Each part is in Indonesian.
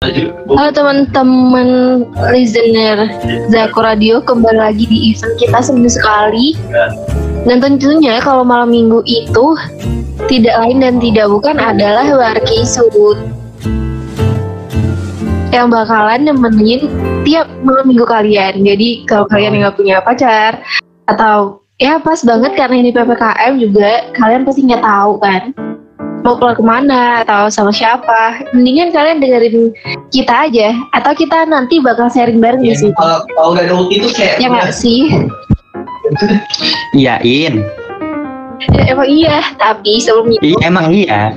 Halo teman-teman listener Zaku Radio kembali lagi di event kita seminggu sekali. Dan tentunya kalau malam minggu itu tidak lain dan tidak bukan adalah Warki Sud. Yang bakalan nemenin tiap malam minggu kalian. Jadi kalau kalian nggak punya pacar atau ya pas banget karena ini PPKM juga kalian pasti nggak tahu kan mau keluar ke mana atau sama siapa. Mendingan kalian dengerin kita aja atau kita nanti bakal sharing bareng di Ya, situ. kalau kalau nggak ada ulti itu kayak ya nggak sih? Iyain. Ya, emang iya tapi sebelum itu Iya emang iya.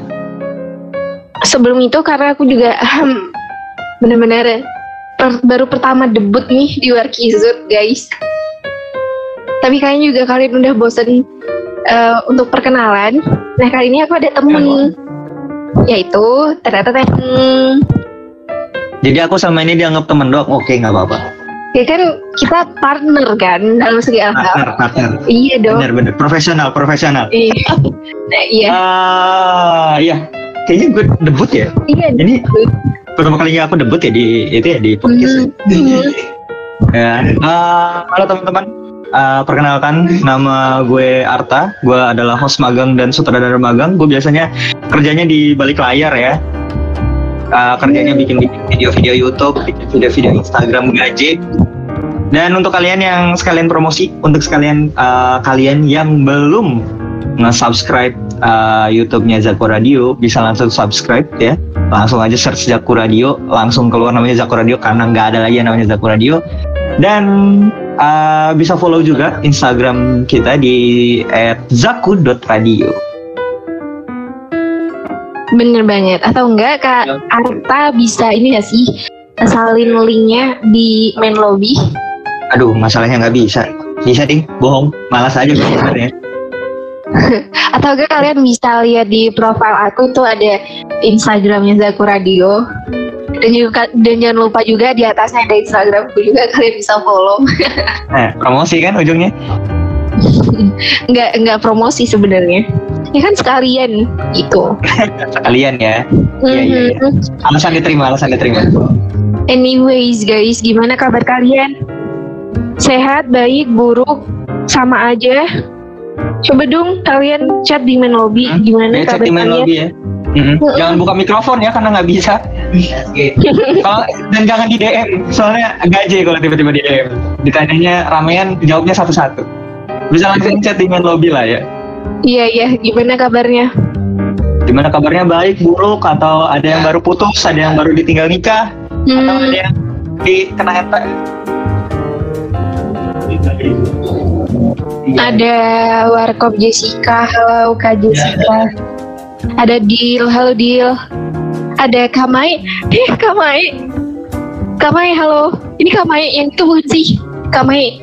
sebelum itu karena aku juga ahem, bener-bener per- baru pertama debut nih di Warkizut guys. Tapi kayaknya juga kalian udah bosen eh, untuk perkenalan nah kali ini aku ada temen yaitu ternyata teh Jadi aku sama ini dianggap temen doang. Oke nggak apa-apa. ya kan kita partner kan dalam segala hal Partner, partner. iya dong Bener-bener profesional, profesional. Iya. Nah, iya, Ah, iya. Kayaknya gue debut ya. iya. Ini pertama kalinya aku debut ya di itu ya di podcast. Hmm, hmm. Ya. Ah, halo teman-teman. Ah, perkenalkan nama gue Arta. Gue adalah host magang dan sutradara magang. Gue biasanya kerjanya di balik layar ya. Ah, kerjanya bikin video-video YouTube, bikin video-video Instagram gaje. Dan untuk kalian yang sekalian promosi, untuk sekalian ah, kalian yang belum nge-subscribe ah, YouTube-nya Zaku Radio, bisa langsung subscribe ya. Langsung aja search Zaku Radio, langsung keluar namanya Zaku Radio karena nggak ada lagi yang namanya Zaku Radio. Dan uh, bisa follow juga Instagram kita di @zaku.radio. Bener banget. Atau enggak Kak Ya. Arta bisa ini gak sih salin linknya di main lobby? Aduh, masalahnya nggak bisa. Bisa ding, bohong. Malas aja gue sebenarnya. Atau enggak kalian bisa lihat di profil aku tuh ada Instagramnya Zaku Radio. Dan juga dan jangan lupa juga di atasnya ada Instagramku juga kalian bisa follow. Nah, promosi kan ujungnya. Enggak enggak promosi sebenarnya. Ya kan sekalian itu. Sekalian ya. Iya, iya. Mhm. Alasan diterima, alasan diterima. Anyways guys, gimana kabar kalian? Sehat, baik, buruk, sama aja? Coba dong kalian chat di main lobby Hmm, gimana Biasa kabar di main kalian? lobby ya. Mhm. Mm-mm. Jangan buka mikrofon ya karena nggak bisa. Kalau dan jangan di DM, soalnya gaje kalau tiba-tiba di DM. Ditanyanya ramean, jawabnya satu-satu. Bisa langsung chat di main lobby lah ya. Iya iya, gimana kabarnya? Gimana kabarnya baik, buruk, atau ada yang baru putus, ada yang baru ditinggal nikah, atau Hmm, ada yang dikena eta. ada Warkop Jessica, halo Kak Jessica. Ada Dil, halo Dil. Ada Kamai, eh Kamai. Kamai, halo. Ini Kamai yang itu bukan sih? Kamai.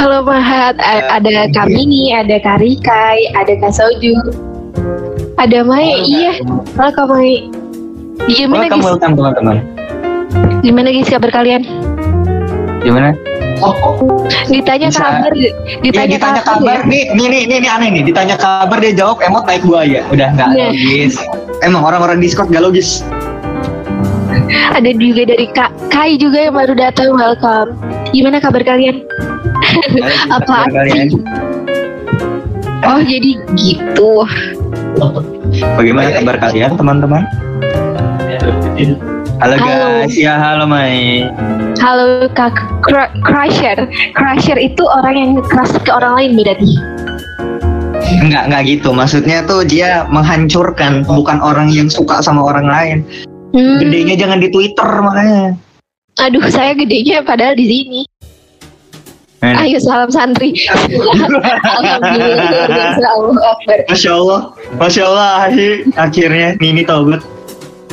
Halo Mahat, A- ada Kamini, ada Karikai, ada Kak Soju. Ada Mai, iya. Halo Kak Mai. Gimana Welcome, guys? welcome teman-teman. Gimana guys kabar kalian? Gimana? Oh, oh, Ditanya Bisa. kabar, Iya, ditanya, ditanya kabar ya? nih, nih, nih, nih, nih aneh nih. Ditanya kabar dia jawab emot naik buaya. Udah nggak Iya. logis. Emang orang-orang Discord gak logis. Ada juga dari Kak Kai juga yang baru datang, welcome. Gimana kabar kalian? Apa Kabar kalian? Oh jadi gitu. Bagaimana kabar kalian teman-teman? Halo Halo. guys, ya halo Mai. Halo Kak Cr- Crusher. Crusher itu orang yang keras ke orang lain berarti. Enggak, enggak gitu. Maksudnya tuh dia menghancurkan, bukan orang yang suka sama orang lain. Hmm, Gedenya jangan di Twitter makanya. Aduh saya gedenya padahal di sini. Eh, Ayo salam santri. Alhamdulillah. Masya Allah, Masya Allah, akhirnya Nini taubat.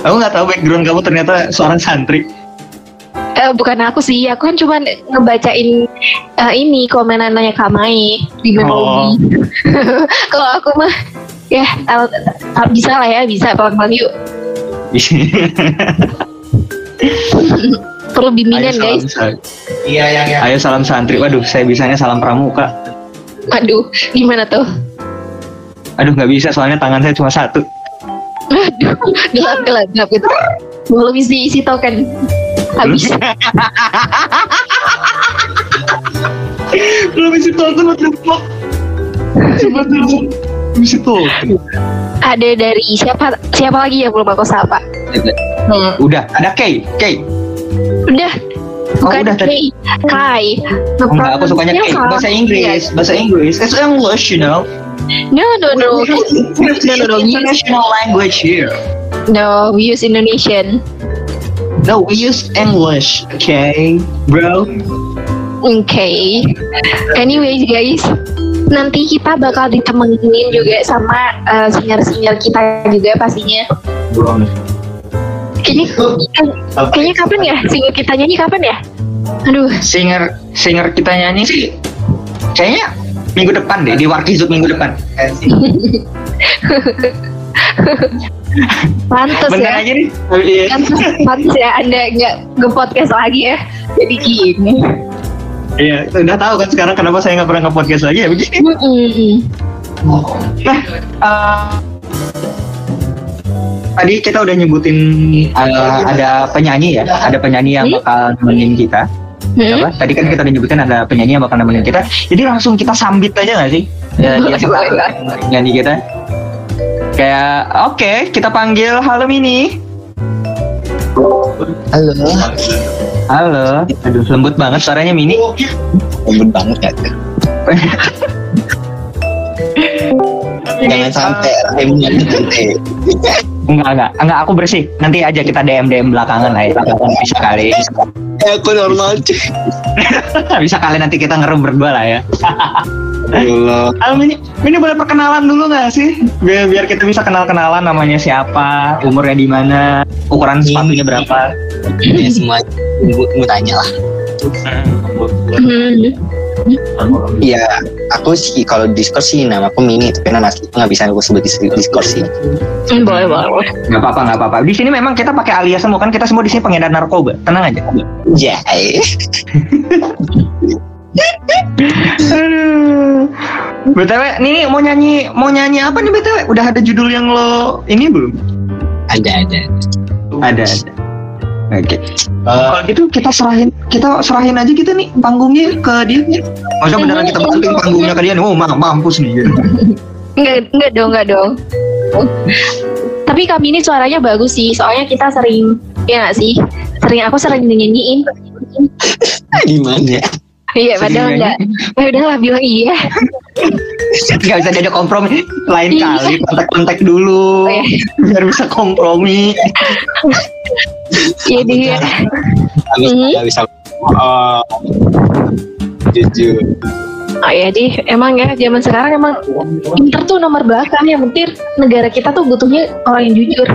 Aku nggak tahu background kamu ternyata seorang santri. Eh, bukan aku sih, aku kan cuma ngebacain eh, ini komenan nanya Kamai di Oh. Kalau aku mah ya tahu- tahu- bisa lah ya, bisa pelan-pelan yuk. Perlu bimbingan Ayo guys. iya yang yang Ayo salam santri. Waduh, saya bisanya salam pramuka. Aduh, gimana tuh? Aduh, nggak bisa soalnya tangan saya cuma satu. Aduh, gelap gelap gelap gitu. Belum isi isi token. Habis. Belum isi token what the fuck? Coba dulu. Isi token. Ada dari siapa siapa lagi yang belum aku sapa? Hmm, Udah, ada K, K. udah. Oh, Bukan udah tadi. Kai. Enggak, aku sukanya K. Bahasa Inggris, bahasa Inggris. It's English, you know. No, no, no. No, no, no. We use, International language here. no, we use Indonesian. No, we use English, okay, bro. Okay. Anyways guys, nanti kita bakal ditemenin juga sama uh, singer-singer kita juga pastinya. Kayaknya, kayaknya kapan ya? Singer kita nyanyi kapan ya? Aduh, Singer, singer kita nyanyi sih, kayaknya minggu depan deh di Warkizut minggu depan. pantes Bener ya. aja nih. Iya. Pantes, pantes ya Anda nggak nge-podcast lagi ya. Jadi gini. Iya, udah tahu kan sekarang kenapa saya nggak pernah nge-podcast lagi ya begini. Mm-mm. Nah, eh, tadi kita udah nyebutin eh, ada penyanyi ya, ada penyanyi yang Hmm? bakal nemenin kita. Hmm? Apa? Tadi kan kita udah nyebutin ada penyanyi yang bakal nemenin kita. Jadi langsung kita sambit aja nggak sih? Ya, dia sama nyanyi kita. Kayak oke, kita panggil halo Mini. Halo, Halo. Aduh, lembut banget suaranya Mini. lembut banget ya. Jangan sampai rahimnya nanti. Enggak, enggak, enggak aku bersih. Nanti aja kita DM DM belakangan lah ya. Belakangan bisa kali. Eh, aku normal cuy. bisa kali nanti kita ngerum berdua lah ya. Allah. Halo Mini, Mini boleh perkenalan dulu nggak sih? Biar, biar kita bisa kenal-kenalan namanya siapa, umurnya di mana, ukuran sepatunya berapa. Ya semua ibu ibu tanya lah. Hmm. Iya, aku sih kalau Discord sih nama aku Mini, tapi nama asli nggak bisa aku sebut di Discord sih. Hmm, boleh, boleh, boleh. Nggak apa-apa, nggak apa-apa. Di sini memang kita pakai alias semua kan kita semua di sini pengedar narkoba. Tenang aja. Aduh. BTW, nih mau nyanyi mau nyanyi apa nih BTW? Udah ada judul yang lo ini belum? Ada ada. Ada, ada. Oke. Kalau gitu kita serahin kita serahin aja kita nih panggungnya ke dia. Masa beneran kita banting panggungnya ke dia nih? Oh, ma- mampus nih. Enggak, enggak dong, enggak dong. Tapi kami ini suaranya bagus sih, soalnya kita sering, ya nggak sih? Sering, aku sering nyanyiin. Gimana? Iya, padahal enggak. Ya udahlah, bilang iya. Gak bisa diajak kompromi lain Iya. kali kontak-kontak dulu Oh, iya. biar bisa kompromi. Iya dia. Nggak bisa. Oh, jujur. Oh ya di, emang ya zaman sekarang emang pinter tuh nomor belakang yang penting negara kita tuh butuhnya orang yang jujur.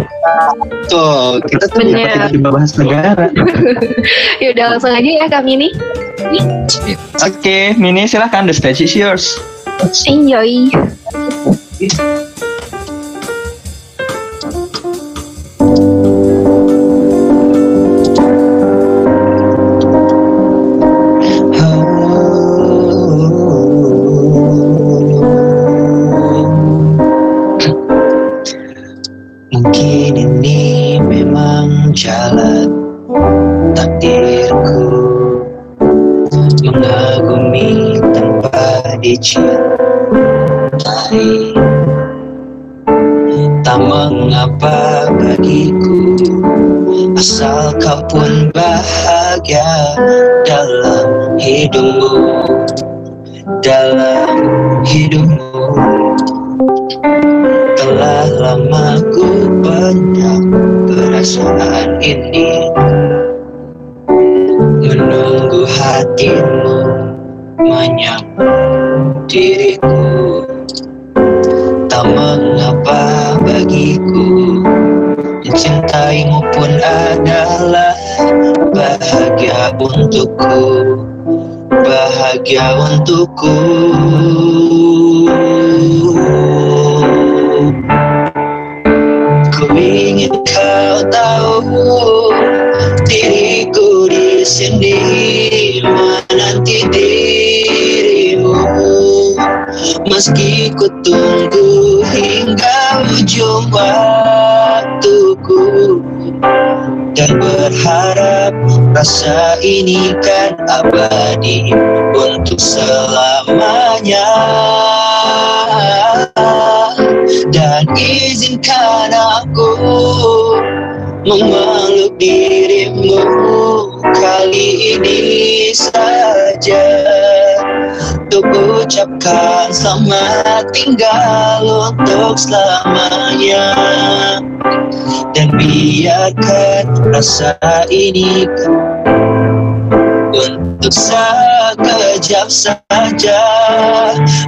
Tuh, kita tuh Bener. Tiba-tiba bahas negara? Ya udah langsung aja ya kami ini. Oke, Mini silahkan the stage is yours. Enjoy. Mengagumi tanpa dicintai Tak mengapa bagiku Asal kau pun bahagia dalam hidupmu Dalam hidupmu telah lama ku pendam perasaan ini hatimu menyambut diriku. Tak mengapa bagiku Mencintaimu pun adalah bahagia untukku Bahagia untukku. Ku ingin kau tahu diriku di sini menanti dirimu meski ku tunggu hingga ujung waktu aku dan berharap rasa ini kan abadi untuk selamanya. Dan izinkan aku memeluk dirimu kali ini saja. Untuk ucapkan selamat tinggal untuk selamanya. Dan biarkan rasa ini untuk sekejap saja.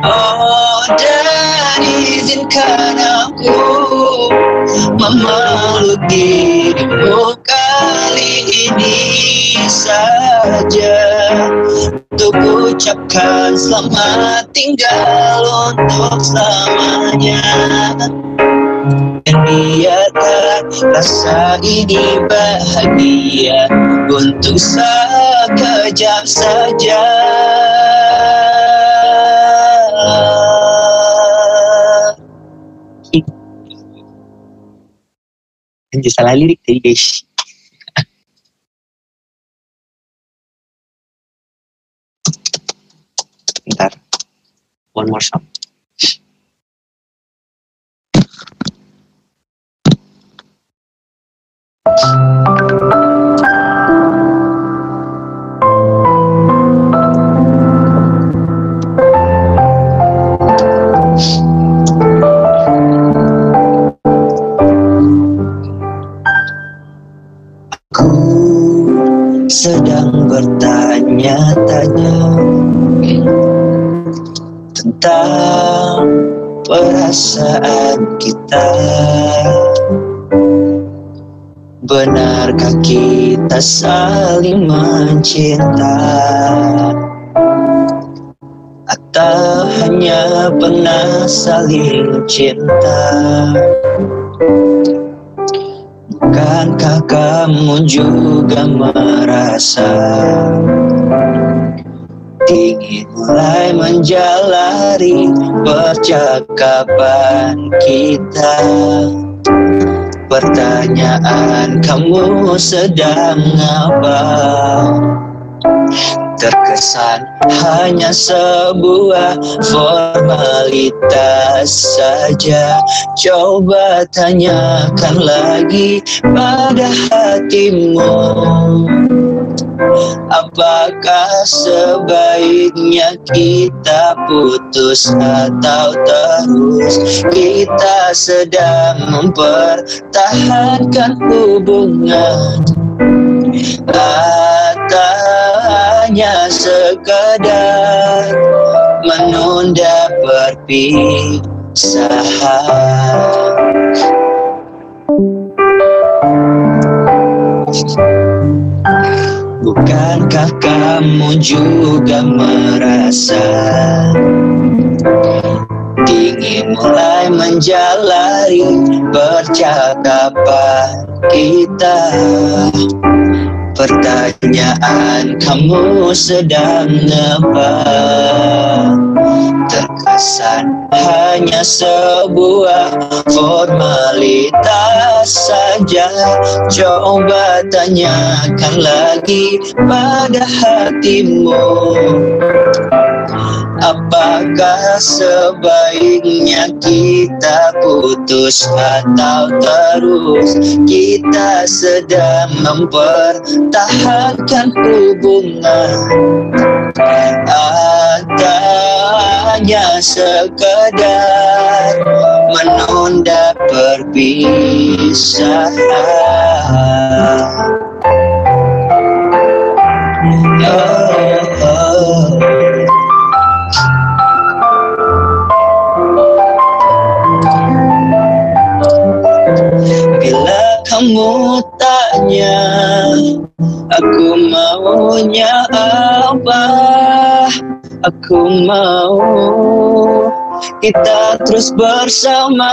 Oh dan izinkan aku memeluk dirimu kali ini saja. Untuk ucapkan selamat tinggal untuk selamanya. Dan biarkan rasa ini bahagia. Untuk sekejap saja. Anjir salah lirik tadi guys. Bentar. One more song. Ku bertanya-tanya tentang perasaan kita. Benarkah kita saling mencinta? Atau hanya pernah saling cinta? Bukankah kamu juga merasa ingin mulai menjalari percakapan kita? Pertanyaan kamu sedang apa? Terkesan hanya sebuah formalitas saja. Coba tanyakan lagi pada hatimu. Apakah sebaiknya kita putus atau terus? Kita sedang mempertahankan hubungan. Atau hanya sekadar menunda perpisahan Bukankah kamu juga merasa ingin mulai menjalari percakapan kita? Pertanyaan kamu sedang apa? Hanya sebuah formalitas saja. Coba tanyakan lagi pada hatimu. Apakah sebaiknya kita putus atau terus? Kita sedang mempertahankan hubungan. Atau hanya sekedar menunda perpisahan Oh. Kamu Aku maunya apa? Aku mau Kita terus bersama.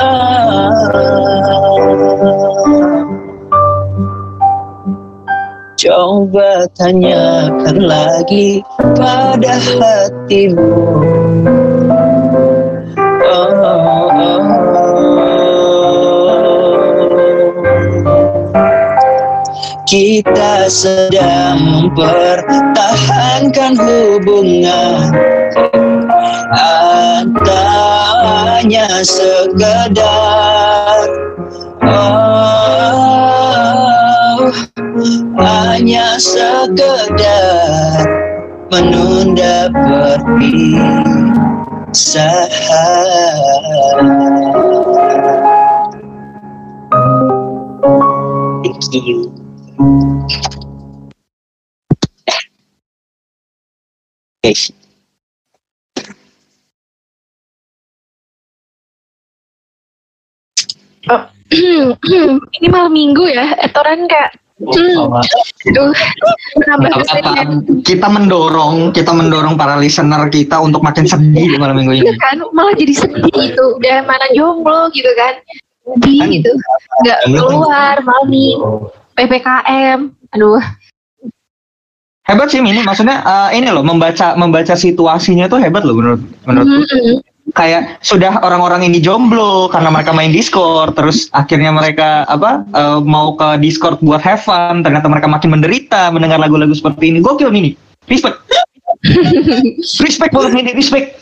Coba tanyakan lagi pada hatimu. Oh, oh, oh. Kita sedang mempertahankan hubungan atau hanya sekedar oh, hanya sekedar menunda perpisahan. Thank you. Guys, ini malam minggu ya, etoran kak. Hmm, kesedihan. kita mendorong kita mendorong para listener kita untuk makin sedih di malam minggu Iya ini. kan, malah jadi sedih gitu. Udah mana jomblo gitu kan. Sedih Kan- gitu. Nggak keluar, malam nih. PPKM. Aduh, Hebat sih ini maksudnya eh, ini loh membaca membaca situasinya tuh hebat loh menurut menurutku. Mm-mm. Kayak sudah orang-orang ini jomblo karena mereka main Discord terus akhirnya mereka apa eh, mau ke Discord buat have fun ternyata mereka makin menderita mendengar lagu-lagu seperti ini. Gokil ini. Respect. respect banget ini, respect.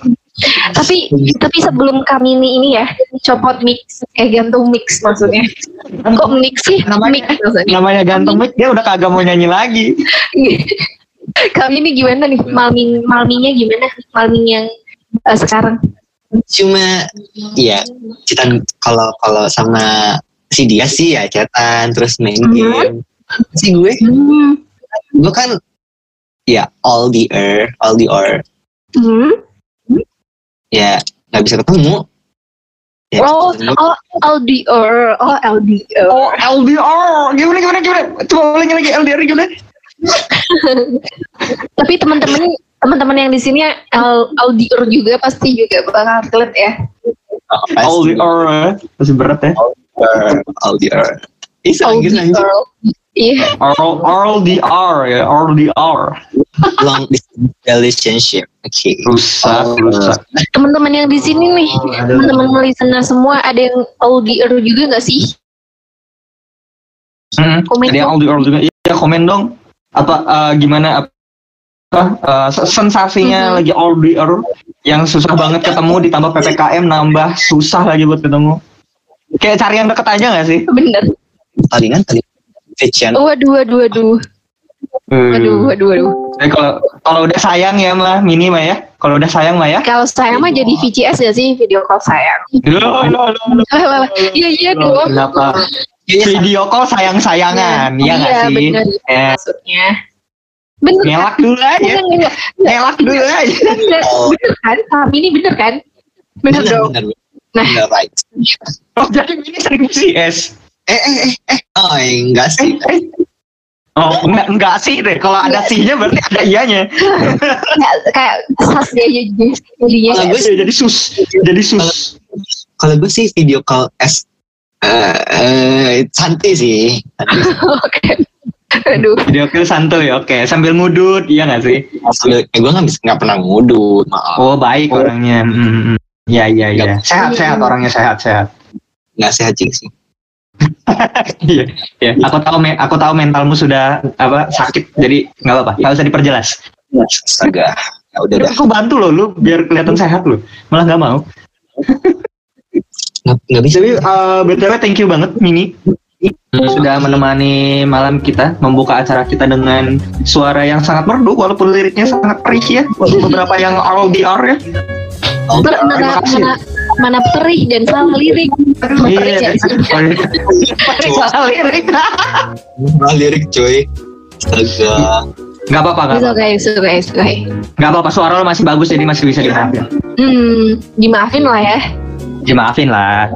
Tapi tapi sebelum kami ini ini ya copot mix eh gantung mix maksudnya. Kok mix sih? Namanya- mix maksudnya. Namanya ganteng mic dia udah kagak mau nyanyi lagi. kami ini gimana nih? Malming malmingnya gimana? Malming yang eh, sekarang? Cuma ya kita kalau kalau sama si dia sih ya chatan terus main Mhm. game. Si gue? Hmm. gue kan ya all the air all the or Hmm. Ya nggak bisa ketemu. Ya, oh oh LDR oh LDR Oh LDR gimana gimana gimana? Coba ulangi lagi LDR gimana? tapi teman-teman teman-teman yang di sini L- LDR juga pasti juga bakal telat ya. Pasti. LDR ya. masih berat ya. All the air bisa gitu anjir LDR iya R ya RDR long distance relationship oke rusak Oh. rusak. teman-teman yang di sini nih teman-teman listener semua ada yang LDR juga nggak sih Hmm, Komen ada yang LDR juga. Iya komen dong. Apa eh, gimana apa eh, se- sensasinya Mhm. lagi LDR yang susah banget ketemu ditambah PPKM nambah susah lagi buat ketemu. Kayak cari yang deket aja gak sih? bener palingan tadi Fitchian waduh waduh waduh Hmm. waduh waduh waduh Jadi kalau kalau udah sayang ya mah mini mah ya. Kalau udah sayang mah ya. kalau saya mah jadi VCS gak sih video call sayang Loh, loh, loh, iya iya dong Kenapa? Video call sayang-sayangan, iya nggak iya sih? bener Ya, maksudnya bener kan ngelak dulu aja, ngelak dulu aja. enggak. Oh. bener kan kami ini bener kan bener dong benar Nah. benar right Oh, jadi ini sering CS. Eh eh eh eh oh enggak sih Eh, eh. Oh, enggak, enggak sih deh. Kalau ada sih-nya berarti ada iyanya. kayak kayak sas dia jadi jadinya Kalau gue Iya, jadi sus. Jadi sus. kalau gue sih video call S eh eh, santai sih oke aduh Video call santuy, oke. Sambil ngudut, iya nggak sih? Sambil- eh, gue nggak bisa nggak pernah ngudut maaf Oh, baik Oh. orangnya. Hmm. Iya, iya, iya. Sehat, sehat. Orangnya sehat, sehat. nggak sehat sih Iya, iya. Aku tahu, me- aku tahu mentalmu sudah apa sakit, jadi nggak apa-apa. Nggak usah diperjelas. astaga ya udah dah Aku bantu loh, lu biar kelihatan sehat lu. Malah nggak mau. nggak bisa Jadi eh, btw thank you banget Mini sudah menemani malam kita membuka acara kita dengan suara yang sangat merdu walaupun liriknya sangat perih ya beberapa yang RDR ya Oh, mana mana mana, mana perih dan salah lirik. Perih iya ya sih perih salah lirik. Salah lirik coy astaga. Nggak apa-apa nggak It's apa-apa. okay, it's okay, it's okay. nggak apa-apa suara lo masih bagus jadi masih bisa dimaafin Hmm, dimaafin lah ya. dimaafin lah.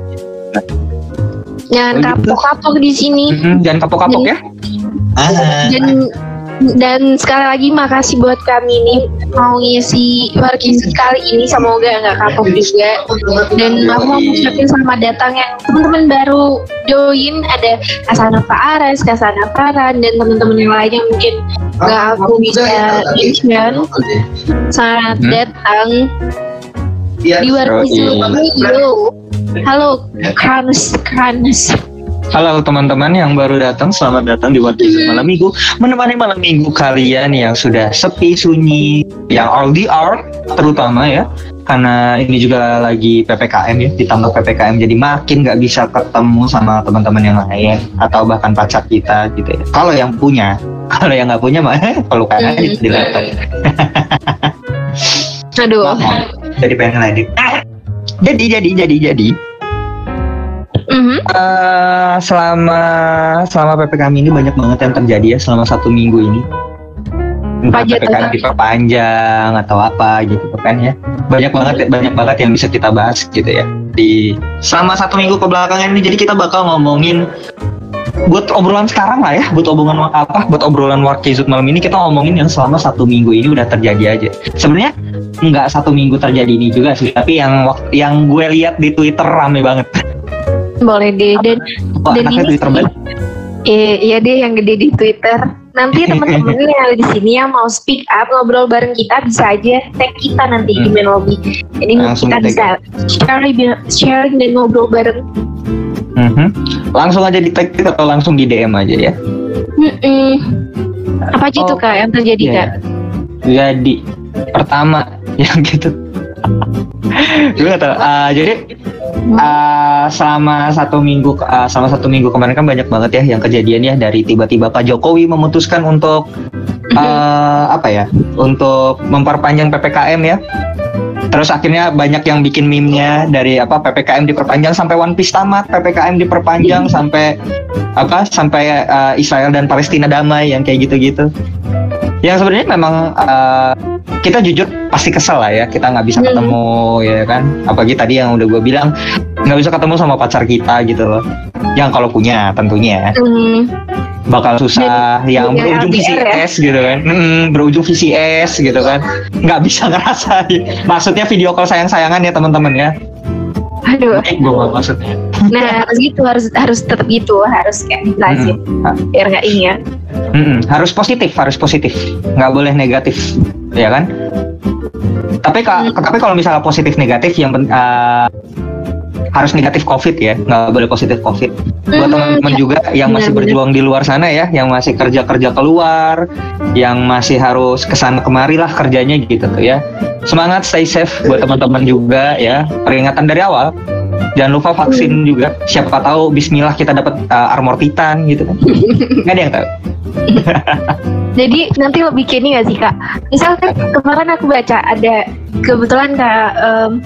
Jangan Oh, kapok-kapok di sini. Mm-mm, jangan kapok-kapok ya. Ah. Dan dan sekali lagi makasih buat kami ini mau ngisi Warkisi kali ini semoga nggak kapok juga dan aku mau ngucapin selamat datang yang teman-teman baru join ada Kasana Pak Ares, Kasana Paran dan teman-teman yang lain yang mungkin nggak aku bisa mention selamat Hmm. datang Iya. di Yoi. Radio. Halo, Kranes, Kranes. Halo teman-teman yang baru datang, selamat datang di Waktu Malam Minggu. Menemani malam minggu kalian yang sudah sepi, sunyi Yang all the art terutama ya. Karena ini juga lagi PPKM ya Ditambah PPKM jadi makin nggak bisa ketemu sama teman-teman yang lain Atau bahkan pacar kita gitu ya. Kalau yang punya Kalau yang nggak punya mah kalau aja di laptop. Aduh. Maaf, Jadi pengen ngedit. Jadi, jadi, jadi, jadi Eh, selama selama ppkm ini banyak banget yang terjadi ya selama satu minggu ini. Entah ppkm Kak? diperpanjang atau apa gitu kan ya. Banyak banget banyak banget yang bisa kita bahas gitu ya di selama satu minggu kebelakangan ini. Jadi kita bakal ngomongin buat obrolan sekarang lah ya, buat obrolan apa, buat obrolan Warkizut malam ini kita ngomongin yang selama satu minggu ini udah terjadi aja. Sebenarnya nggak satu minggu terjadi ini juga sih, tapi yang yang gue lihat di Twitter rame banget. Boleh deh dan Dan ini eh, iya deh yang gede di Twitter. Nanti teman-teman yang ada di sini yang mau speak up ngobrol bareng kita bisa aja tag kita nanti di Hmm. main lobby. Jadi Langsung kita bisa sharing, sharing dan ngobrol bareng. Mhm. Langsung aja di tag kita atau langsung di DM aja ya. Mm-mm. Apa aja tuh Oh, kak yang terjadi Iya. kak? Jadi pertama yang gitu. Gue gak tau. Ah, jadi ah, selama satu minggu ah, selama satu minggu kemarin kan banyak banget ya yang kejadian ya dari tiba-tiba Pak Jokowi memutuskan untuk ah, apa ya untuk memperpanjang ppkm ya. Terus akhirnya banyak yang bikin meme-nya dari apa PPKM diperpanjang sampai One Piece tamat, PPKM diperpanjang sampai apa sampai uh, Israel dan Palestina damai yang kayak gitu-gitu. Yang sebenarnya memang uh, kita jujur pasti kesel lah ya kita nggak bisa Hmm. ketemu ya kan. Apalagi tadi yang udah gue bilang nggak bisa ketemu sama pacar kita gitu loh. Yang kalau punya tentunya Hmm, bakal susah yang punya berujung LDR ya? VCS gitu kan Mm, berujung VCS gitu kan nggak bisa ngerasain maksudnya video call sayang-sayangan ya teman-teman ya aduh. gue nggak maksudnya Nah harus gitu harus harus tetap gitu harus kayak dijelasin Mm-mm. biar nggak ingat. Mm-mm. harus positif harus positif nggak boleh negatif ya kan tapi ka- Hmm. tapi kalau misalnya positif negatif yang uh, harus negatif covid ya nggak boleh positif covid. Buat Hmm, teman-teman ya. juga yang masih berjuang di luar sana ya yang masih kerja kerja keluar yang masih harus ke sana kemari lah kerjanya gitu tuh ya. Semangat stay safe buat teman-teman juga ya. Peringatan dari awal jangan lupa vaksin juga. Siapa tahu Bismillah kita dapat uh, armor titan gitu kan. Nggak ada yang tahu. Jadi nanti lo bikin ini gak sih kak? Misalkan kemarin aku baca ada kebetulan kak em,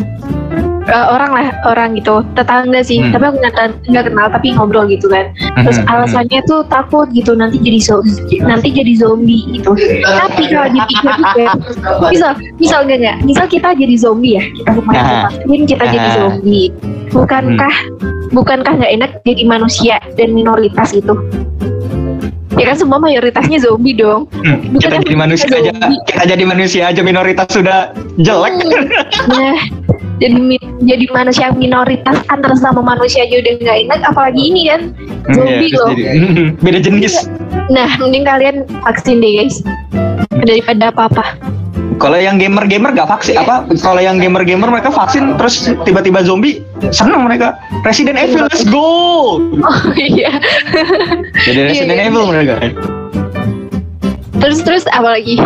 eh, orang lah orang gitu. Tetangga sih. Hmm. tapi aku nggak kenal tapi ngobrol gitu kan. Terus Mhm, alasannya tuh takut gitu nanti jadi zombie nanti jadi zombie gitu. Tapi kalau dipikir-pikir misal misal enggak enggak misal kita jadi zombie ya kita lumayan divaksin kita jadi zombie. Bukankah bukankah nggak enak jadi manusia dan minoritas itu ya kan semua mayoritasnya zombie dong. Hmm, Bukan kita jadi manusia aja. zombie. kita jadi manusia aja minoritas sudah jelek. Nah jadi jadi manusia minoritas antara sama manusia aja udah nggak enak apalagi ini kan zombie Iya, terus loh. jadi- beda jenis. Nah mending kalian vaksin deh guys. Daripada apa-apa kalau yang gamer gamer gak vaksin apa? Kalau yang gamer gamer mereka vaksin terus tiba-tiba zombie seneng mereka. Resident Evil let's go! Oh iya. Jadi Iya, Resident iya, Evil iya. mereka. Terus terus apa lagi?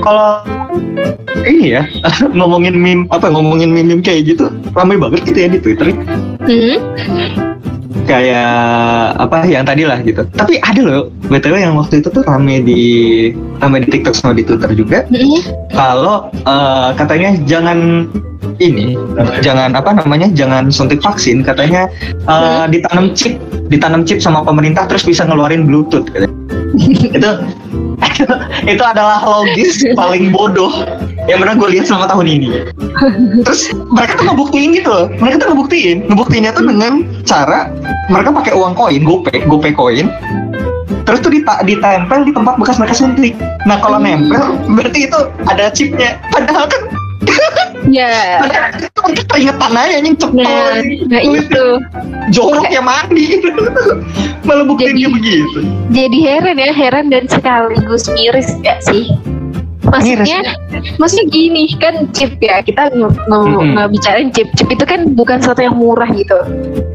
Kalau ini ya ngomongin meme apa ngomongin meme, meme kayak gitu ramai banget gitu ya di Twitter. Hmm? Kayak apa yang tadi lah gitu tapi ada loh btw yang waktu itu tuh rame di rame di TikTok sama di Twitter juga Hmm? kalau eh, katanya jangan ini jangan apa namanya jangan suntik vaksin katanya eh, ditanam chip ditanam chip sama pemerintah terus bisa ngeluarin bluetooth katanya. itu itu adalah logis paling bodoh yang pernah gue lihat selama tahun ini. Terus mereka tuh ngebuktiin gitu loh. Mereka tuh ngebuktiin. Ngebuktiinnya tuh dengan cara mereka pakai uang koin gope gope koin. Terus tuh dita- ditempel di tempat bekas mereka suntik. Nah kalau nempel berarti itu ada chipnya. Padahal kan ya. Padahal itu mereka keringetan aja yang cepet. Nah, nah itu. Jorok ya mandi. Malah dia begitu. jadi heran ya heran dan sekaligus miris gak sih Maksudnya, maksudnya gini kan chip ya kita nge- Mm-mm. ngebicarain chip. Chip itu kan bukan sesuatu yang murah gitu.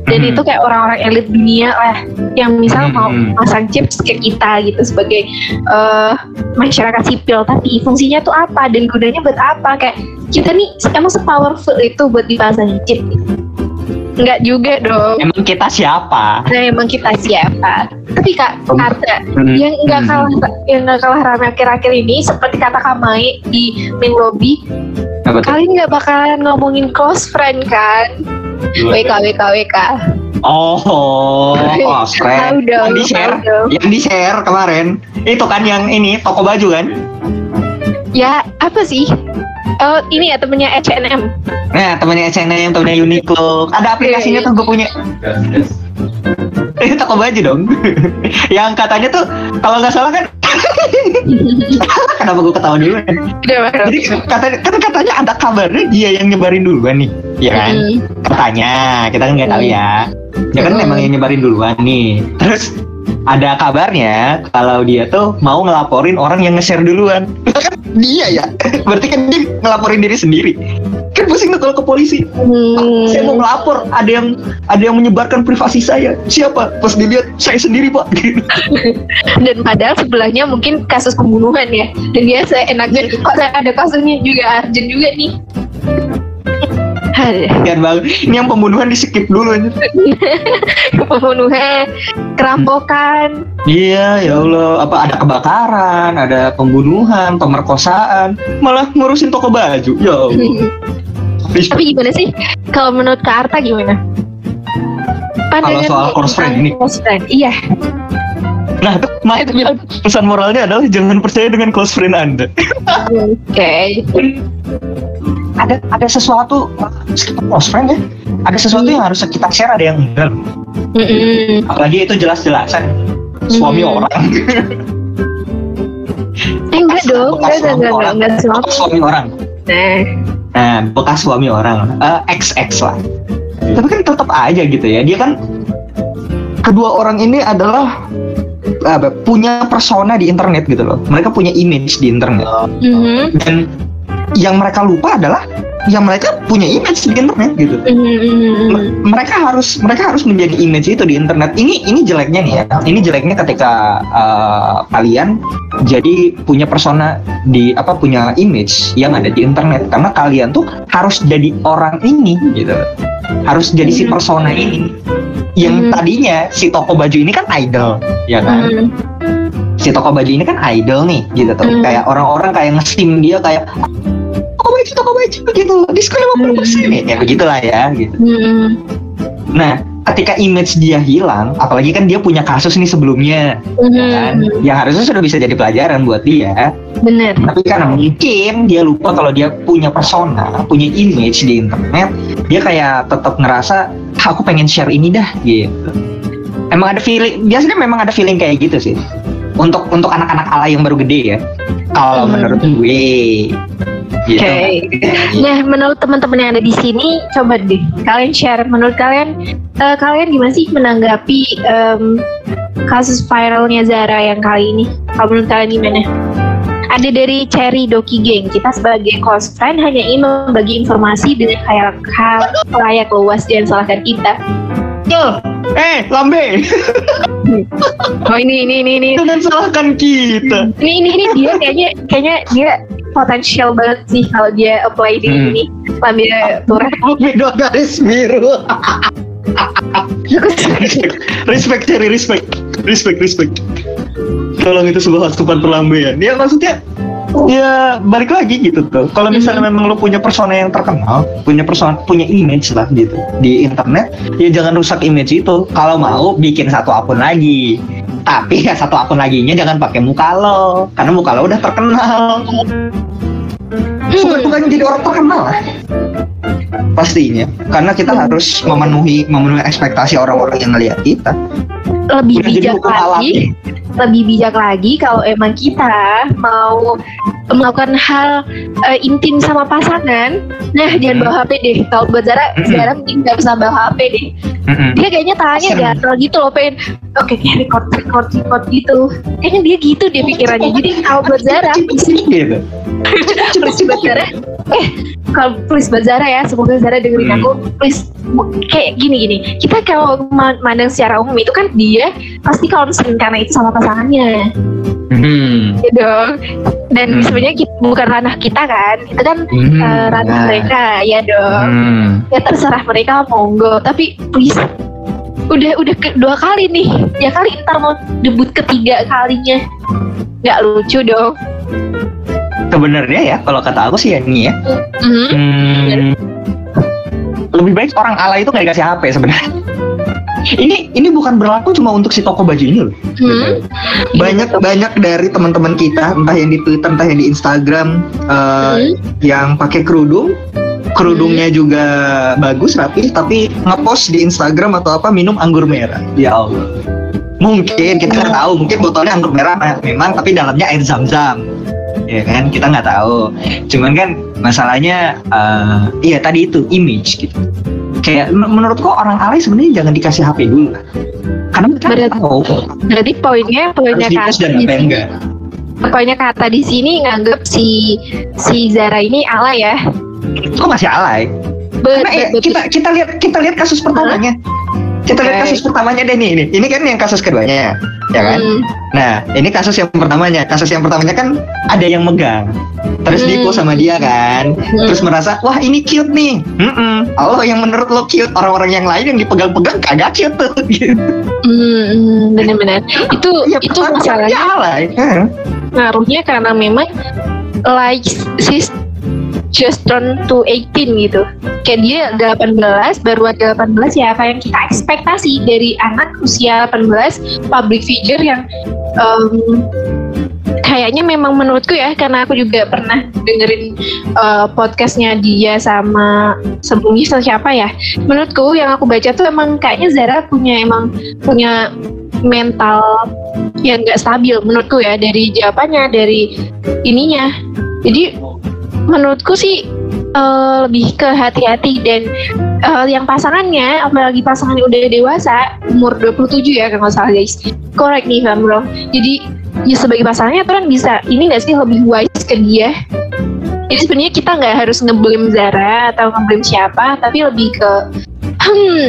Dan Mm-mm. itu kayak orang-orang elit dunia lah yang misal mau Mm-mm. masang chip ke kita gitu sebagai eh, masyarakat sipil. Tapi fungsinya tuh apa dan gunanya buat apa? Kayak kita nih emang sepowerful itu buat dipasang chip. Enggak juga dong. Emang kita siapa? Nah emang kita siapa? Tapi kak, Om. Arta, Hmm. yang nggak Hmm. kalah yang nggak kalah ramai akhir-akhir ini seperti kata Kamai di main lobby Apa tuh? kalian nggak bakalan ngomongin close friend kan WK WK WK Oh, close tahu friend. dong Yang di share, tahu dong. yang di share kemarin. Itu kan yang ini toko baju kan? ya apa sih oh ini ya temennya H&M Nah, temennya H&M, temennya Uniqlo. Ada aplikasinya Iya, tuh gue punya. Eh, toko baju dong. yang katanya tuh kalau nggak salah kan kenapa gue ketawa dulu baru Jadi kata, kan katanya ada kabarnya dia yang nyebarin duluan nih, ya kan? Hmm. Katanya, kita kan nggak tahu ya. Dia kan Hmm. memang yang nyebarin duluan nih. Terus ada kabarnya kalau dia tuh mau ngelaporin orang yang nge-share duluan. Kan dia ya. Berarti kan dia ngelaporin diri sendiri. Kan pusing tuh kalau ke polisi. Hmm. Saya mau ngelapor, ada yang ada yang menyebarkan privasi saya. Siapa? Pas dilihat saya sendiri, Pak. Dan padahal sebelahnya mungkin kasus pembunuhan ya dan dia seenaknya kok ada kasusnya juga Arjen juga nih. Kasihan banget. Ini yang pembunuhan di skip dulu aja. pembunuhan, kerampokan, Iya, ya Allah, apa ada kebakaran, ada pembunuhan, pemerkosaan, malah ngurusin toko baju. Ya Allah. Tapi gimana sih? Kalau menurut Kak Arta gimana? Pandangan soal close friend ini? Close friend, iya. Nah, itu bilang pesan moralnya adalah jangan percaya dengan close friend Anda. Oke. Ada ada sesuatu sekitar close friend ya. Ada sesuatu yang harus kita share, ada yang enggak. Mm-mm. Apalagi itu jelas-jelasan suami Hmm. orang, Eh, enggak dong, enggak, enggak, suami enggak, orang. enggak, suami orang. Nah, Nah, bekas suami orang, eh, ex-ex lah. Tapi kan tetap aja gitu ya. Dia kan kedua orang ini adalah apa, punya persona di internet gitu loh. Mereka punya image di internet. mhm, Dan yang mereka lupa adalah yang mereka punya image di internet gitu. mhm, mhm, mhm. Mereka harus mereka harus menjadi image itu di internet. Ini ini jeleknya nih ya. Ini jeleknya ketika uh, kalian jadi punya persona di apa punya image yang ada di internet karena kalian tuh harus jadi orang ini gitu. Harus jadi si Mhm. persona ini. Yang tadinya si toko baju ini kan idol, ya kan? Si toko baju ini kan idol nih gitu tuh kayak orang-orang kayak nge-steam dia kayak toko baju toko baju gitu diskon 50% persen. Ya begitulah ya gitu. Mhm. nah ketika image dia hilang apalagi kan dia punya kasus nih sebelumnya ya kan? Mhm. yang harusnya sudah bisa jadi pelajaran buat dia. Bener. tapi karena mungkin dia lupa kalau dia punya persona punya image di internet dia kayak tetap ngerasa "Ah, aku pengen share ini dah gitu. Emang ada feeling biasanya memang ada feeling kayak gitu sih. Untuk untuk anak-anak ala yang baru gede ya. Kalau Hmm. menurut gue gitu Oke. Nah, menurut teman-teman yang ada di sini, coba deh kalian share. Menurut kalian, eh, kalian gimana sih menanggapi em, kasus viralnya Zara yang kali ini? Kalau menurut kalian gimana? Ada dari Cherry Doki Gang. Kita sebagai close friend hanya ingin membagi informasi dengan kayak hal layak luas dan salahkan kita. Tuh, eh lambe. Oh ini ini ini ini. Jangan salahkan kita. Ini ini, ini dia kayaknya kayaknya dia potensial banget sih kalau dia apply di Hmm. ini. Lambe turah. beda garis biru. Respect cari respect. Respect respect. Tolong itu sebuah asupan perlambaian ya maksudnya ya balik lagi gitu tuh. Kalau misalnya memang lo punya persona yang terkenal punya persona punya image lah gitu di internet ya jangan rusak image itu. Kalau mau bikin satu akun lagi. Tapi ya satu akun laginya jangan pakai muka lo karena muka lo udah terkenal. Bukan bukan jadi orang terkenal lah. Pastinya karena kita harus memenuhi memenuhi ekspektasi orang-orang yang ngelihat kita. Lebih Udah bijak lagi. Lebih bijak lagi kalau emang kita mau melakukan hal eh, intim sama pasangan. Nah jangan bawa HP deh. Kalau buat Zara Hmm. Zara mending nggak usah bawa HP deh. Dia kayaknya Serem. gatel gitu loh pengen oke kayak record record record gitu. Kayaknya dia gitu dia pikirannya. Jadi kalau buat Zara gitu. please buat Zara. Eh kalau please buat Zara ya semoga Zara dengerin Hmm. aku. Please kayak gini gini. Kita kalau ma- mandang secara umum itu kan dia pasti concern karena itu sama pasangannya Hmm. ya dong dan Hmm. sebenarnya kita, bukan ranah kita kan kita kan Hmm. eh, ranah Nah. mereka ya dong Hmm. ya terserah mereka monggo tapi please udah udah ke, dua kali nih ya kali ntar mau debut ketiga kalinya nggak lucu dong Sebenarnya ya kalau kata aku sih ya nih ya. Mhm. Hmm, lebih baik orang ala itu nggak dikasih HP sebenarnya. Ini ini bukan berlaku cuma untuk si toko baju ini loh. Hmm. Banyak banyak dari teman-teman kita entah yang di Twitter entah yang di Instagram eh, Hmm. yang pakai kerudung. Kerudungnya juga bagus rapi tapi ngepost di Instagram atau apa minum anggur merah. Ya Allah. Mungkin kita nggak tahu. Mungkin botolnya anggur merah memang tapi dalamnya air zam-zam. Ya kan? Kita nggak tahu. Cuman kan masalahnya eh, iya tadi itu image gitu kayak men- menurutku orang alay sebenarnya jangan dikasih HP dulu lah karena mereka Berat. tahu berarti poinnya poinnya harus kata dan di apa yang sini enggak poinnya kata di sini nganggap si si Zara ini ala ya kok masih alay Karena ya, kita kita lihat kita lihat kasus pertamanya. Kita lihat Oke. kasus pertamanya deh nih ini. Ini kan yang kasus keduanya, ya kan? Hmm. Nah, ini kasus yang pertamanya. Kasus yang pertamanya kan ada yang megang. Terus Hmm. dipo sama dia kan. Hmm. Terus merasa, "Wah, ini cute nih." Mm Allah yang menurut lo cute, orang-orang yang lain yang dipegang-pegang kagak cute tuh. Gitu. Hmm, benar-benar itu Ya, itu masalahnya alay. Hmm. ngaruhnya karena memang like sis just turn to 18 gitu. Kayak dia 18 baru ada 18 ya apa yang kita ekspektasi dari anak usia 18 public figure yang em, kayaknya memang menurutku ya karena aku juga pernah dengerin eh, podcastnya dia sama sama siapa ya. Menurutku yang aku baca tuh emang kayaknya Zara punya emang punya mental yang nggak stabil menurutku ya dari jawabannya dari ininya. Jadi menurutku sih eh, lebih ke hati-hati dan eh, yang pasangannya apalagi pasangannya udah dewasa umur 27 ya kalau nggak salah guys. Correct nih Bang Bro jadi ya sebagai pasangannya tuh kan bisa ini nggak sih lebih wise ke dia? Jadi sebenarnya kita nggak harus ngeblame Zara atau ngeblame siapa tapi lebih ke hmm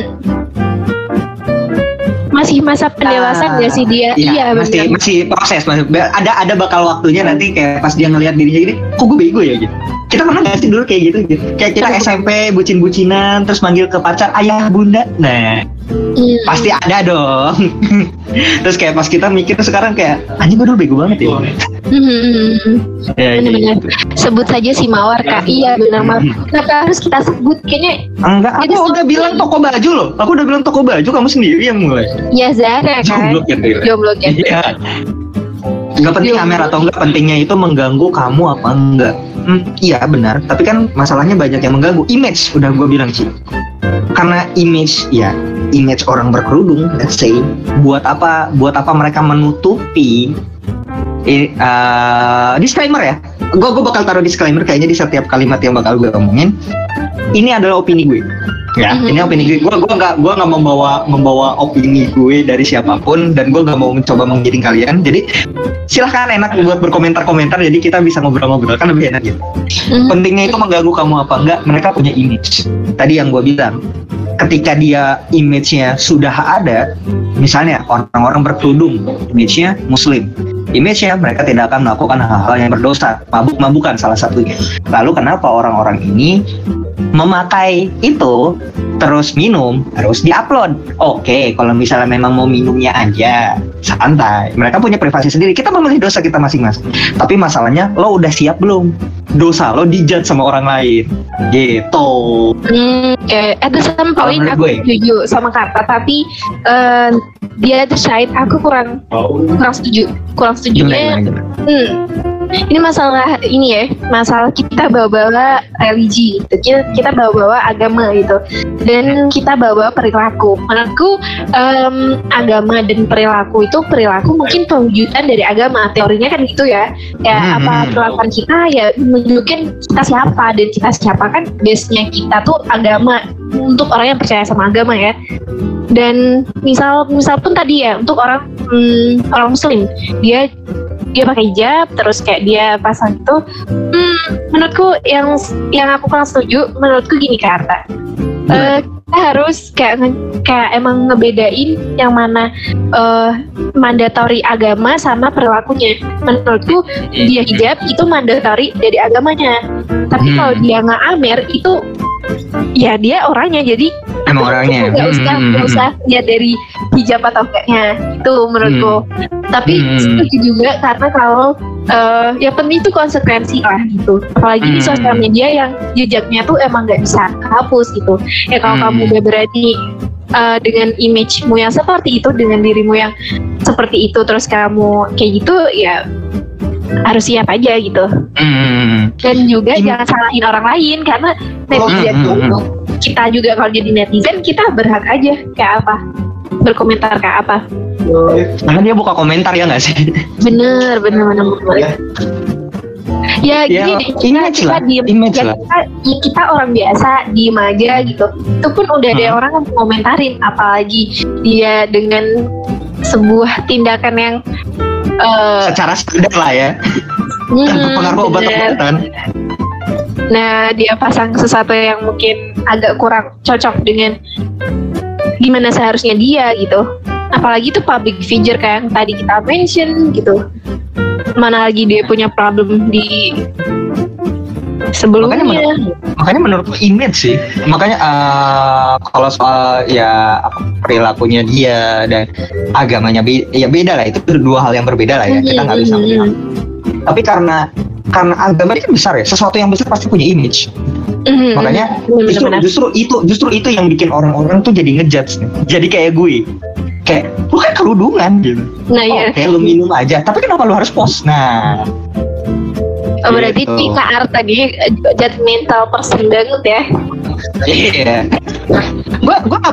masih masa pendewasaan nggak sih dia Iya, masih benar masih proses masih ada ada bakal waktunya nanti kayak pas dia ngelihat dirinya gini, kok gue bego ya gitu. Kita pernah nggak sih dulu kayak gitu gitu. Kayak kita SMP bucin-bucinan terus manggil ke pacar ayah bunda. Nah, Hmm. pasti ada dong. terus kayak pas kita mikir sekarang kayak anjing gue dulu bego banget ya. Hmm. Ya, Bener-bener. gitu. sebut saja si Mawar kak iya benar Mawar kenapa harus kita sebut kayaknya Enggak, aku udah bilang toko baju loh. Aku udah bilang toko baju, kamu sendiri yang mulai. ya Zara kan Jomblo ya, Tira. jomblo kan Iya. Nggak penting Jomblo. Amer atau enggak, pentingnya itu mengganggu kamu apa enggak. Hmm, iya benar, tapi kan masalahnya banyak yang mengganggu. Image, udah gue bilang sih. Karena image, ya image orang berkerudung, let's say, buat apa, buat apa mereka menutupi eh, uh, disclaimer ya. Gue gue bakal taruh disclaimer kayaknya di setiap kalimat yang bakal gue omongin. Ini adalah opini gue. Ya, Mhm. ini opini gue. Gue gua nggak gua nggak membawa membawa opini gue dari siapa pun dan gue nggak mau mencoba menggiring kalian. Jadi silahkan enak buat berkomentar-komentar. Jadi kita bisa ngobrol-ngobrol kan lebih enak gitu. Hmm. Pentingnya itu mengganggu kamu apa enggak? Mereka punya image. Tadi yang gue bilang, ketika dia image-nya sudah ada, misalnya orang-orang berkerudung, image-nya muslim. Image-nya mereka tidak akan melakukan hal-hal yang berdosa, mabuk-mabukan salah satunya. Lalu kenapa orang-orang ini memakai itu terus minum harus diupload. Oke, kalau misalnya memang mau minumnya aja santai. Mereka punya privasi sendiri. Kita memilih dosa kita masing-masing. Tapi masalahnya lo udah siap belum? Dosa lo dijudge sama orang lain. Gitu. Hmm, kayak at the Kalau point aku setuju sama kata tapi eh, dia tuh side aku kurang kurang setuju kurang setujunya gimana, gimana? Ini masalah ini ya, masalah kita bawa-bawa religi gitu. Kita, kita bawa-bawa agama gitu. Dan kita bawa-bawa perilaku. Menurutku em, agama dan perilaku itu perilaku mungkin pewujudan dari agama. Teorinya kan gitu ya. Ya Hmm, apa hmm. perlakuan kita ya menunjukkan kita siapa dan kita siapa kan base-nya kita tuh agama untuk orang yang percaya sama agama ya. Dan misal misal pun tadi ya untuk orang hmm, orang muslim dia dia pakai hijab terus kayak dia pasang itu hmm, menurutku yang yang aku kurang setuju menurutku gini Kak Arta. Eh, kita harus kayak kayak emang ngebedain yang mana eh mandatori agama sama perilakunya. Menurutku dia hijab itu mandatori dari agamanya. Tapi Hmm. kalau dia nggak amer itu ya dia orangnya. Jadi Emang orangnya. nggak usah Hmm, nggak hmm, usah lihat dari hijab atau enggaknya itu menurutku tapi Hmm. setuju juga karena kalau eh yang penting itu konsekuensi lah gitu apalagi di Hmm. sosial media yang jejaknya tuh emang nggak bisa hapus gitu ya kalau Hmm. kamu udah berani eh, dengan image-mu yang seperti itu dengan dirimu yang seperti itu terus kamu kayak gitu ya harus siap aja gitu Hmm, hmm, hmm. dan juga Ini- jangan salahin orang lain karena Oh, netizen hmm, hmm, tuh kita juga kalau jadi netizen kita berhak aja kayak apa berkomentar kayak apa Karena dia buka komentar ya nggak sih? bener bener bener, bener. Ya. ya Ya, gini deh kita, kita diem image ya lah. kita, ya kita orang biasa diem aja gitu itu pun udah ada Hmm. orang yang komentarin apalagi dia dengan sebuah tindakan yang eh, Secara sadar lah ya. hmm, Tanpa pengaruh bener. obat-obatan. Nah, dia pasang sesuatu yang mungkin agak kurang cocok dengan gimana seharusnya dia gitu. Apalagi itu public figure kan tadi kita mention gitu. Mana lagi dia punya problem di sebelumnya. Makanya Makanya menurutku image sih. Makanya eh, kalau soal ya apa, perilakunya dia dan agamanya be- ya beda lah itu dua hal yang berbeda lah ya. Kita nggak bisa Hmm, bilang. Tapi karena karena agama ini kan besar ya, sesuatu yang besar pasti punya image. Mhm, Makanya bener, justru, justru itu justru itu yang bikin orang-orang tuh jadi ngejudge. Nih. jadi kayak gue. Kayak lu kan kerudungan gitu. Nah, ya. oke lu minum aja. Tapi kenapa lu harus post? Nah. Oh, berarti gitu. Arta dia eh, judgmental person banget ya. iya. Gua gua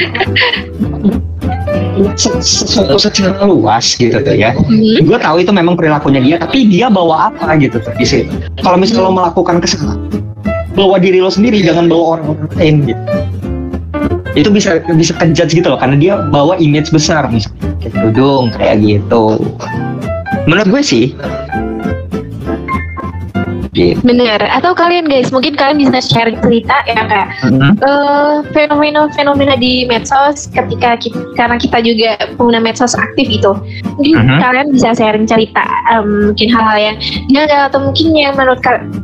Se- sesuatu secara luas gitu tuh ya. Mhm. gue tahu itu memang perilakunya dia tapi dia bawa apa gitu tuh di situ. Kalau misalnya lo melakukan kesalahan bawa diri lo sendiri jangan bawa orang lain gitu. Itu bisa bisa kejudge gitu loh karena dia bawa image besar misalnya. Kayak kerudung kayak gitu. Menurut gue sih gitu Bener. Atau kalian guys, mungkin kalian bisa share cerita ya kayak Mhm. eh, fenomena-fenomena di medsos ketika kita, karena kita juga pengguna medsos aktif itu mungkin Mhm. kalian bisa sharing cerita em, mungkin hal-hal yang ya atau mungkin yang menurut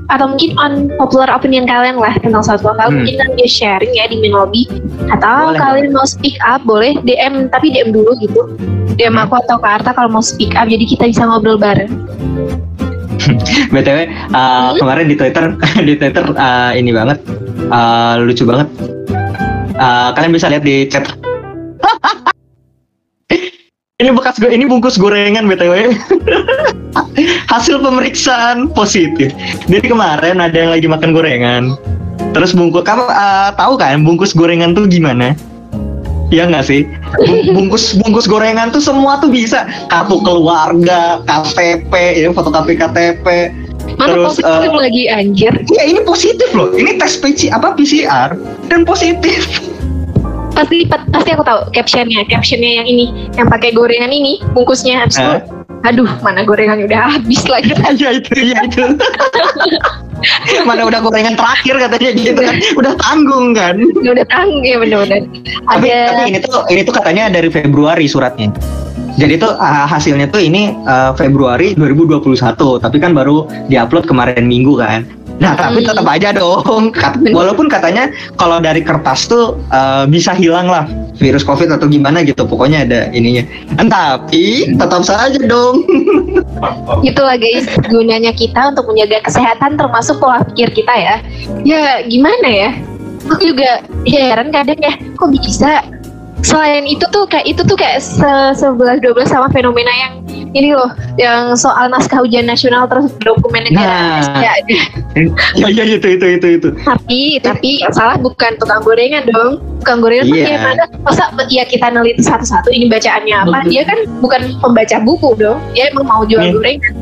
atau mungkin unpopular opinion kalian lah tentang suatu hal Hmm. mungkin nanti sharing ya di main lobby atau Boleh, kalian mau speak up boleh DM tapi DM dulu gitu DM Hmm. aku atau ke Arta kalau mau speak up jadi kita bisa ngobrol bareng btw uh, kemarin di twitter di twitter uh, ini banget uh, lucu banget. Uh, kalian bisa lihat di chat. Ini bekas gue ini bungkus gorengan btw hasil pemeriksaan positif. Jadi kemarin ada yang lagi makan gorengan. Terus bungkus kamu uh, tahu kan bungkus gorengan tuh gimana Iya nggak sih? Bung- Bungkus bungkus gorengan tuh semua tuh bisa kartu keluarga, KTP, ya fotokopi KTP, mana Terus, positif eh, lagi anjir Ya ini positif loh. Ini tes PC apa PCR dan positif. pasti pa- pasti aku tahu captionnya captionnya yang ini yang pakai gorengan ini bungkusnya habis itu Eh? Aduh mana gorengannya udah habis lagi Iya itu, iya itu. Mana udah gorengan terakhir katanya gitu kan. Udah tanggung kan. udah tanggung ya bener-bener Tapi, ada tapi ini tuh ini tuh katanya dari Februari suratnya. Jadi tuh ah, hasilnya tuh ini ah, Februari 2021, tapi kan baru diupload kemarin Minggu kan. Nah, tapi tetap aja dong. Walaupun katanya kalau dari kertas tuh ah, bisa hilang lah virus Covid atau gimana gitu. Pokoknya ada ininya. Tapi tetap saja dong. itulah guys gunanya kita untuk menjaga kesehatan termasuk pola pikir kita ya ya gimana ya aku juga heran kadang ya kok bisa selain itu tuh kayak itu tuh kayak se 11 12 sama fenomena yang ini loh yang soal naskah ujian nasional terus dokumen negara Nah. ya ya ya itu itu itu itu. Tapi tapi yang salah bukan tukang gorengan dong. Tukang gorengan tuh Iya. gimana masa ya kita neliti satu-satu ini bacaannya apa? Dia kan bukan pembaca buku dong. Dia emang mau jual Iya. gorengan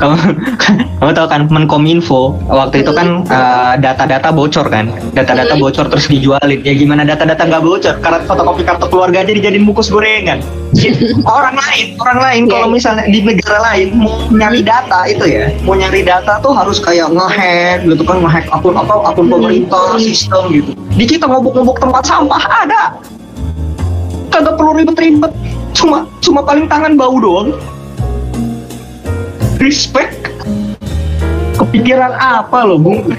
kamu kamu tahu kan Menkominfo? Waktu itu kan uh, data-data bocor kan? Data-data Hmm. bocor terus dijualin. Ya gimana data-data nggak bocor? Karena fotokopi kartu keluarga aja dijadiin bungkus gorengan. Orang lain orang lain Iya, kalau iya. misalnya di negara lain mau nyari data itu ya mau nyari data tuh harus kayak ngehack gitu kan ngehack akun apa akun Hmm. pemerintah sistem gitu. Di kita ngobok-ngobok tempat sampah ada. Kagak perlu ribet-ribet. Cuma cuma paling tangan bau doang respect kepikiran apa loh bung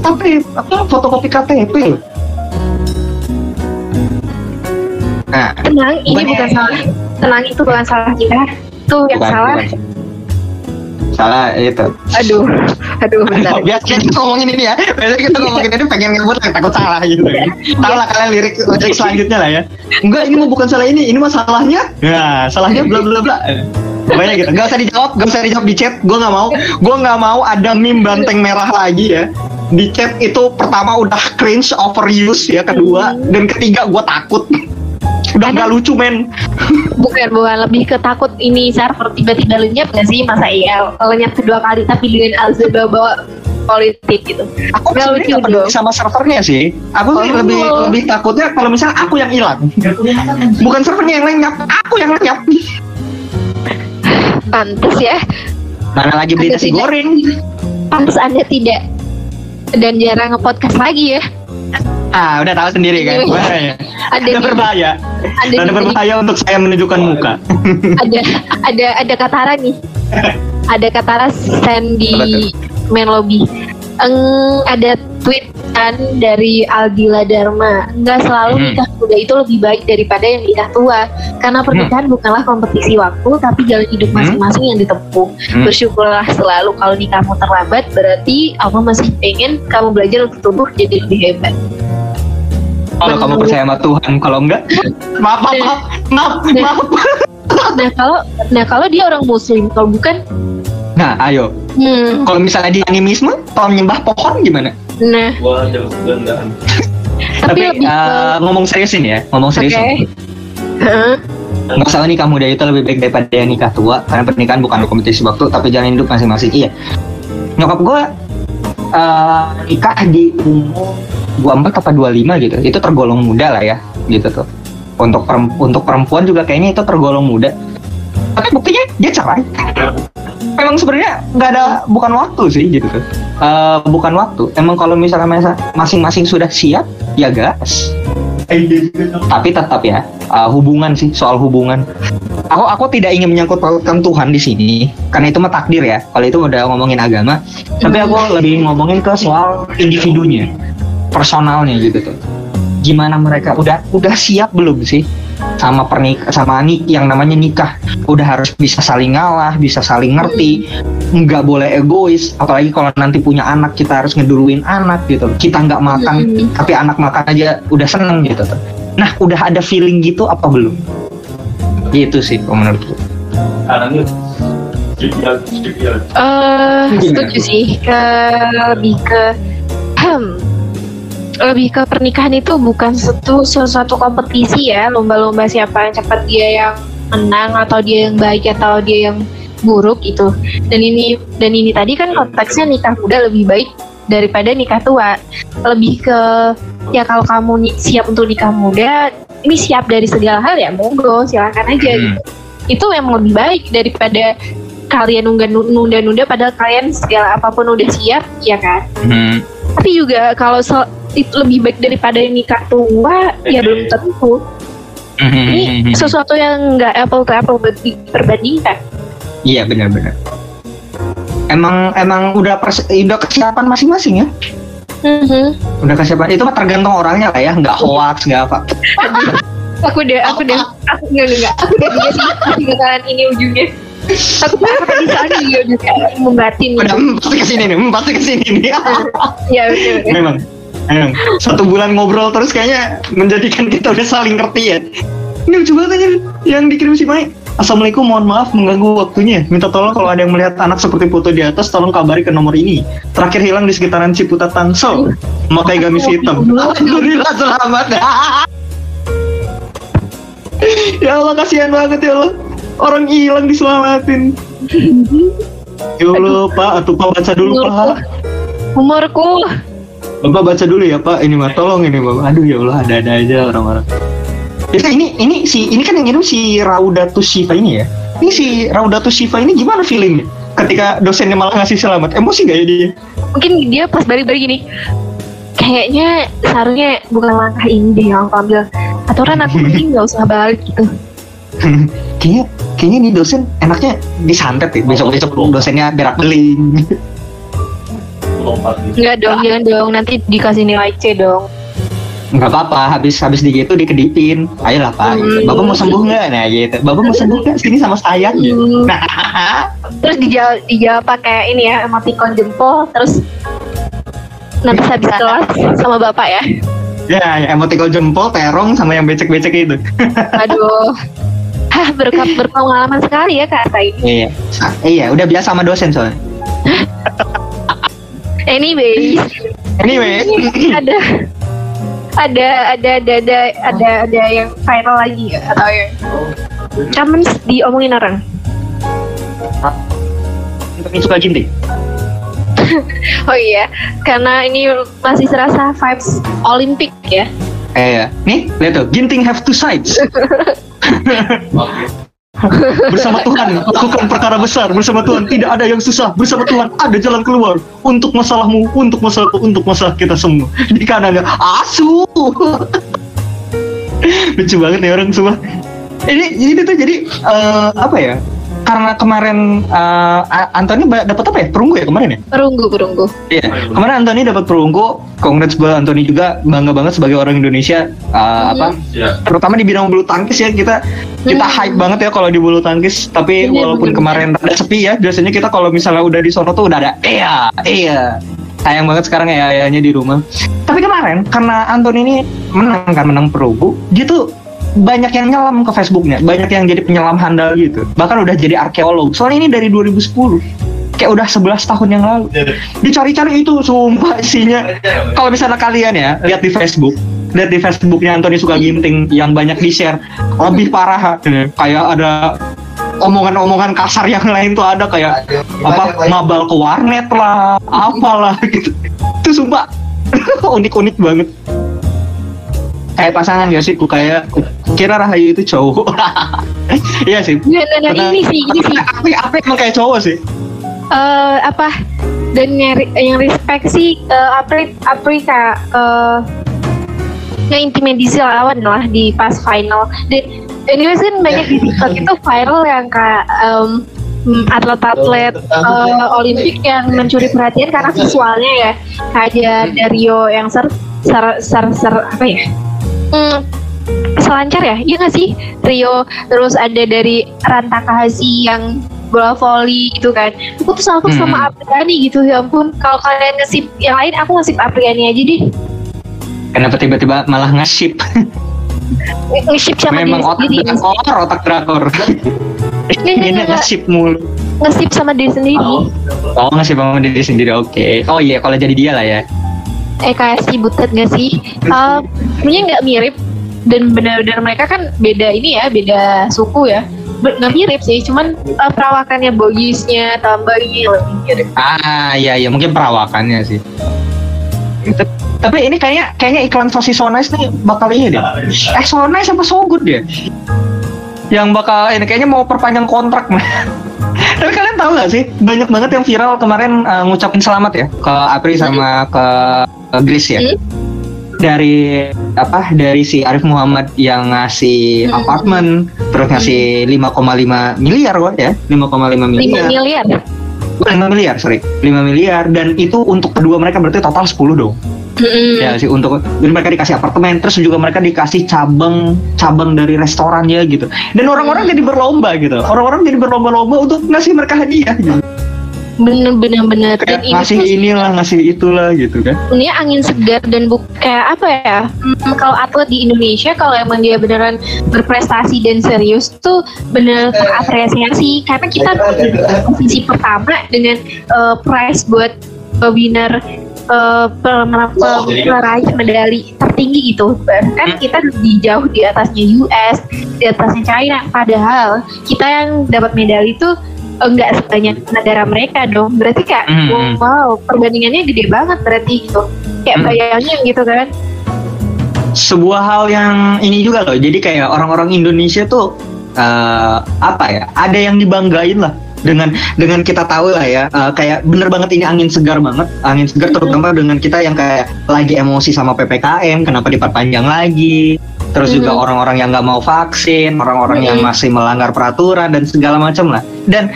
tapi apa fotokopi KTP nah tenang ini bukan salah. Tenang itu bukan salah kita. Itu yang bukan, salah. bukan. salah itu. Aduh aduh bentar. Biasanya kita ngomongin ini ya. Biasanya kita ngomongin ini pengen ngebut takut salah gitu. Tahu lah kalian lirik ojek selanjutnya lah ya. Enggak ini mah bukan salah ini. Ini mah salahnya. Ya salahnya bla bla bla Pokoknya gitu, gak usah dijawab, gak usah dijawab di chat. Gue nggak mau, gue nggak mau ada meme banteng merah lagi ya. Di chat itu pertama udah cringe, overuse ya, kedua dan ketiga gue takut. Udah nggak lucu men. bukan bukan lebih ke takut ini server tiba-tiba lenyap gak sih masa iya lenyap kedua kali tapi dengan Alza bawa politik gitu Aku Nggak lucu nggak peduli sama servernya sih. Aku Oh. lebih lebih takutnya kalau misalnya aku yang hilang. Bukan servernya yang lenyap, aku yang lenyap. Pantes ya Mana lagi beli nasi goreng? pantes anda tidak dan jarang nge-podcast lagi ya Ah, udah tahu sendiri kan. Iya. Bahaya. ada Ada berbahaya. ada Ada berbahaya untuk saya menunjukkan muka. ada ada ada katara nih ada katara send di main lobby Eng, ada tweet kan dari Aldila Dharma nggak selalu Hmm. nikah muda itu lebih baik daripada yang nikah tua karena pernikahan bukanlah kompetisi waktu tapi jalan hidup Hmm. masing-masing yang ditempuh Hmm. bersyukurlah selalu kalau nikahmu terlambat berarti Allah masih pengen kamu belajar untuk tumbuh jadi lebih hebat Kalau kamu percaya sama Tuhan, kalau enggak, maaf, maaf, maaf, maaf, maaf. nah kalau nah kalau dia orang muslim kalau bukan Nah, ayo. hmm, Kalau misalnya di animisme, kalau menyembah pohon gimana? nah gandaan. tapi, Tapi lebih ke eh, ngomong seriusin ya, ngomong Oke. seriusin. Heeh. Nggak salah nikah muda itu lebih baik daripada yang nikah tua, karena pernikahan bukan kompetisi waktu, tapi jalan hidup masing-masing. Iya. Nyokap gue eh, nikah di umur 24 apa 25 gitu. Itu tergolong muda lah ya, gitu tuh. Untuk perem- untuk perempuan juga kayaknya itu tergolong muda. Tapi buktinya dia cerai. Memang sebenarnya nggak ada bukan waktu sih gitu tuh. Eh, bukan waktu. Emang kalau misalnya masing-masing sudah siap, ya gas. Tapi tetap ya eh, hubungan sih soal hubungan. Aku aku tidak ingin menyangkut pautkan Tuhan di sini karena itu mah takdir ya. Kalau itu udah ngomongin agama, tapi aku lebih ngomongin ke soal individunya, personalnya gitu tuh. Gimana mereka udah udah siap belum sih sama pernik sama nik yang namanya nikah udah harus bisa saling ngalah bisa saling ngerti nggak boleh egois apalagi kalau nanti punya anak kita harus ngeduluin anak gitu kita nggak makan Mm-mm. tapi anak makan aja udah seneng gitu. Nah, udah ada feeling gitu apa belum? Gitu sih menurutku. Spesial. Eh, setuju tuh? sih ke lebih ke hmm, lebih ke pernikahan itu bukan satu sesuatu kompetisi ya. Lomba-lomba siapa yang cepat dia yang menang atau dia yang baik atau dia yang buruk itu dan ini dan ini tadi kan konteksnya nikah muda lebih baik daripada nikah tua. Lebih ke ya kalau kamu siap untuk nikah muda ini siap dari segala hal ya monggo silakan aja Hmm. gitu. Itu yang lebih baik daripada kalian nunda- nunda-nunda padahal kalian segala apa pun udah siap ya kan Hmm. tapi juga kalau itu lebih baik daripada nikah tua ya belum tentu ini sesuatu yang nggak apple to apple perbandingkan Iya benar-benar. Emang emang udah pers- udah kesiapan masing-masing ya. Mhm. Udah kesiapan itu mah tergantung orangnya lah ya, nggak hoax nggak apa. aku udah aku udah aku nggak nggak aku udah sih bakalan ini ujungnya aku aku tadi soalnya juga udah kayak membatin Udah pasti ke sini nih, pasti ke sini nih. ya bener bener. memang. Memang. Satu bulan ngobrol terus kayaknya menjadikan kita udah saling ngerti ya. Ini lucu banget aja yang dikirim si Mai. Assalamualaikum, mohon maaf mengganggu waktunya. Minta tolong kalau ada yang melihat anak seperti foto di atas, tolong kabari ke nomor ini. Terakhir hilang di sekitaran Ciputat Tangsel. Memakai gamis hitam. Alhamdulillah selamat. ya Allah kasihan banget ya Allah. Orang hilang diselamatin. Ya Allah Pak, atau Pak baca dulu Pak. Umurku. Bapak baca dulu ya Pak, ini mah tolong ini Bapak. Aduh ya Allah, ada-ada aja orang-orang. Ya, ini ini si ini kan yang ngirim si Raudatus Shiva ini ya. Ini si Raudatus Shiva ini gimana feelingnya? Ketika dosennya malah ngasih selamat, emosi gak ya dia? Mungkin dia pas balik-balik gini. Kayaknya seharusnya bukan langkah ini deh yang aku ambil. Atau kan aku mending nggak usah balik gitu. kayaknya kayaknya nih dosen enaknya disantet ya. Besok besok dosennya berak beling. gitu. Enggak dong, jangan dong. Nanti dikasih nilai C dong. Nggak apa-apa, habis habis di gitu dikedipin. Ayolah Pak, gitu. Hmm. Bapak mau sembuh nggak? Nah gitu. Bapak mau sembuh nggak? Sini sama saya gitu. Hmm. Nah, Terus dijawab, dijawab pakai ini ya, emoticon jempol. Terus nanti habis kelas sama bapak ya. ya, ya emoticon jempol, terong sama yang becek-becek itu. Aduh. Berkat berpengalaman sekali ya Kak Ata ini. Iya. Iya, udah biasa sama dosen soalnya. Anyway, Anyway, ada ada ada ada ada ada ada yang viral lagi ya atau yang Cuman diomongin orang. ini suka ginting. Oh iya, karena ini masih serasa vibes Olimpik ya. Eh, ya. nih, lihat tuh, ginting have two sides. Bersama Tuhan, lakukan perkara besar. Bersama Tuhan, tidak ada yang susah. Bersama Tuhan, ada jalan keluar. Untuk masalahmu, untuk masalahku, untuk masalah kita semua. Di kanannya, asu. Lucu banget nih orang semua. Ini, ini tuh jadi, eh, apa ya? Karena kemarin eh, A- Anthony dapat apa ya? Perunggu ya kemarin ya? Perunggu, perunggu. Iya, kemarin Anthony dapat perunggu. Congrats buat Anthony juga bangga banget sebagai orang Indonesia. eh, apa? Ya. Terutama di bidang bulu tangkis ya kita kita Hmm. hype banget ya kalau di bulu tangkis. Tapi Bener, walaupun bener, kemarin rada sepi ya, biasanya kita kalau misalnya udah di sono tuh udah ada iya iya. Sayang banget sekarang ya ayahnya di rumah. Tapi kemarin karena Anthony ini menang kan menang perunggu, dia tuh banyak yang nyelam ke Facebooknya, banyak yang jadi penyelam handal gitu. Bahkan udah jadi arkeolog. Soalnya ini dari 2010. Kayak udah 11 tahun yang lalu. Dicari-cari itu sumpah isinya. Kalau misalnya kalian ya lihat di Facebook, lihat di Facebooknya Anthony suka ginting yang banyak di share, lebih parah kayak ada omongan-omongan kasar yang lain tuh ada kayak apa mabal ke warnet lah, apalah gitu. Itu sumpah unik-unik banget. Kayak pasangan gak sih? Ku kayak kira Rahayu itu cowok. Iya sih. Nah, nah, nah, ini sih, ini sih. Apa apa emang kayak cowok sih? eh apa dan yang, yang respect sih eh, Apri Aprika uh, ngeintimidasi lawan lah di pas final dan anyways kan banyak di TikTok itu viral yang em, mm, atlet-atlet eh, Olimpik yang mencuri perhatian karena visualnya ya kayak Dario yang ser ser ser, ser apa ya Hmm, selancar ya iya nggak sih Rio terus ada dari Ranta Kahasi yang bola voli gitu kan aku tuh salvo Hmm. sama Apriani gitu ya ampun kalau kalian ngesip yang lain aku ngesip Apriani aja deh Kenapa tiba-tiba malah nge-ship? nge-ship sama Memang diri otak sendiri drakor, otak drakor. Ini nggak, nge-ship mulu. ngesip sama diri sendiri Oh nge-ship sama diri sendiri, oke. Oh iya, kalau jadi dia lah ya. Eh kayak si butet gak sih Eh, sebenarnya nggak mirip dan benar-benar mereka kan beda ini ya beda suku ya nggak mirip sih cuman eh, perawakannya bogisnya tambahnya lebih mirip Ah iya iya, mungkin perawakannya sih. Tapi ini kayaknya kayaknya iklan sosis so nice nih bakal ini deh. Eh so nice apa so good dia? Yang bakal ini kayaknya mau perpanjang kontrak mah. Tapi kalian tahu gak sih? Banyak banget yang viral kemarin eh, ngucapin selamat ya ke Apri sama ke, ke Grace ya. Hmm. Dari apa? Dari si Arif Muhammad yang ngasih Hmm. apartemen terus ngasih 5,5 miliar kok ya? 5,5 5 miliar. Miliar? 5 miliar sorry. 5 miliar dan itu untuk kedua mereka berarti total 10 dong Mm-mm. ya sih untuk dan mereka dikasih apartemen terus juga mereka dikasih cabang cabang dari restorannya gitu. Dan orang-orang jadi berlomba gitu. Orang-orang jadi berlomba-lomba untuk ngasih mereka hadiah gitu. Bener bener bener. Dan kayak ini ngasih tuh inilah ngasih itulah gitu kan. Sebenarnya angin segar dan buk kayak apa ya? Hmm, kalau atlet di Indonesia kalau emang dia beneran berprestasi dan serius tuh bener terapresiasi karena kita posisi pertama dengan eh, prize buat eh, winner eh, peraih medali tertinggi gitu. Bahkan kita lebih jauh di atasnya US di atasnya China. Padahal kita yang dapat medali tuh enggak sebanyak negara mereka dong. Berarti kayak Hmm. wow perbandingannya gede banget berarti gitu. Kayak Hmm. bayangin gitu kan. Sebuah hal yang ini juga loh. Jadi kayak orang-orang Indonesia tuh eh, apa ya ada yang dibanggain lah dengan dengan kita tahu lah ya eh, kayak bener banget ini angin segar banget angin segar terutama dengan kita yang kayak lagi emosi sama ppkm kenapa diperpanjang lagi terus juga Mhm. orang-orang yang nggak mau vaksin orang-orang yang Mhm. masih melanggar peraturan dan segala macam lah dan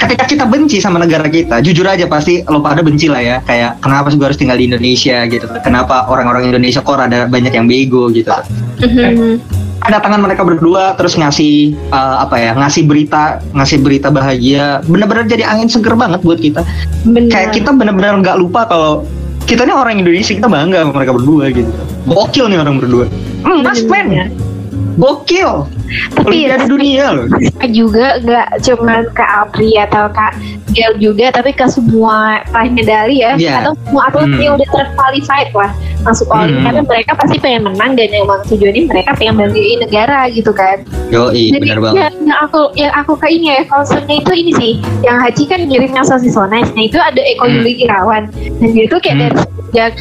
ketika kita benci sama negara kita, jujur aja pasti lo pada benci lah ya. Kayak kenapa sih gue harus tinggal di Indonesia gitu? Kenapa orang-orang Indonesia kok ada banyak yang bego gitu? Mhm. Ada tangan mereka berdua terus ngasih eh, apa ya? Ngasih berita, ngasih berita bahagia. Bener-bener jadi angin seger banget buat kita. bener Kayak kita bener-bener nggak lupa kalau kita ini orang Indonesia kita bangga sama mereka berdua gitu. Gokil nih orang berdua. Hmm, mas Bener. men. Gokil. tapi Olimpiade dunia loh. juga nggak cuman ke Apri atau kak Gel juga tapi ke semua peraih medali ya Iya. atau semua atlet Hmm. yang udah terqualified lah masuk Hmm. Olimpiade mereka pasti pengen menang dan emang tujuannya mereka pengen banggain negara gitu kan Yoi, Jadi bener banget. yang, yang aku yang aku ke ini ya konsepnya itu ini sih yang Haji kan ngirimnya sosis so nice nah itu ada Eko Hmm. Yuli Irawan dan dia tuh kayak Hmm. dari sejak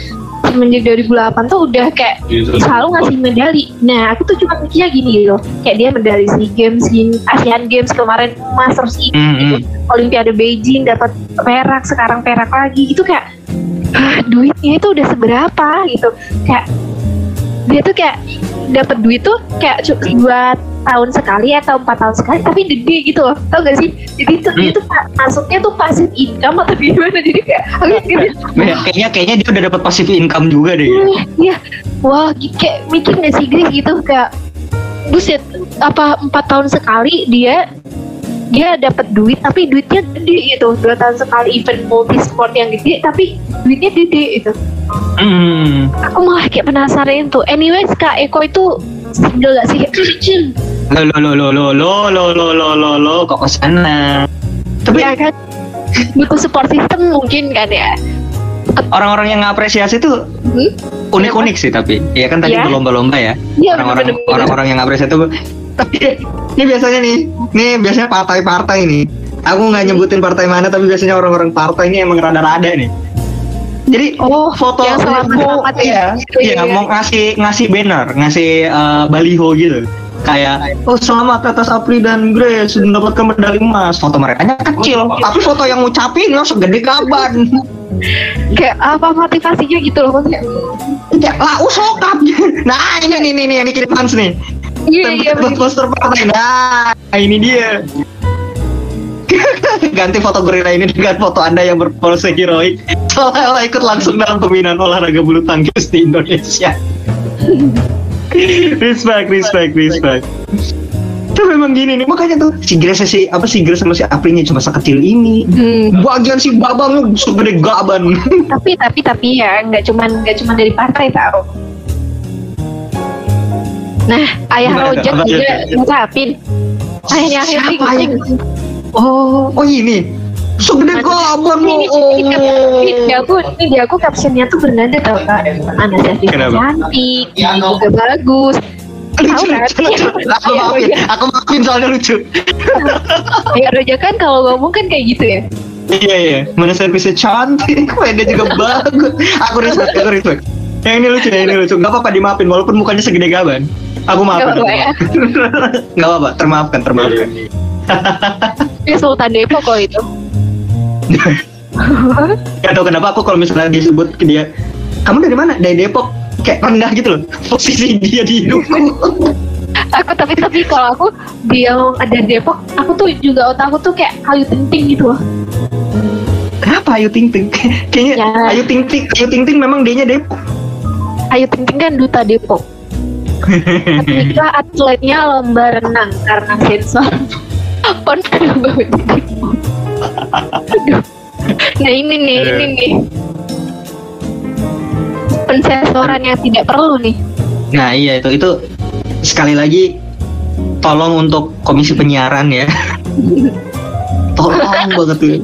semenjak 2008 tuh udah kayak Gitu. selalu ngasih medali. Nah, aku tuh cuma mikirnya gini loh, kayak dia medali SEA Games, gini, Asian Games kemarin Masters ini, Hmm, gitu. Olimpiade Beijing dapat perak, sekarang perak lagi, itu kayak ah, duitnya itu udah seberapa gitu, kayak dia tuh kayak dapat duit tuh kayak dua tahun sekali atau empat tahun sekali tapi gede gitu loh. Tau gak sih? Jadi tuh dia tuh pa- masuknya tuh passive income atau gimana? Jadi kayak aku Ya, kayaknya kayaknya dia udah dapat passive income juga deh. Wah, Iya, wah kayak mikir gak sih gitu kayak buset apa empat tahun sekali dia dia dapat duit tapi duitnya gede gitu dua tahun sekali event multi sport yang gede tapi duitnya gede gitu Hmm. aku malah kayak penasaran tuh anyways kak Eko itu single gak sih Lo lo lo lo lo lo lo lo lo lo lo kok ke sana. Tapi ya kan butuh support system mungkin kan ya orang-orang yang ngapresiasi tuh Hmm? unik-unik sih tapi ya kan tadi Iya. berlomba-lomba ya Iya, orang-orang orang-orang yang ngapresiasi tuh tapi ini biasanya nih nih biasanya partai-partai nih aku nggak nyebutin partai mana tapi biasanya orang-orang partai ini emang rada-rada nih jadi Oh, foto yang selamat-selamat iya, ya. iya, Iya, iya. mau ngasih ngasih banner ngasih eh, baliho gitu kayak oh selamat atas Apri dan Grace mendapatkan medali emas foto mereka kecil tapi foto yang ngucapin lo segede gaban kayak apa motivasinya gitu loh maksudnya Ya, lah usokap. Nah, ini nih nih nih yang dikirim Hans nih. Iya iya poster partai. Nah, ini dia. Ganti foto gorila ini dengan foto Anda yang berpose heroik. Soalnya ikut langsung dalam pembinaan olahraga bulu tangkis di Indonesia. respect, respect, respect. Itu memang gini nih, makanya tuh si Grace si apa si Grace sama si Aprinya cuma sekecil ini. Hmm. Bagian si Babang segede gaban. tapi tapi tapi ya nggak cuman nggak cuman dari partai tau nah ayah Rojak juga ngucapin ayahnya Henry Siapa ayah? Oh, oh ini. Segede ini lo. ini, ini, ini di aku ini di aku captionnya tuh bernada tau kak Ana Syafiq Kenapa? cantik dia juga bagus lucu, lucu, lucu. Aku maafin, aku maafin soalnya lucu. ayah Rojak kan kalau ngomong kan kayak gitu ya Iya iya, mana servisnya cantik, mainnya juga bagus. Aku respect, aku respect. Yang ini lucu, yang ini lucu. Gak apa-apa dimaafin, walaupun mukanya segede gaban. Aku maafin. Nggak apa-apa ya. Gak apa-apa, termaafkan, termaafkan. ini Sultan Depok kok itu Gak tau kenapa aku kalau misalnya disebut ke dia, kamu dari mana? Dari Depok. Kayak rendah gitu loh, posisi dia di hidupku. aku tapi tapi kalau aku dia ada Depok aku tuh juga otak aku tuh kayak kayu penting gitu loh Kenapa Ayu Ting Ting? Kayaknya Ya. Ayu Ting Ting, Ayu Ting Ting memang dia Depok. Ayu Ting Ting kan duta Depok. Ketika atletnya lomba renang karena sensor pon. Nah ini nih, Aduh. ini nih. Pensensoran yang tidak perlu nih. Nah iya itu itu sekali lagi tolong untuk komisi penyiaran ya. tolong banget tuh.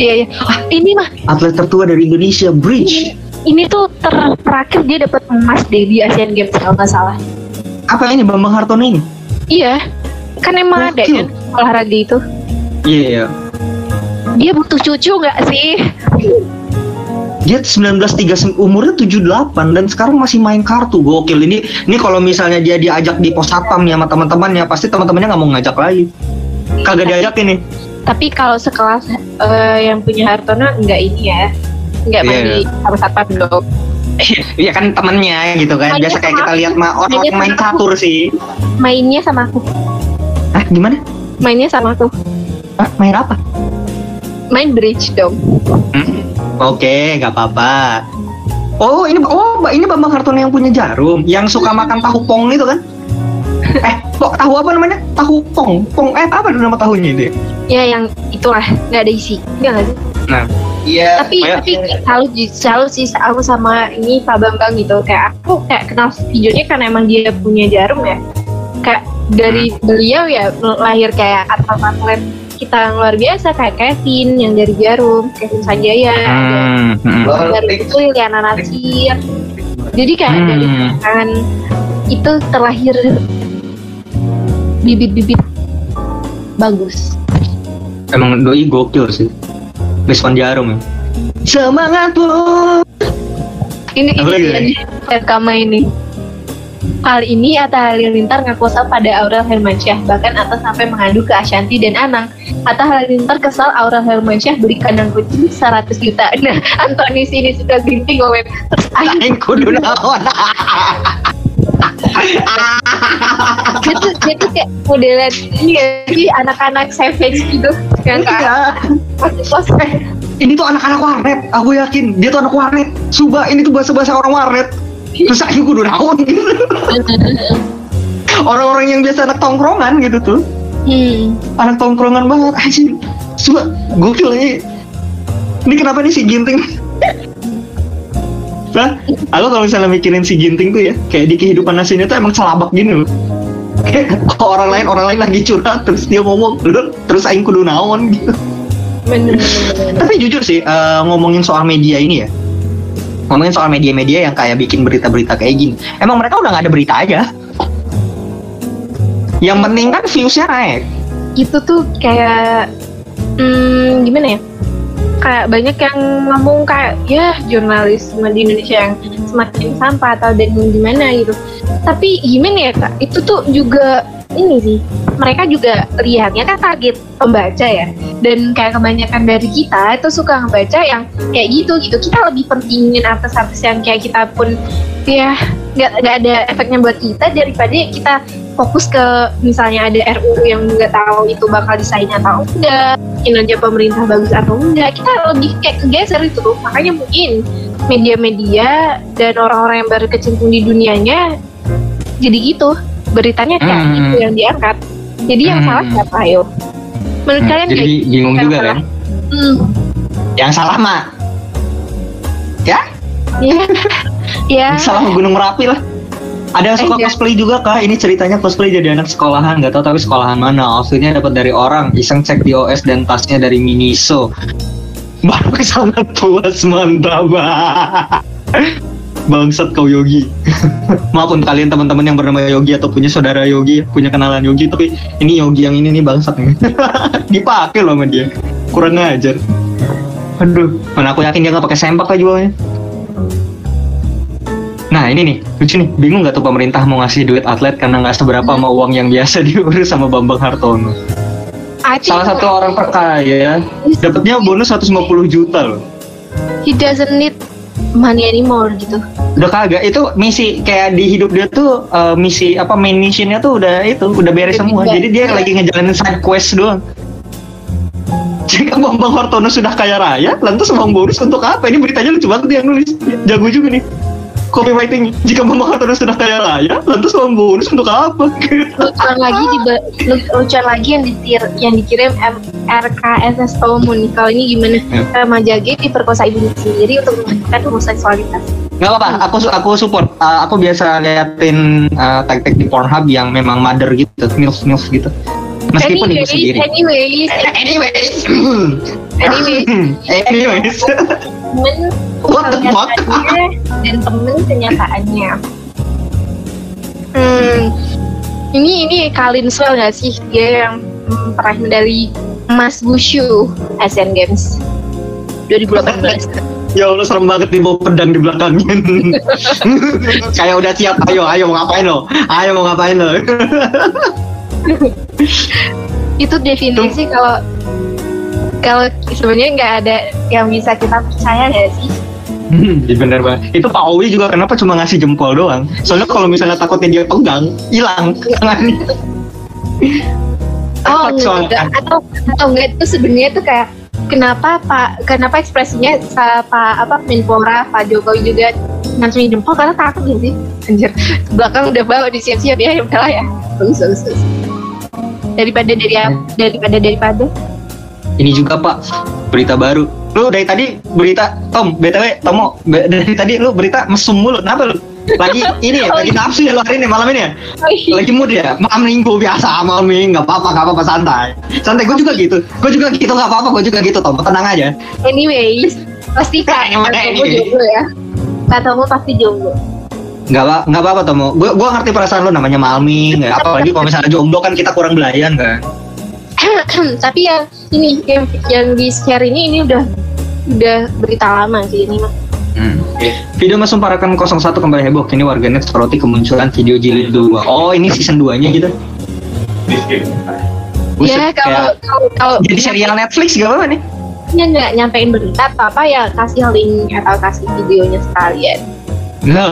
Iya, iya. Wah, ini mah, Atlet tertua dari Indonesia, Bridge. Ini tuh ter- terakhir dia dapat emas deh di Asian Games kalau nggak salah. Apa ini Bambang Hartono ini? Iya, kan emang ada kan olahraga itu. Iya, iya. Dia butuh cucu nggak sih? Dia 1930 umurnya 78 dan sekarang masih main kartu gokil ini ini kalau misalnya dia diajak di pos satpam ya sama teman-temannya pasti teman-temannya nggak mau ngajak lagi kagak diajak ini Tapi kalau sekelas eh, yang punya Hartono nggak ini ya, nggak main Iya. di sama satpam dong. Iya kan temennya gitu kan Mainnya biasa kayak kita lihat mah orang Mainnya main catur sih Mainnya sama aku, ah gimana mainnya sama aku, ah, main apa main bridge dong. Hmm, Oke, nggak apa-apa. Oh, ini oh ini Bambang Hartono yang punya jarum, yang suka makan tahu pong itu kan? eh, kok tahu apa namanya? Tahu pong. Pong eh apa nama tahunya itu? ya? Ya yang itulah nggak ada isi, nggak sih? Iya. tapi kayak- tapi salut salut sih aku sama ini Pak Bambang gitu kayak aku kayak kenal videonya karena emang dia punya jarum ya kayak dari beliau ya lahir kayak atlet-atlet kita yang luar biasa kayak Kevin yang dari jarum Kevin Sanjaya Hmm, hmm. dari itu Liliana Nasir jadi kayak Hmm. dari kan itu terlahir bibit-bibit bagus Emang doi gokil sih. Bespan jarum ya. Semangat bu. ini Apa ini Kama ini Kali ini Atta Halilintar ngaku kesal pada Aurel Hermansyah bahkan Atta sampai mengadu ke Ashanti dan Anang Atta Halilintar kesal Aurel Hermansyah beli kandang kucing 100 juta nah Antoni sini suka ginting ngomong terus aing Aing kudu naon. Dia tuh, dia tuh kayak modelan ini ya sih anak-anak savage gitu yang kayak Iya. Ini tuh anak-anak warnet. Aku yakin dia tuh anak warnet. Suba ini tuh bahasa-bahasa orang warnet. Terus aing kudu naon gitu. Orang-orang yang biasa anak tongkrongan gitu tuh. hmm. anak tongkrongan banget anjing Sumpah gokil ini ini kenapa nih si Ginting Nah, aku kalau misalnya mikirin si Ginting tuh ya kayak di kehidupan aslinya tuh emang celabak gini loh. Kayak orang lain orang lain lagi curhat terus dia ngomong terus aing kudu naon? gitu. Bener, bener, bener, bener. tapi jujur sih eh, ngomongin soal media ini ya ngomongin soal media-media yang kayak bikin berita-berita kayak gini emang mereka udah nggak ada berita aja. Yang penting kan viewsnya naik. Itu tuh kayak hmm, gimana ya kayak banyak yang ngomong kayak ya jurnalisme di Indonesia yang semakin sampah atau dan gimana gitu. Tapi gimana ya kak? Itu tuh juga ini sih mereka juga lihatnya kan target pembaca ya. Dan kayak kebanyakan dari kita itu suka ngebaca yang kayak gitu gitu. Kita lebih pentingin artis-artis yang kayak kita pun ya nggak ada efeknya buat kita daripada kita fokus ke misalnya ada RUU yang nggak tahu itu bakal disahnya atau enggak kinerja pemerintah bagus atau enggak. Kita lebih kayak kegeser itu tuh makanya mungkin media-media dan orang-orang yang baru kecimpung di dunianya jadi gitu. Beritanya kayak Hmm. gitu yang diangkat. Jadi yang Hmm. salah siapa ayo? Menurut Hmm, kalian jadi kayak bingung yang juga salah? kan? Hmm, yang salah mah ya? Ya ya yang salah Gunung Merapi lah ada yang suka Eh, iya. cosplay juga kak. Ini ceritanya cosplay jadi anak sekolahan. Nggak tahu tapi sekolahan mana. Outfitnya dapat dari orang. Iseng cek di OS dan tasnya dari Miniso baru sangat puas mantap bangsat kau Yogi. Maafun kalian teman-teman yang bernama Yogi atau punya saudara Yogi punya kenalan Yogi tapi ini Yogi yang ini nih bangsat nih. Dipakai loh sama dia. Kurang ngajar aduh. Mana aku yakin dia nggak pakai sempak lah jualnya Nah ini nih lucu nih bingung nggak tuh pemerintah mau ngasih duit atlet karena nggak seberapa sama uang yang biasa diurus sama Bambang Hartono. Think Salah satu orang terkaya dapatnya bonus 150 juta loh. he doesn't need money anymore gitu Udah kagak itu misi kayak di hidup dia tuh eh, misi apa main missionnya tuh udah itu udah beres semua. Jadi dia lagi ngejalanin side quest doang. Jika Bambang Hartono sudah kaya raya, lantas uang bonus untuk apa? Ini beritanya lucu banget dia yang nulis. Jago juga nih. Copywriting jika memakan terus sudah kaya raya lantas uang bonus untuk apa? Lucuan lagi di lu- lucuan lagi yang ditir yang dikirim M- RKSS Tomo nih kalau ini gimana? Ya. remaja gay diperkosa ibunya sendiri untuk mengajukan homoseksualitas nggak apa-apa aku aku support. Uh, aku biasa liatin uh, tag-tag di Pornhub yang memang mother gitu milf milf gitu. Meskipun ibu anyways sendiri. anyways. Anyways. Anyways. Anyways temen What the fuck? kenyataannya dan temen kenyataannya hmm ini ini Kalin Swell nggak sih dia yang mm, peraih medali emas wushu Asian Games 2018 Ya Allah serem banget dibawa pedang di belakangnya. Kayak udah siap, ayo, ayo mau ngapain lo? Ayo mau ngapain lo? itu definisi kalau kalau sebenarnya nggak ada yang bisa kita percaya nggak sih Hmm, iya bener banget. Itu Pak Owi juga kenapa cuma ngasih jempol doang? Soalnya kalau misalnya takutnya dia pegang, hilang tangannya. oh enggak atau atau enggak itu sebenarnya tuh kayak kenapa pak kenapa ekspresinya pak apa Menpora Pak Jokowi juga ngacungin jempol karena takut gak sih anjir belakang udah bawa disiap-siap ya ya udahlah ya bagus bagus bagus. daripada dari daripada daripada Ini juga Pak, berita baru. Lu dari tadi berita, Tom, BTW, Tomo, dari tadi lu berita mesum mulu. Kenapa lu? Lagi ini ya, lagi nafsu ya lu hari ini malam ini ya? oh, iya. lagi mood ya malam minggu biasa malam minggu nggak apa-apa nggak apa-apa santai santai gue juga gitu gue juga gitu nggak apa-apa gue juga gitu Tom tenang aja anyways pasti kak ini? jomblo ya katamu pasti jomblo nggak apa nggak apa-apa Tom gue gue ngerti perasaan lo namanya malming ya. apalagi kalau misalnya jomblo kan kita kurang belayan kan tapi yang ini yang, yang di share ini ini udah udah berita lama sih ini mah Video Mesum Parakan 01 kembali heboh. Kini warganet soroti kemunculan video jilid 2 Oh ini season 2 nya gitu? Di skip. Buset, ya kalau kayak kalau kalau Jadi serial Netflix gak apa-apa nih? Nya nggak nyampein berita atau apa ya kasih link atau kasih videonya sekalian. No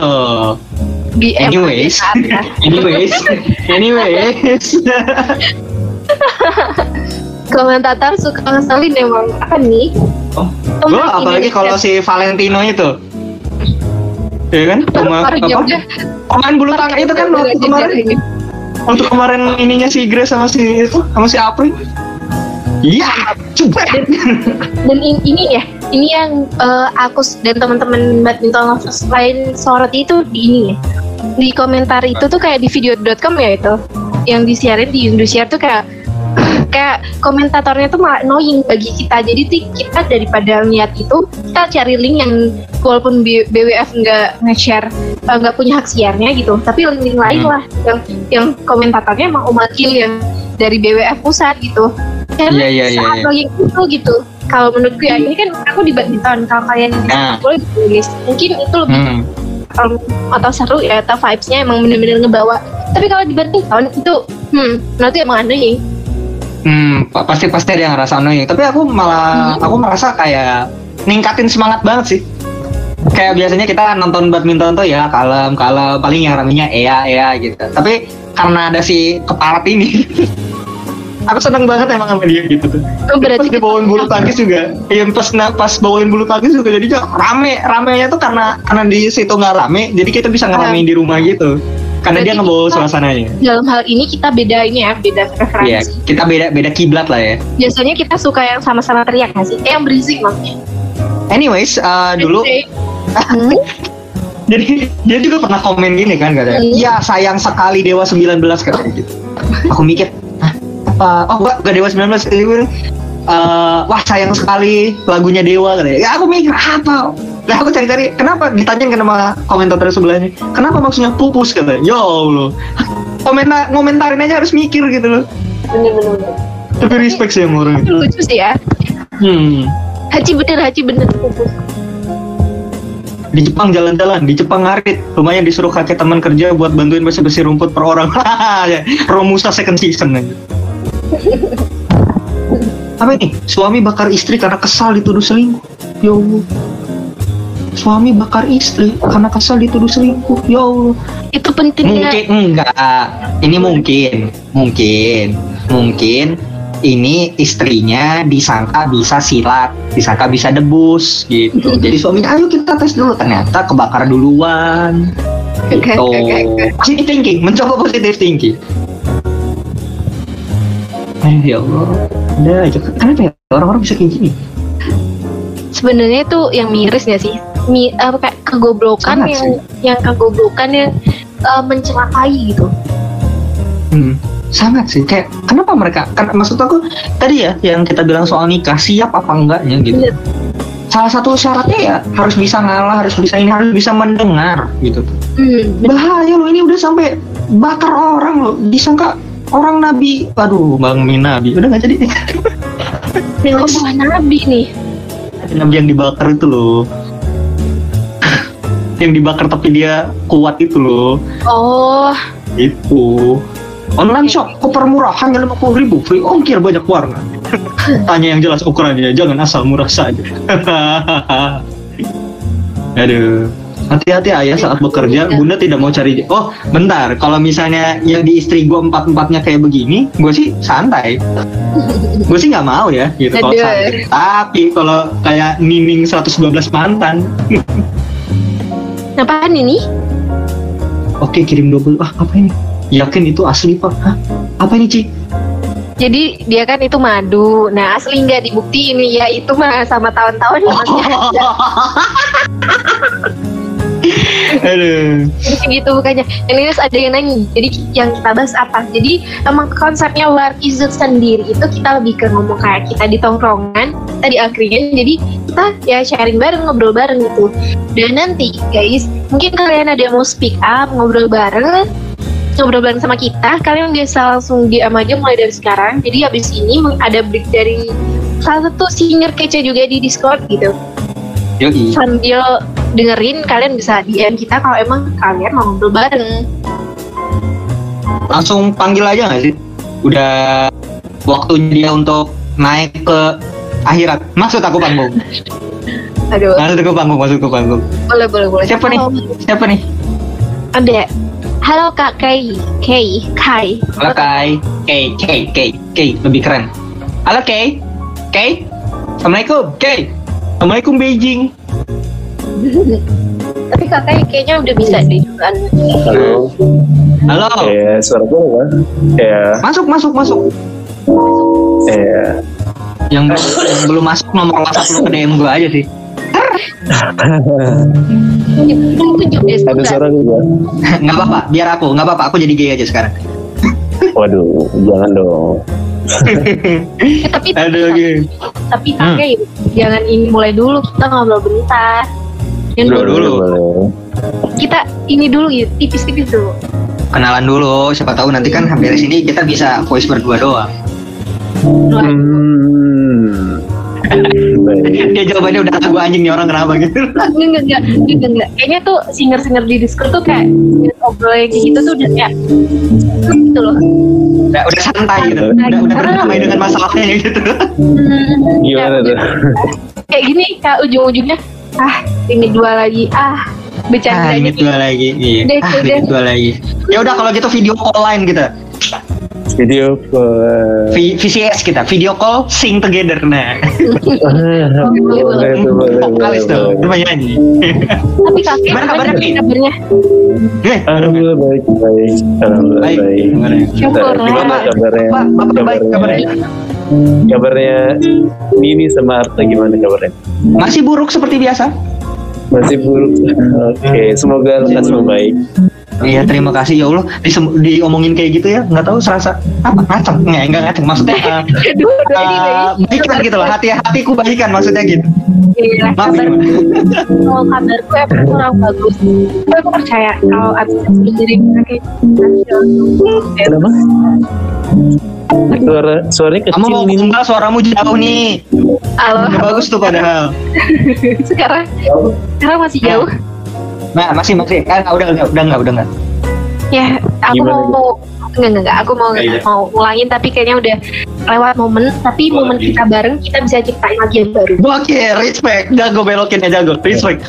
di Anyways. Ya. Anyways. Anyways komentator suka ngeselin emang. Apa nih? Oh, Gue apalagi Indonesia. kalau si Valentino itu. Iya kan? Sama Baru apa? Pemain bulu tangkis itu kan waktu kemarin. Waktu kemarin ininya si Grace sama si itu Sama si April. Iya Coba dan in- ini ya ini yang eh, aku dan teman-teman badminton lovers lain sorot itu di ini ya. Di komentar itu tuh kayak di video.com ya itu. Yang disiarin di Indosiar tuh kayak kayak komentatornya tuh malah annoying bagi kita jadi tuh kita daripada lihat itu kita cari link yang walaupun B- BWF nggak nge-share eh, nggak punya hak siarnya gitu tapi link-link lain Hmm. lah yang yang komentatornya emang Umakil yang dari BWF pusat gitu karena Iya, iya, iya, iya. annoying itu gitu kalau menurutku ya ini kan aku di badminton kalau kalian di Nah. bola mungkin itu lebih hmm. um, atau seru ya atau vibesnya emang bener-bener ngebawa tapi kalau di badminton itu hmm nanti emang annoying Hmm, pa- pasti pasti ada yang ngerasa annoying. Tapi aku malah Hmm. aku merasa kayak ningkatin semangat banget sih. Kayak biasanya kita nonton badminton tuh ya kalem kalem paling yang ramenya Ea Ea gitu. Tapi karena ada si keparat ini, aku seneng banget emang sama dia gitu tuh. oh, Pas berarti dia bawain bulu tangkis juga, iya pas pas bawain bulu tangkis juga jadi rame ramenya tuh karena karena di situ nggak rame, jadi kita bisa ngeramein di rumah gitu. Karena dia ngebawa suasananya. dalam hal ini kita beda ini ya beda preferensi Iya, kita beda beda kiblat lah ya. biasanya kita suka yang sama-sama teriak nggak sih eh, yang berisik maksudnya Anyways, uh, dulu Hmm? jadi dia juga pernah komen gini kan katanya. Hmm. Iya sayang sekali Dewa 19 katanya gitu. Aku mikir, apa? Oh enggak, enggak Dewa 19 Jadi gue, eh, wah sayang sekali lagunya Dewa katanya. Ya aku mikir apa? Lah aku cari-cari, kenapa ditanyain kenapa komentator sebelahnya? Kenapa maksudnya pupus katanya? Ya Allah. Komentar ngomentarin aja harus mikir gitu loh. bener-bener Tapi respect sih sama orang itu. lucu sih ya Hmm. haji bener haji bener Di Jepang jalan-jalan, di Jepang ngarit. Lumayan disuruh kakek teman kerja buat bantuin bersih-bersih rumput per orang. Romusa second season aja. Apa ini? Suami bakar istri karena kesal dituduh selingkuh. Ya Allah. Suami bakar istri karena kesal dituduh selingkuh. Ya Allah. itu pentingnya Mungkin enggak. Ini mungkin, mungkin, mungkin ini istrinya disangka bisa silat, disangka bisa debus gitu. Jadi suaminya ayo kita tes dulu ternyata kebakar duluan. Oke, Gitu. oke, oke. Positive thinking, mencoba positive thinking. Eh, ya Allah, udah aja. Kenapa ya orang-orang bisa kayak gini? Sebenarnya tuh yang miris gak sih? Mi, apa kayak kegoblokan Sangat yang yang kegoblokan yang eh, mencelakai gitu. Hmm, sangat sih. Kayak kenapa mereka? Kan maksud aku tadi ya yang kita bilang soal nikah siap apa enggaknya gitu. Bener. Salah satu syaratnya ya harus bisa ngalah, harus bisa ini, harus bisa mendengar gitu. Hmm, Bahaya loh ini udah sampai bakar orang loh. Disangka orang nabi. Aduh, Bang Min nabi. Udah nggak jadi. dengan nabi nih. nabi yang dibakar itu loh. Yang dibakar tapi dia kuat itu loh. Oh, Itu. Online shop koper murah hanya lima puluh ribu free ongkir banyak warna. Tanya yang jelas ukurannya, jangan asal murah saja. Aduh. Hati-hati ayah saat bekerja, bunda tidak mau cari. Oh, bentar. Kalau misalnya yang di istri gue empat empatnya kayak begini, gue sih santai. gue sih nggak mau ya, gitu. Kalau santai. Tapi kalau kayak nining 112 mantan, apaan ini? oke kirim double. Ah, apa ini? Yakin itu asli pak? Hah? Apa ini Ci? Jadi dia kan itu madu. Nah asli nggak dibuktiin ya itu mah sama tahun-tahun Oh. Aduh. Jadi gitu bukannya. Yang ini ada yang nanya. Jadi yang kita bahas apa? Jadi emang konsepnya war is it sendiri itu kita lebih ke ngomong kayak kita di tongkrongan, kita di. Jadi kita ya sharing bareng, ngobrol bareng gitu. Dan nanti guys, mungkin kalian ada yang mau speak up, ngobrol bareng, ngobrol bareng sama kita. Kalian bisa langsung DM aja mulai dari sekarang. Jadi habis ini ada break dari salah satu senior kece juga di Discord gitu Yoi. sambil dengerin kalian bisa DM kita kalau emang kalian mau ngobrol bareng. Langsung panggil aja nggak sih? Udah waktunya dia untuk naik ke akhirat. Maksud aku panggung. Aduh, Maksud aku panggung, maksud aku panggung. boleh boleh boleh. Siapa nih? Halo, Siapa nih? Ada. Halo Kak Kai, Kai, Kai. Halo Kai. Kay, Kay, Kay, Kay. Lebih keren. Halo Kay. Kay. Assalamualaikum. Kay. Assalamualaikum Beijing. Tapi Kak Kai kayaknya udah bisa deh kan. Halo. Halo. Ya, suara gue apa? Ya, Masuk, masuk, masuk. ya. Yang, belum masuk nomor WhatsApp lu ke DM gua aja sih. Ada sebentar. suara juga. nggak apa-apa, biar aku, nggak apa-apa, aku jadi gay aja sekarang. Waduh, jangan dong. Tapi Aduh, gay. tapi Kak Kai jangan ini mulai dulu kita ngobrol bentar. Yang Dulu, dulu kita ini dulu ya tipis-tipis dulu. Kenalan dulu, siapa tahu nanti kan hampir sini kita bisa voice berdua doang. Hmm. Dia jawabannya udah gua anjing nih orang kenapa gitu. Enggak, enggak, enggak, enggak. Kayaknya tuh singer-singer di Discord tuh kayak ngobrol yang kayak gitu tuh udah kayak gitu loh. Udah, udah santai gitu. Udah, udah berdamai dengan masalahnya gitu. Hmm, Gimana kayak, tuh? kayak gini kak ujung-ujungnya ah ini dua lagi ah bercanda Ah, ini dua lagi. Iya. Udah, Ah, ini dua lagi. Ya udah kalau gitu video call lain kita. Video call. V- VCS kita, video call sing together nah. Vokalis tuh, cuma nyanyi. tapi kakek Gimana kabarnya, Pi? kabarnya Eh, Alhamdulillah baik, baik. Alhamdulillah baik. syukur Gimana kabarnya? Pak, Bapak baik Kabarnya, kabarnya. Nini sama Arta gimana kabarnya? Masih buruk seperti biasa. Masih buruk. Oke, semoga lekas membaik. Iya terima kasih. Ya Allah Disem- diomongin kayak gitu ya nggak tahu serasa apa ngaceng? Nggak nggak ngaceng maksudnya uh, dua dua ini uh, baikan gitu loh hati hatiku baikan maksudnya gitu. Iya, maaf kabar kalau kabarku emang kurang bagus. Tapi aku percaya kalau abis itu jadi kakek Kenapa? Suara suaranya kamu mau kecil Nini. enggak suaramu jauh nih. Halo. Bagus tuh padahal. Sekarang sekarang masih jauh nah masih masih kan udah udah udah nggak udah nggak ya aku Gimana, mau enggak enggak enggak aku mau Iya, iya. mau ulangin tapi kayaknya udah lewat momen tapi Oh, momen iya. kita bareng kita bisa ciptain lagi yang baru oke respect jago belokinnya jago respect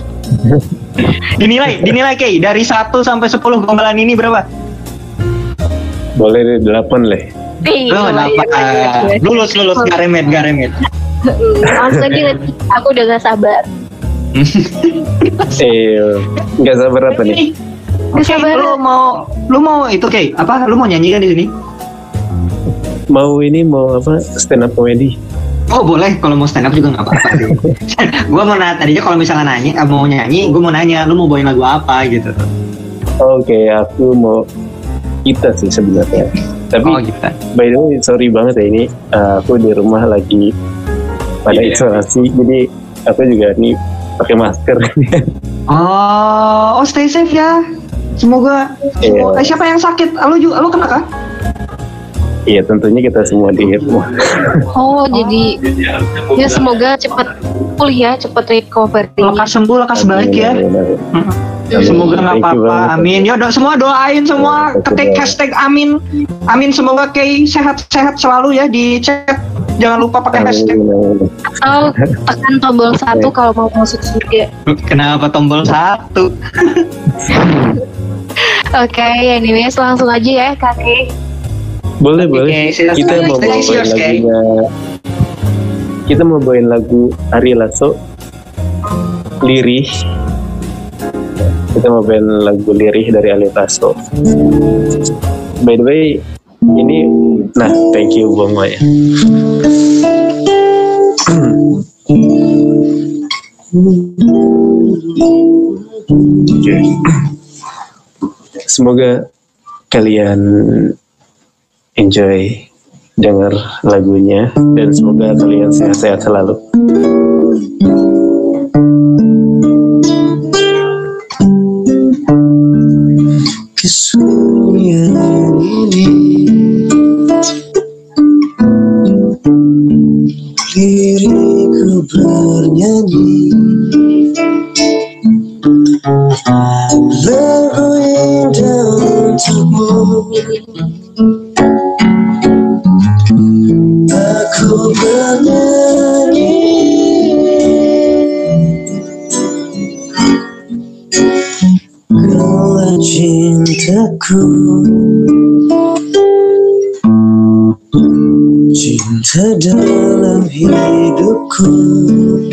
dinilai dinilai Kay dari 1 sampai 10 gombalan ini berapa Boleh deh, delapan leh. Nih, Lo lumayan. kenapa? Lulus lulus garemet garemet. Langsung aja nge- aku udah gak sabar. Eh, nggak sabar apa nih? Gak sabar. Lu mau lu mau itu kayak apa? Lu mau nyanyi kan di sini? Mau ini mau apa? Stand up comedy. Oh boleh, kalau mau stand up juga nggak apa-apa gua mau nanya tadinya kalau misalnya nanya, eh, mau nyanyi, gua mau nanya, lu mau bawain lagu apa gitu. Oke, aku mau kita sih sebenarnya. Tapi Oh gitu. by the way, sorry banget ya ini uh, aku di rumah lagi pada Iya. isolasi, jadi aku juga nih pakai masker. Oh, oh stay safe ya. Semoga, semoga- Iya. siapa yang sakit? Lu juga, lu kena kah? Iya, tentunya kita semua di rumah. Oh, jadi ya semoga cepat pulih ya, cepat recovery. Lekas sembuh, lekas baik ya. Amin, amin, amin. Amin. Semoga nggak apa-apa. Amin. Ya semua doain semua ketik hashtag amin. Amin semoga Kay sehat-sehat selalu ya di chat. Jangan lupa pakai hashtag. Atau tekan tombol satu kalau mau masuk surga. Kenapa tombol satu? Oke, anyways langsung aja ya kakek. Boleh, Oke, boleh. Kita mau bawain lagunya. Kita mau bawain lagu Ari Lasso. Lirih. Kita mau bawain lagu Lirih dari Ari Lasso. By the way, nah thank you Bang Maya. Semoga kalian enjoy dengar lagunya dan semoga kalian sehat-sehat selalu. kesunyian Lirikku bernyanyi Lagu indah untukmu Aku bernyanyi Kaulah cintaku Cinta dalam hidupku Bersama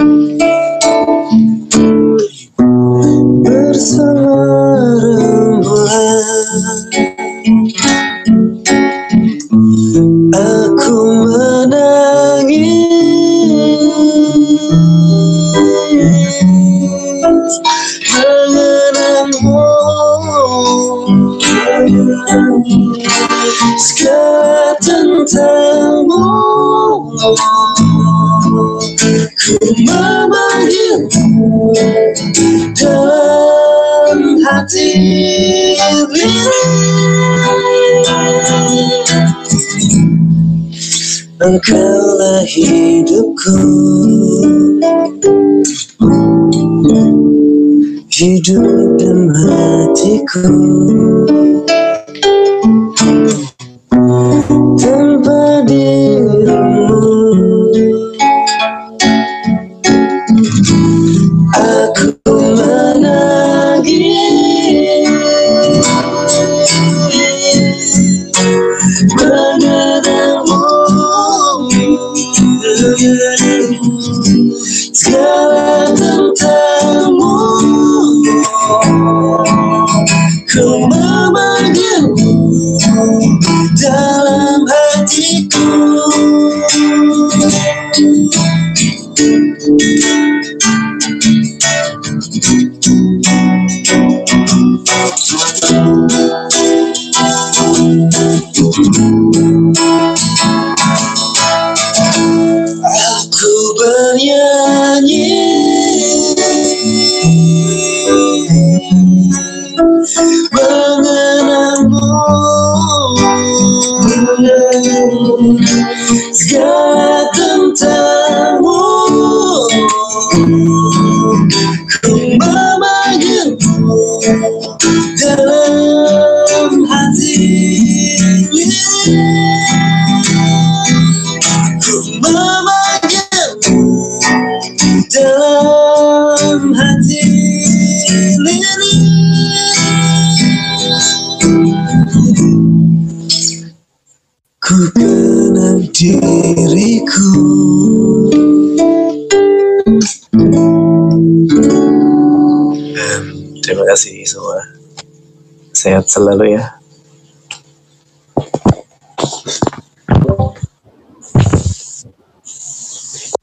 selalu ya.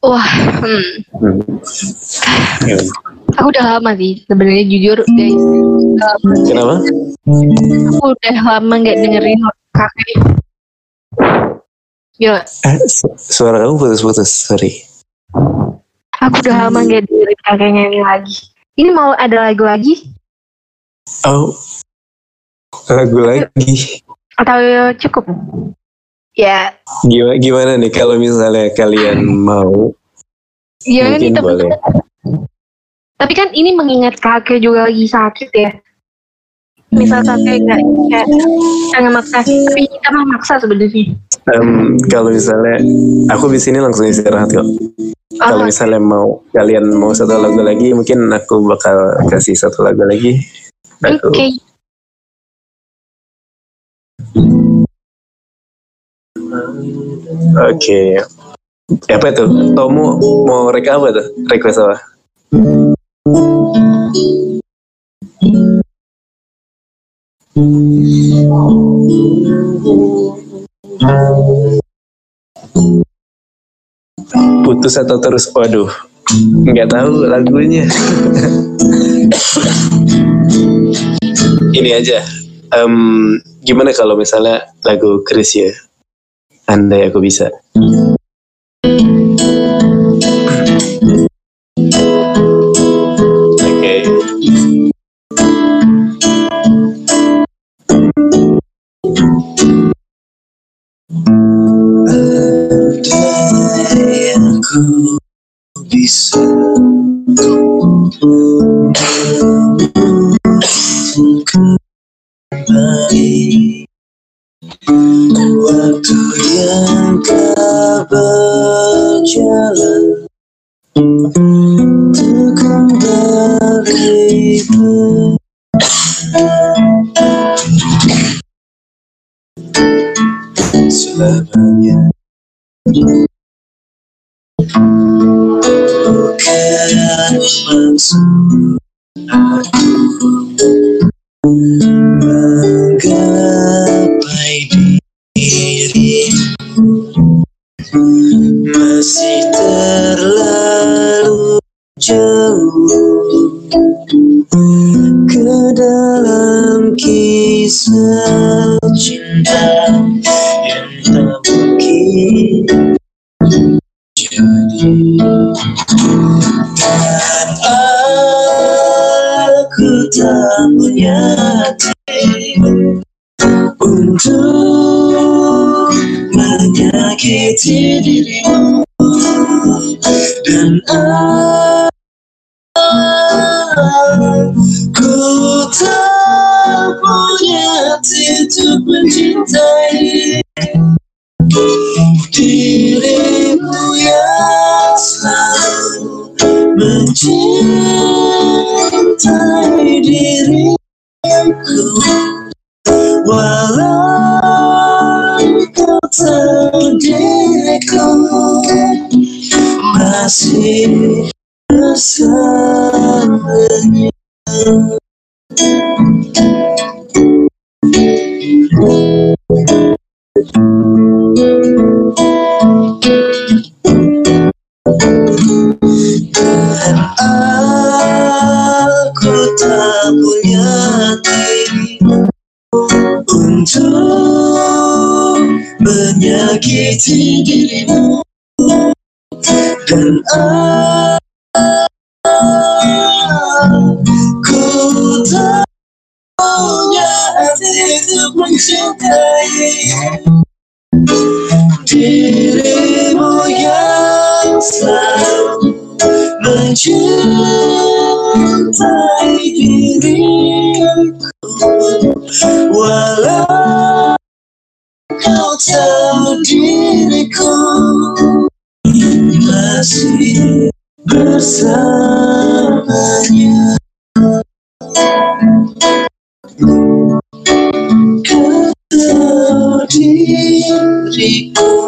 Wah, hmm. Hmm. Ya. aku udah lama sih sebenarnya jujur guys. Um, Kenapa? aku udah lama nggak dengerin kakek. Gila, Eh, su- suara kamu putus-putus, sorry. aku udah lama nggak dengerin kakek nyanyi lagi. Ini mau ada lagu lagi Oh, lagu lagi. atau cukup? Ya, Gimana, gimana nih kalau misalnya kalian mau? nih Mungkin teman boleh. Tapi kan ini mengingat kakek juga lagi sakit ya. Misal kakek nggak ya, nggak maksa, tapi kita mah maksa sebenarnya. Em, kalau misalnya aku di sini langsung istirahat kok. Kalau Oh, misalnya mau kalian mau satu lagu lagi, mungkin aku bakal kasih satu lagu lagi. Oke, Aku, Oke. Apa itu? Tomu mau reka apa tuh? Request apa? Putus atau terus? Waduh, nggak tahu lagunya. Ini aja. Em, gimana kalau misalnya lagu Chris ya? Andai aku bisa. Aku bisa berjalan Untuk kembali selamanya Bukan maksud terlalu jauh Ke dalam kisah bersamanya Dan aku tak punya hati Untuk menyakiti dirimu. Dan aku mencintai dirimu yang selalu mencintai diriku. Walau kau tahu diriku masih bersamanya kau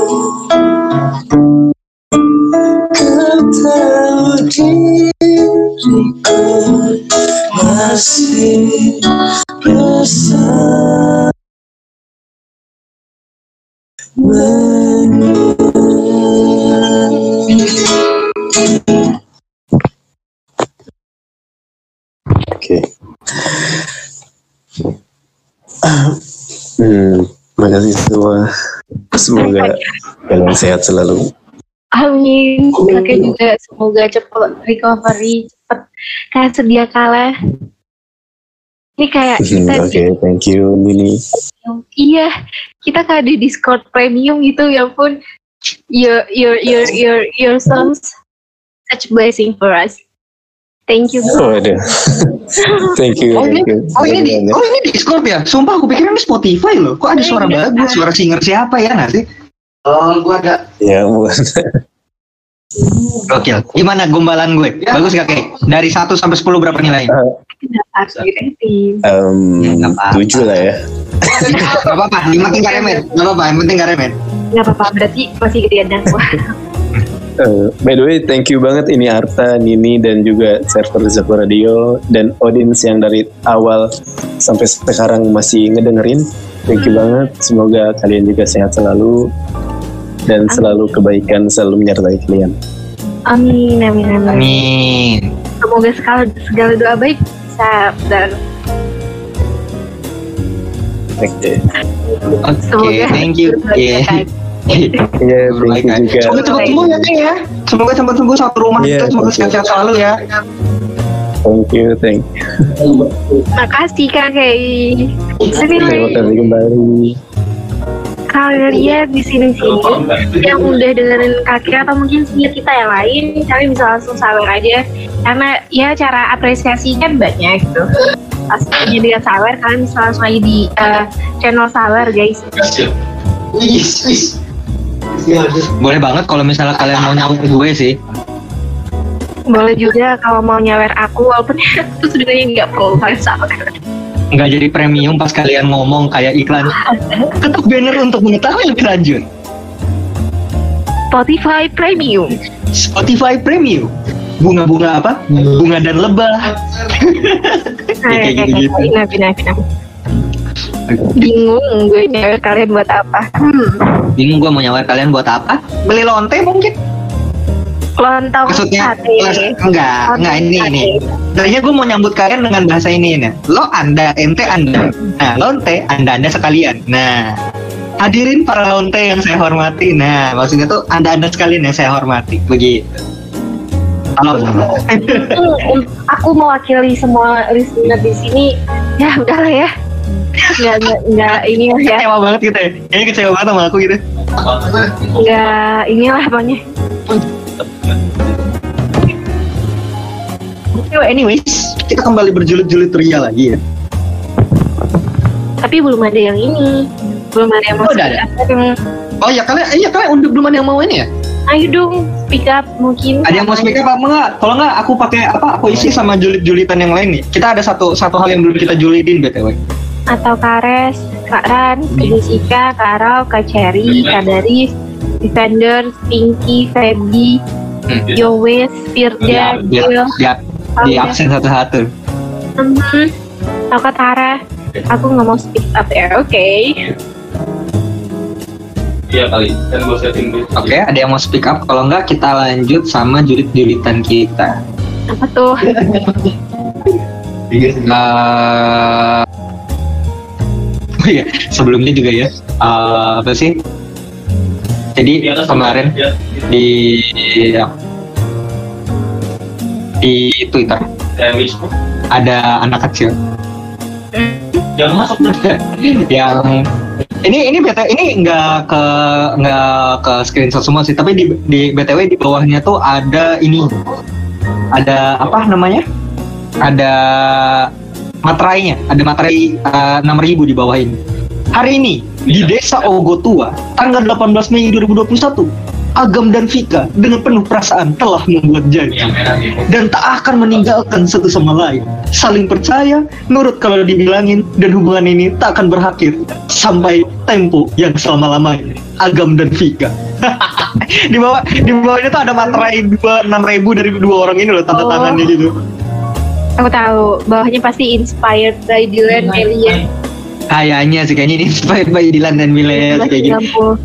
kasih semua. Semoga kalian sehat selalu. Amin. Kakek juga semoga cepet recovery, cepet kayak sedia kala. Ini kayak Hmm, kita Oke, thank you Nini. iya kita kayak di Discord premium gitu ya pun. Your your your your your songs such blessing for us. Thank you. Oh ada. thank you. Oh ini, oh ini, di, oh ini Discord ya? Sumpah aku pikir ini Spotify loh. Kok ada suara bagus? Suara singer siapa ya sih? Oh, gua ada. Ya, bukan. Gokil. Gimana gombalan gue? Bagus gak kayak? Dari 1 sampai 10 berapa di-rating? Em, Nggak apa-apa. tujuh lah ya. Gak apa-apa, yang penting gak remet. Gak apa-apa, yang penting gak remet. Nggak apa-apa, berarti masih gedean dan Eh, by the way, thank you banget ini Arta, Nini, dan juga server Zaku Radio dan audience yang dari awal sampai sekarang masih ngedengerin. Thank you banget. Semoga kalian juga sehat selalu dan selalu kebaikan selalu menyertai kalian. Amin, amin, amin. Amin. Semoga segala, segala doa baik bisa dan Oke. Oke, Semoga thank you. Iya. Iya, thank you juga. Semoga cepat sembuh ya, Kang ya. Semoga cepat sembuh satu rumah Iya, kita. Semoga betul. sehat selalu ya. Thank you, thank you. Makasih kakek. Terima Anyway, kasih kembali. kalian di sini sini yang udah dengerin kakek atau mungkin senior kita yang lain, kalian bisa langsung sawer aja. Karena ya cara apresiasi kan banyak gitu. Pastinya dengan sawer kalian bisa langsung aja di eh, channel sawer guys. Wis, wis. Boleh banget kalau misalnya kalian mau nyawer gue sih. Boleh juga kalau mau nyawer aku walaupun itu sebenarnya nggak perlu kalian. Nggak jadi premium pas kalian ngomong kayak iklan. Ketuk banner untuk mengetahui lebih lanjut. Spotify Premium. Spotify Premium. Bunga-bunga apa? Bunga dan lebah. kayak gitu-gitu. Nah, nah, nah. Bingung gue nyawer kalian buat apa? Hmm. Bingung gue mau nyawer kalian buat apa? Beli lonte mungkin? Lontong Maksudnya sate. enggak, enggak ini ini. Tadinya gue mau nyambut kalian dengan bahasa ini nih. Lo anda, ente anda. Nah, lonte, anda anda sekalian. Nah, hadirin para lonte yang saya hormati. Nah, maksudnya tuh anda anda sekalian yang saya hormati. Begitu. Halo. Hmm, aku mewakili semua listener di sini. Ya udahlah ya. Nggak, nggak, nggak ini ya. Kecewa banget gitu ya. Kayaknya kecewa banget sama aku gitu. Nggak inilah pokoknya. Anyway, anyways, kita kembali berjulit-julit ria lagi ya. Tapi belum ada yang ini. Belum ada yang Oh, ada? Oh ya kalian, iya kalian udah belum ada yang mau ini ya? Ayo dong, speak up mungkin. Ada yang mau speak up apa enggak? Kalau enggak aku pakai apa? Aku isi sama julit-julitan yang lain nih. Kita ada satu satu hal yang belum kita julitin btw. Atau Kares, Kak Ran, Kak Jessica, Kak Rau, Kak Cherry, Kak Daris, Defender, Pinky, Feby, Hmm. Yowes, Firda, Jill, di absen satu-satu. Atau Kak Tara. Aku nggak mau speak up ya, oke. Iya kali. Kan gue setting dulu. Oke, ada yang mau speak up? Kalau enggak kita lanjut sama julit-julitan kita. Apa tuh? Tiga iya, sebelumnya juga ya. eh, apa sih? Jadi kemarin Ya. di di Twitter ada anak kecil Jangan masuk. yang ini ini BT ini nggak ke nggak ke screenshot semua sih tapi di di btw di bawahnya tuh ada ini ada apa namanya ada materainya ada materai enam ribu di bawah ini hari ini di desa Ogotua tanggal 18 Mei 2021 Agam dan Vika dengan penuh perasaan telah membuat janji ini. dan tak akan meninggalkan satu sama lain. Saling percaya, nurut kalau dibilangin, dan hubungan ini tak akan berakhir sampai tempo yang selama-lamanya. Agam dan Vika. di bawah di bawahnya tuh ada materai dua enam ribu dari dua orang ini loh tanda Oh. tangannya gitu. Aku tahu. Bawahnya pasti inspired by Dylan, Melia. Kayaknya sih kayaknya ini inspired by Dylan dan Milea sih, kayak gitu.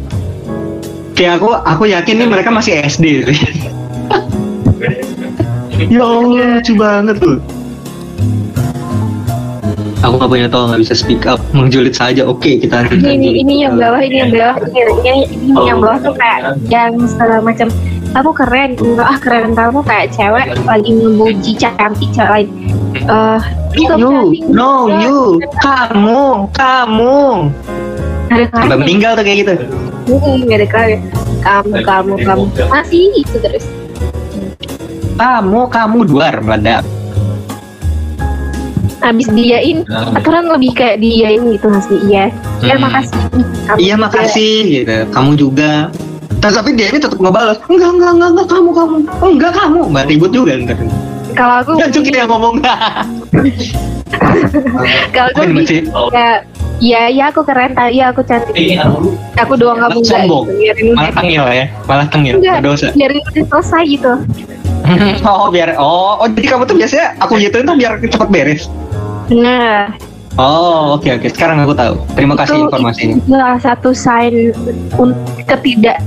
Kayak aku aku yakin nih mereka masih SD sih. ya Allah lucu banget tuh. Aku nggak punya tahu nggak bisa speak up, menjulit saja. Oke, kita ini ini, ini yang bawah ini yang bawah ini, ini, ini yang bawah tuh kayak yang segala macam kamu keren enggak ah keren kamu kayak cewek lagi memuji cantik cewek lain eh itu You, no, you, kamu, kamu. ada Sampai meninggal tuh kayak gitu. nggak ada kali kamu kamu kamu masih itu terus Kamu, kamu duar meledak. habis diain aturan lebih kayak diain gitu masih iya ya Hmm. makasih Kamu Iya juga. makasih gitu. Kamu juga. Tapi tapi dia ini tetap ngebalas. Enggak, enggak, enggak, enggak, kamu, kamu. Oh, enggak, kamu. Mbak ribut juga ntar. kalau aku Jangan cuki yang ngomong. kalau aku Ini lebih masih ya ya ya aku keren tadi ya aku cantik Ini aku aku doang kamu enggak Sombong. gitu. malah tengil ya. Malah tengil. Enggak. Nggak dosa. biarin udah selesai gitu oh, biar oh, oh jadi kamu tuh biasanya aku gituin tuh biar cepet beres. nah Oh, oke oke. Sekarang aku tahu. Terima kasih Itu- informasinya. itu salah satu sign ketidak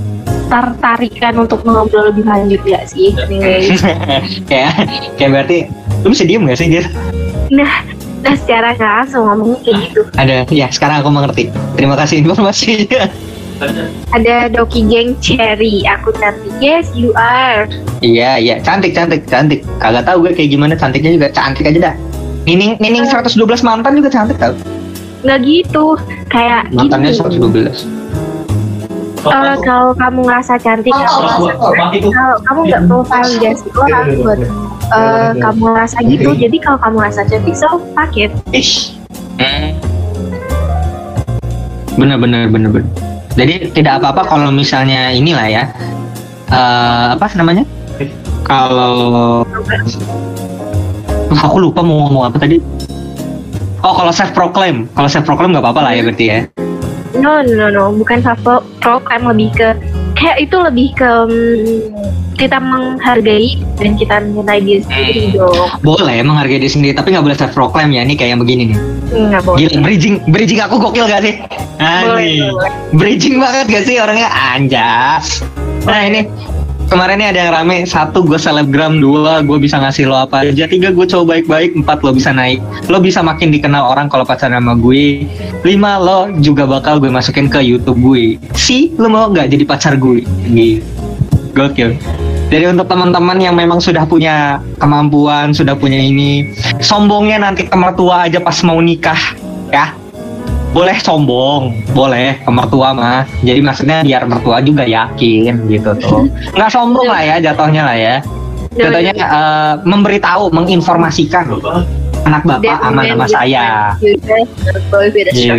tertarikan untuk ngobrol lebih lanjut ya sih Anyway. kayak kayak berarti lu bisa diem gak sih dia? nah nah secara nggak langsung ngomongnya kayak gitu Ada, ya sekarang aku mengerti. Terima kasih informasinya. ada Doki Geng Cherry aku cantik yes you are Iya iya, cantik cantik cantik. Kagak tahu gue kayak gimana cantiknya juga cantik aja dah. Nining Nining 112 mantan juga cantik tau. nggak gitu kayak Mantannya gini 112. Eh, kalau kamu ngerasa cantik kamu kalau kamu nggak perlu validasi orang buat eh, kamu ngerasa gitu jadi kalau kamu ngerasa cantik so paket Ish. Bener bener bener bener. Jadi tidak apa-apa kalau misalnya inilah ya. eh apa namanya? Kalau aku lupa mau ngomong apa tadi. Oh kalau self proclaim, kalau self proclaim nggak apa-apa lah ya berarti ya. No no no bukan satu program lebih ke kayak itu lebih ke mm, kita menghargai dan kita mencintai diri sendiri dong Boleh menghargai diri sendiri, tapi nggak boleh self proclaim ya. Ini kayak begini nih. nggak boleh Gila, bridging, bridging aku gokil gak sih? boleh boleh. Bridging banget gak sih orangnya anjas. Nah ini kemarin ini ada yang rame satu gue selebgram dua gue bisa ngasih lo apa aja tiga gue coba baik-baik empat lo bisa naik. Lo bisa makin dikenal orang kalau pacaran sama gue. Lima lo juga bakal gue masukin ke YouTube gue. Si lo mau nggak jadi pacar gue? Gitu gokil. Jadi untuk teman-teman yang memang sudah punya kemampuan sudah punya ini sombongnya nanti ke mertua aja pas mau nikah ya boleh sombong, boleh ke mertua mah. Jadi maksudnya biar mertua juga yakin gitu tuh. Nggak sombong lah ya jatuhnya lah ya. Jatuhnya eh, memberitahu, menginformasikan anak bapak sama nama saya. Iya.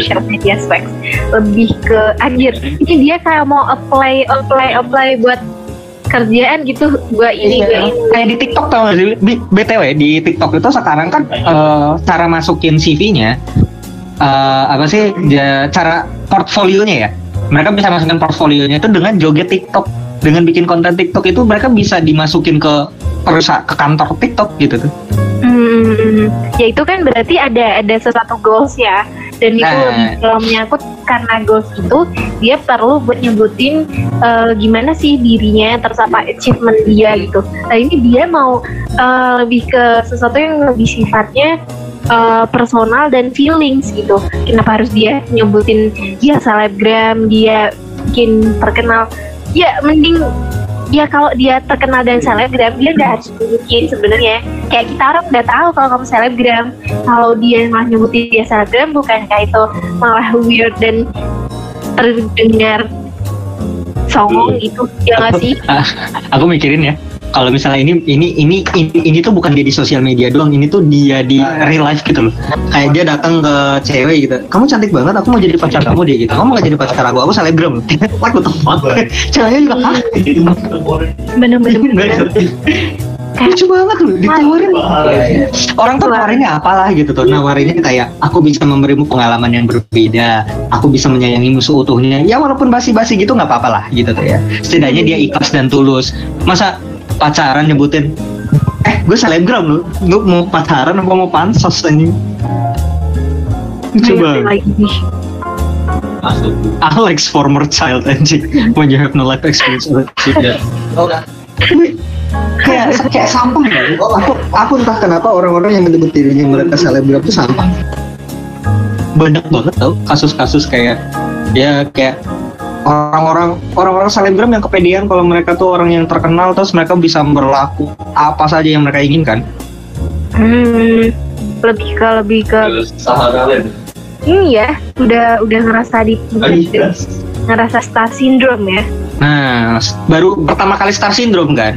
lebih ke anjir ini dia kayak mau apply apply apply buat kerjaan gitu gua ini gua ini Kayak di TikTok tau gak sih? Di- BTW di TikTok itu sekarang kan eh, cara masukin CV-nya eh, apa sih ja- cara portfolionya ya? Mereka bisa masukin portfolionya itu dengan joget TikTok, dengan bikin konten TikTok itu mereka bisa dimasukin ke perusahaan ke kantor TikTok gitu tuh. Hmm, ya itu kan berarti ada ada sesuatu goals ya dan itu Nah. kalau menyangkut karena goals itu dia perlu buat nyebutin eh, gimana sih dirinya terus apa achievement dia gitu. Nah ini dia mau eh, lebih ke sesuatu yang lebih sifatnya eh, personal dan feelings gitu. Kenapa harus dia nyebutin dia selebgram, dia bikin terkenal? Ya mending ya kalau dia terkenal dan selebgram dia nggak harus tunjukin sebenarnya. Kayak kita orang udah tahu kalau kamu selebgram. Kalau dia malah nyebutin dia selebgram bukan kayak itu malah weird dan terdengar songong gitu? Ya nggak sih? Aku mikirin ya, kalau misalnya ini ini ini ini, ini tuh bukan dia di sosial media doang, ini tuh dia di real life gitu loh. Kayak dia datang ke cewek gitu, kamu cantik banget, aku mau jadi pacar kamu deh gitu. Kamu mau jadi pacar aku, aku selebgram. What the fuck? Ceweknya juga hah? bener-bener bener. Lucu banget loh, ditawarin. Orang tuh nawarinnya apalah gitu tuh, nawarinnya kayak aku bisa memberimu pengalaman yang berbeda, aku bisa menyayangimu seutuhnya. Ya walaupun basi-basi gitu nggak apa-apa lah gitu tuh ya. Setidaknya dia ikhlas dan tulus. Masa pacaran nyebutin, eh gue selebgram loh, lu mau pacaran apa mau pansos anjing? Nih Masuk. Alex former child anjing when you have no life experience relationship. kayak kayak sampah ya. Aku aku entah kenapa orang-orang yang menyebut dirinya mereka selebgram itu sampah. banyak banget tau kasus-kasus kayak ya kayak orang-orang orang-orang selebgram yang kepedean kalau mereka tuh orang yang terkenal terus mereka bisa berlaku apa saja yang mereka inginkan Hmm, lebih ke lebih ke Sahara Land. ini ya udah udah ngerasa di Iya. ngerasa star syndrome ya nah baru pertama kali star syndrome kan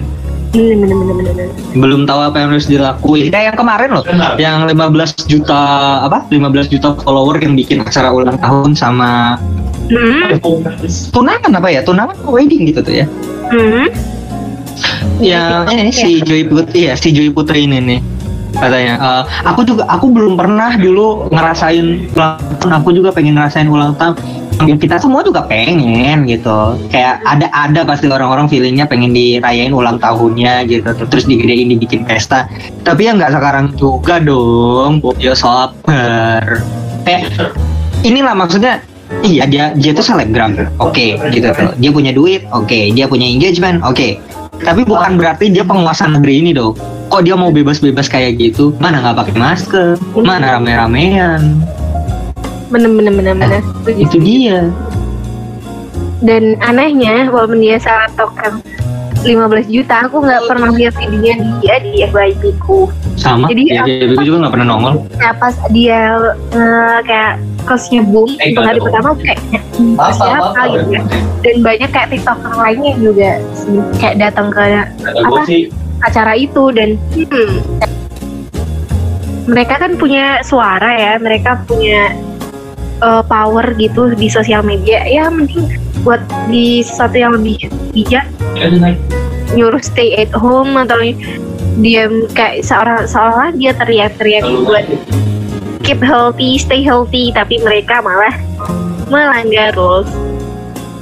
bener bener bener bener, bener. belum tahu apa yang harus dilakuin kayak yang kemarin loh Benar. yang 15 juta apa 15 juta follower yang bikin acara ulang tahun sama Hmm, tunangan apa ya? Tunangan wedding gitu tuh ya? Hmm. yang ini si Joy Putri ya si Joy Putri ini nih katanya. "Eh, aku juga aku belum pernah dulu ngerasain ulang tahun. Aku juga pengen ngerasain ulang tahun. Ya, kita semua juga pengen gitu. Kayak ada ada pasti orang-orang feelingnya pengen dirayain ulang tahunnya gitu. Terus digedein dibikin pesta. Tapi ya nggak sekarang juga dong ya sabar. Kayak inilah maksudnya iya dia dia tuh selebgram. Oke gitu tuh. Dia punya duit oke. Dia punya engagement oke. Tapi bukan berarti dia penguasa negeri ini dong. Kok dia mau bebas-bebas kayak gitu? Mana nggak pakai masker? Mana rame-ramean? Bener bener bener bener. Itu dia. Dan anehnya walaupun dia salah token 15 juta aku nggak pernah lihat videonya dia di FYP ku. Sama. Jadi, ya, ya, gue juga nggak pernah nongol. Nah pas dia eh, kayak kosnya boom. Eh, untuk hari pertama kayak Apa, siapa apa, gitu ya. dan banyak kayak tiktoker lainnya juga kayak datang ke Kata gue Apa? sih, acara itu dan hmm, mereka kan punya suara ya mereka punya eh, power gitu di sosial media. Ya mending buat di sesuatu yang lebih bijak nyuruh stay at home atau diam kayak seorang seolah dia teriak-teriak buat. Keep healthy stay healthy tapi mereka malah melanggar rules.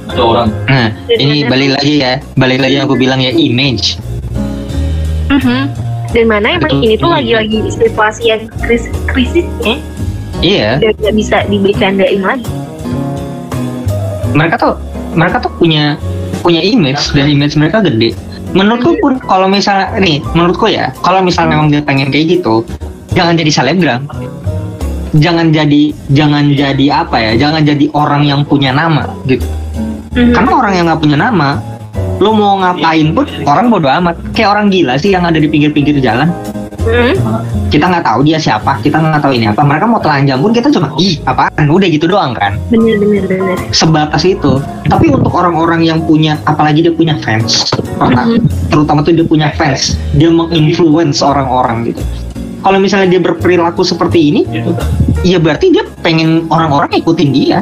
Ada orang. nah Dan ini mana- balik lagi ya balik lagi yang aku bilang ya image. Mhm. dan mana emang Betul. ini tuh lagi-lagi situasi yang kris krisisnya iya. dan nggak bisa dibecandain lagi. Mereka tuh mereka tuh punya punya image dan image mereka gede. Menurutku pun kalau misalnya nih menurutku ya kalau misalnya memang dia pengen kayak gitu jangan jadi selebgram jangan jadi jangan jadi apa ya jangan jadi orang yang punya nama gitu Mhm. karena orang yang nggak punya nama lo mau ngapain pun orang bodo amat kayak orang gila sih yang ada di pinggir-pinggir jalan Mhm. kita nggak tahu dia siapa kita nggak tahu ini apa mereka mau telanjang pun kita cuma ih apaan udah gitu doang kan bener bener bener sebatas itu. Tapi untuk orang-orang yang punya, apalagi dia punya fans, Mhm. terutama tuh dia punya fans, dia menginfluence orang-orang gitu. Kalau misalnya dia berperilaku seperti ini, kan. ya berarti dia pengen orang-orang ikutin dia.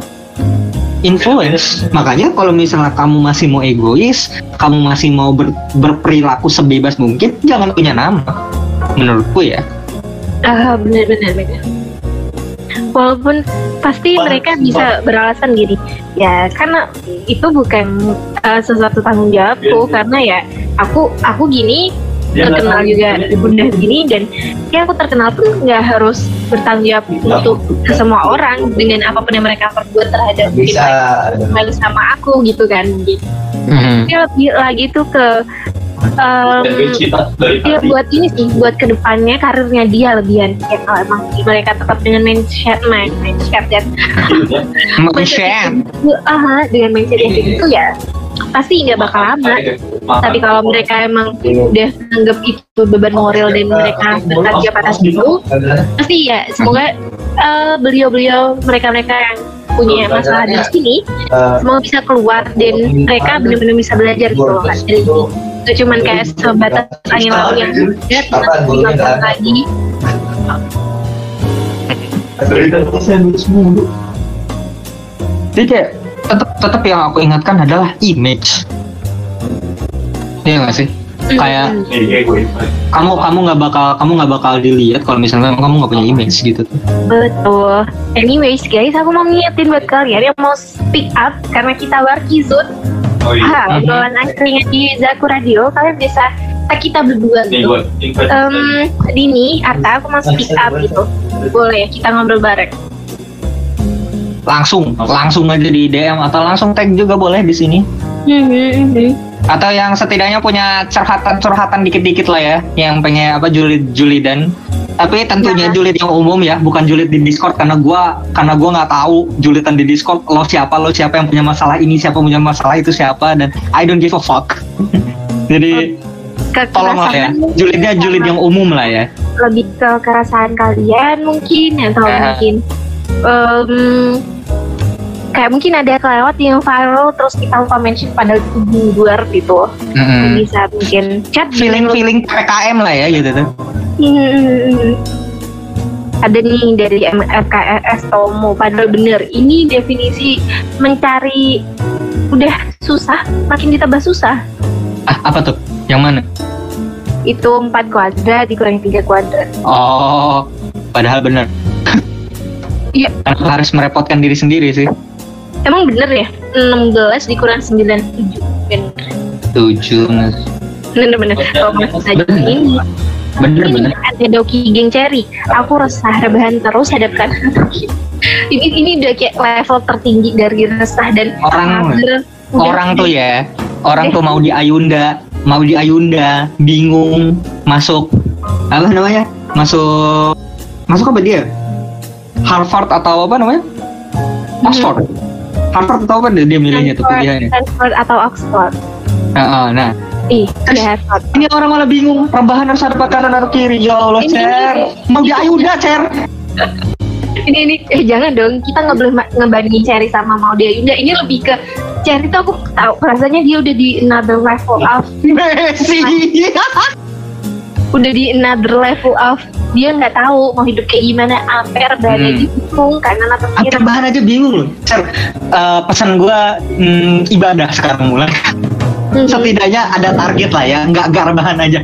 Influence. Makanya kalau misalnya kamu masih mau egois, kamu masih mau ber- berperilaku sebebas mungkin, jangan punya nama. Menurutku ya. ah bener bener walaupun pasti mereka bisa beralasan gini ya karena itu bukan eh, sesuatu tanggung jawabku Iya. karena ya aku aku gini Terkenal juga udah gini dan ya aku terkenal pun nggak harus bertanggung jawab untuk ke semua orang dengan apa pun yang mereka perbuat terhadap Bisa. malu sama aku gitu kan gitu. Mhm. Ya lebih lagi tuh ke dari ya buat ini sih buat ke depannya karirnya dia lebihan ya kalau emang mereka tetap dengan mindset main mindset dan Share. aha dengan mindset yang kayak gitu ya pasti nggak bakal lama. tapi kalau mereka emang udah anggap itu beban moral dan mereka bekerja atas itu pasti ya semoga eh, beliau-beliau mereka-mereka yang punya masalah di sini semoga bisa keluar dan mereka benar-benar bisa belajar gitu loh dari sini itu cuman kayak sebatas angin lalu yang dilakukan lagi. Jadi kayak tetap tetap yang aku ingatkan adalah image. Iya gak sih? Kayak Iya, invite. kamu kamu nggak bakal kamu nggak bakal dilihat kalau misalnya kamu nggak punya image gitu tuh. betul anyways guys aku mau ngingetin buat kalian yang mau speak up karena kita workizut Oh iya. ah obrolan akhirnya di Zaku Radio kalian bisa kita berdua Nih, gitu. Em, Dini, Arta, aku mau speak up gitu Boleh, kita ngobrol bareng Langsung langsung aja di DM atau langsung tag juga boleh di sini. Mhm, mhm. Atau yang setidaknya punya curhatan-curhatan dikit-dikit lah ya, yang pengen apa Juli Julidan Tapi tentunya julid yang umum ya, bukan julid di Discord karena gua karena gua nggak tahu julidan di Discord lo siapa lo siapa yang punya masalah ini siapa punya masalah itu siapa dan I don't give a fuck. Jadi tolonglah ya, julidnya julid yang umum lah ya. lebih ke kerasaan kalian mungkin atau Ah. mungkin em, kayak mungkin ada kelewat yang viral terus kita lupa mention padahal itu di luar gitu Mm-mm. bisa mungkin chat. Feeling feeling PKM lah ya gitu tuh. Hmm. ada nih dari MFKS Tomo padahal bener ini definisi mencari udah susah makin ditambah susah Ah apa tuh? Yang mana? itu empat kuadrat dikurangi tiga kuadrat Oh, padahal bener. Iya. Karena harus merepotkan diri sendiri sih. Emang bener ya 16 dikurang 97 bener Tujuh. bener bener kalau masih saja Bener. ini Bener ini bener. ada doki geng cherry aku resah rebahan terus hadapkan ini ini udah kayak level tertinggi dari resah dan Orang. Udah. orang tuh ya, orang tuh mau di Ayunda, mau di Ayunda, bingung masuk apa namanya? Masuk masuk apa dia? Harvard atau apa namanya? Oxford. Harvard atau apa dia dia milihnya tuh pilihannya. Stanford atau Oxford? Nah, ah, nah, ih ya Harvard. ini orang malah bingung rebahan harus ada kanan atau kiri. Ya Allah Ini- cer. mau di Ayunda cer. Ini ini. Eh jangan dong. Kita nggak boleh ngebandingin Cherry sama Maudia Yunda ini lebih ke Cherry tuh aku tahu rasanya dia udah di another level of Messi udah di another level of dia nggak tahu mau hidup kayak gimana Ampere berada Hmm. di bingung atau kiri. Antar bahan aja bingung loh. Cer eh, pesan gua mm, ibadah sekarang mulai. Mhm. setidaknya ada target lah ya nggak nggak rebahan aja.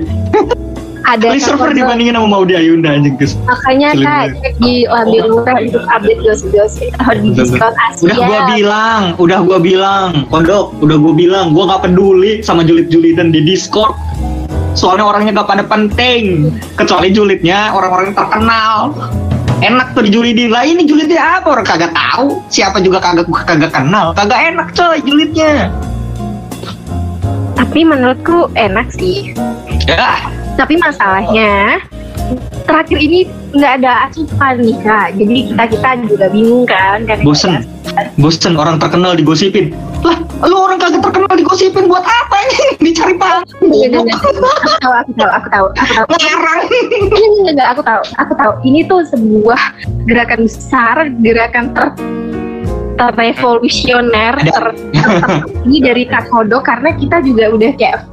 Ada Kali server dibandingin sama mau di Ayunda anjing Gus. Makanya kak cek di Lambil Murah untuk update gosip-gosip. Atau di Discord Asia Udah gua bilang, udah gua bilang, Pondok, udah gua bilang, gua nggak peduli sama julid-julidan di Discord. Soalnya orangnya gak pada penting, kecuali julidnya orang-orang yang terkenal. Enak tuh dijulidin lah ini julidnya apa? Orang kagak tahu. Siapa juga kagak kagak kenal. Kagak enak coy julidnya. Tapi menurutku enak sih. Ya. Tapi masalahnya terakhir ini nggak ada asupan nih kak. Jadi kita kita juga bingung kan karena bosen. bosen orang terkenal digosipin. Lah lu orang kagak terkenal digosipin buat apa ini? Dicari panggung aku tahu aku tahu aku tahu aku tahu. Ngarang Enggak, enggak, enggak, aku tahu aku tahu. Ini tuh sebuah gerakan besar gerakan ter ter, ter- ini dari Takodo karena kita juga udah kayak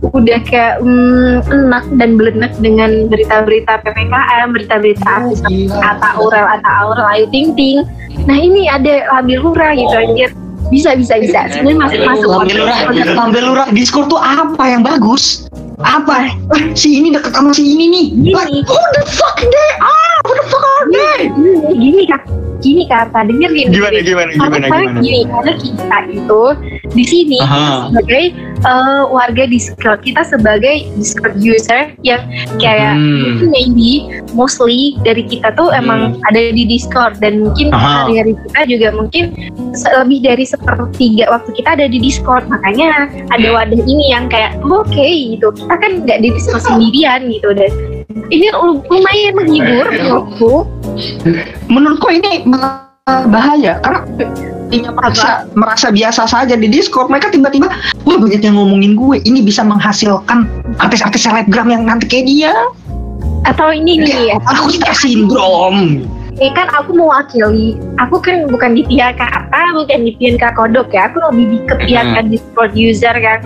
udah kayak mm, enak dan belenak dengan berita-berita PPKM, berita-berita artis Ata Aurel, Ata Aurel, Ayu Ting Ting. Nah ini ada Labil Lura gitu anjir. Bisa bisa bisa. Sebenarnya masuk masuk. Lambe lurah, lambe lurah Discord tuh apa yang bagus? Apa? Eh, si ini deket sama si ini nih. Like, who the fuck they are? Who the fuck are they? Gini, gini kak, gini kata dengerin. Gimana, dengerin. gimana, Karena- gimana, karena gimana? gini, karena kita itu di sini Aha. sebagai eh, warga Discord, kita sebagai Discord user yang kayak Hmm. maybe mostly dari kita tuh emang ada di Discord dan mungkin hari-hari kita juga mungkin lebih dari sepertiga waktu kita ada di Discord makanya ada wadah ini yang kayak "Oh, oke gitu kita kan nggak di Discord sendirian gitu dan ini lu- lumayan menghibur menurutku Menurutku ini eh, bahaya karena dia merasa merasa biasa saja di Discord. Mereka tiba-tiba wah banyak yang ngomongin gue. Ini bisa menghasilkan artis-artis selebgram yang nanti kayak dia. Atau ini nih ya. Aku star syndrome ini kan aku mewakili aku kan bukan di pihak Kata bukan di pihak Kak Kodok ya aku lebih di ke pihak Hmm. Discord user kan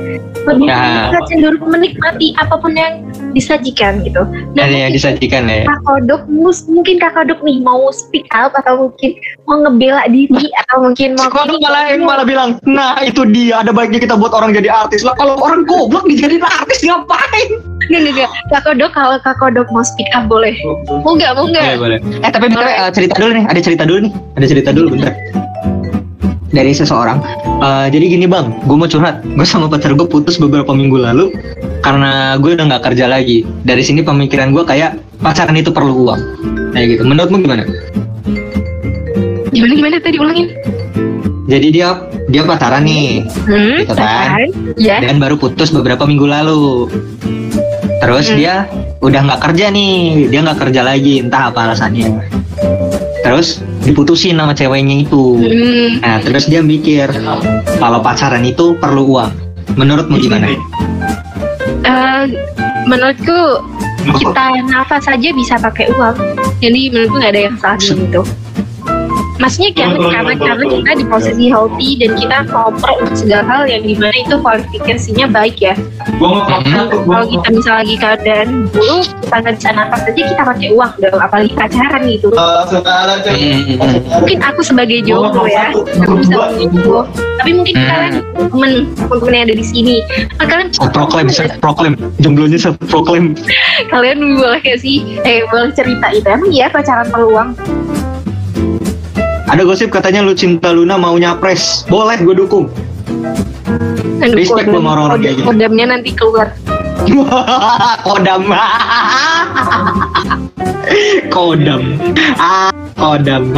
lebih Ya. kita cenderung menikmati apa pun yang disajikan gitu ada nah yang mungkin disajikan ya Kak Kodok mus- mungkin Kak Kodok nih mau speak up atau mungkin mau ngebela diri atau mungkin mau Kalau ini, malah mau- malah bilang, nah itu dia ada baiknya kita buat orang jadi artis lah. Kalau orang goblok dijadiin artis ngapain? Nggak, nggak, nggak. Kak Kodok kalau Kak Kodok mau speak up boleh mau nggak mau nggak boleh. Eh tapi eh, cerita dulu nih, ada cerita dulu nih, ada cerita dulu bentar. Dari seseorang. Eh, jadi gini bang, gue mau curhat. Gue sama pacar gue putus beberapa minggu lalu karena gue udah nggak kerja lagi. Dari sini pemikiran gue kayak pacaran itu perlu uang. Kayak gitu. Menurutmu gimana? gimana gimana tadi ulangin Jadi dia dia pacaran nih hmm, Gitu kan? ya dan baru putus beberapa minggu lalu. Terus Hmm. dia udah nggak kerja nih, dia nggak kerja lagi, entah apa alasannya. Terus diputusin sama ceweknya itu. Hmm, Nah, terus dia mikir kalau pacaran itu perlu uang. Menurutmu gimana? eh, menurutku kita nafas saja bisa pakai uang. Jadi menurutku nggak ada yang salah di situ. Maksudnya kan karena karena kita di posisi healthy dan kita ngoper untuk segala hal yang di mana itu kualifikasinya baik ya. Hmm. Kalau kita misalnya lagi keadaan buruk, kita nggak bisa nafas aja kita pakai uang dong, apalagi pacaran gitu. sekarang Mungkin aku sebagai jomblo ya, aku bisa jomblo. Tapi mungkin Hmm. kalian temen temen yang ada di sini, Nah, kalian Saya proklaim, saya proklaim. Jomblonya saya proklaim. kalian boleh gak sih eh boleh cerita itu emang iya pacaran perlu uang Ada gosip katanya lu cinta Luna mau nyapres. Boleh, gue dukung. Aduh, Respect sama orang-orang kayak gitu. kodamnya nanti keluar kodam. kodam. Ah, kodam.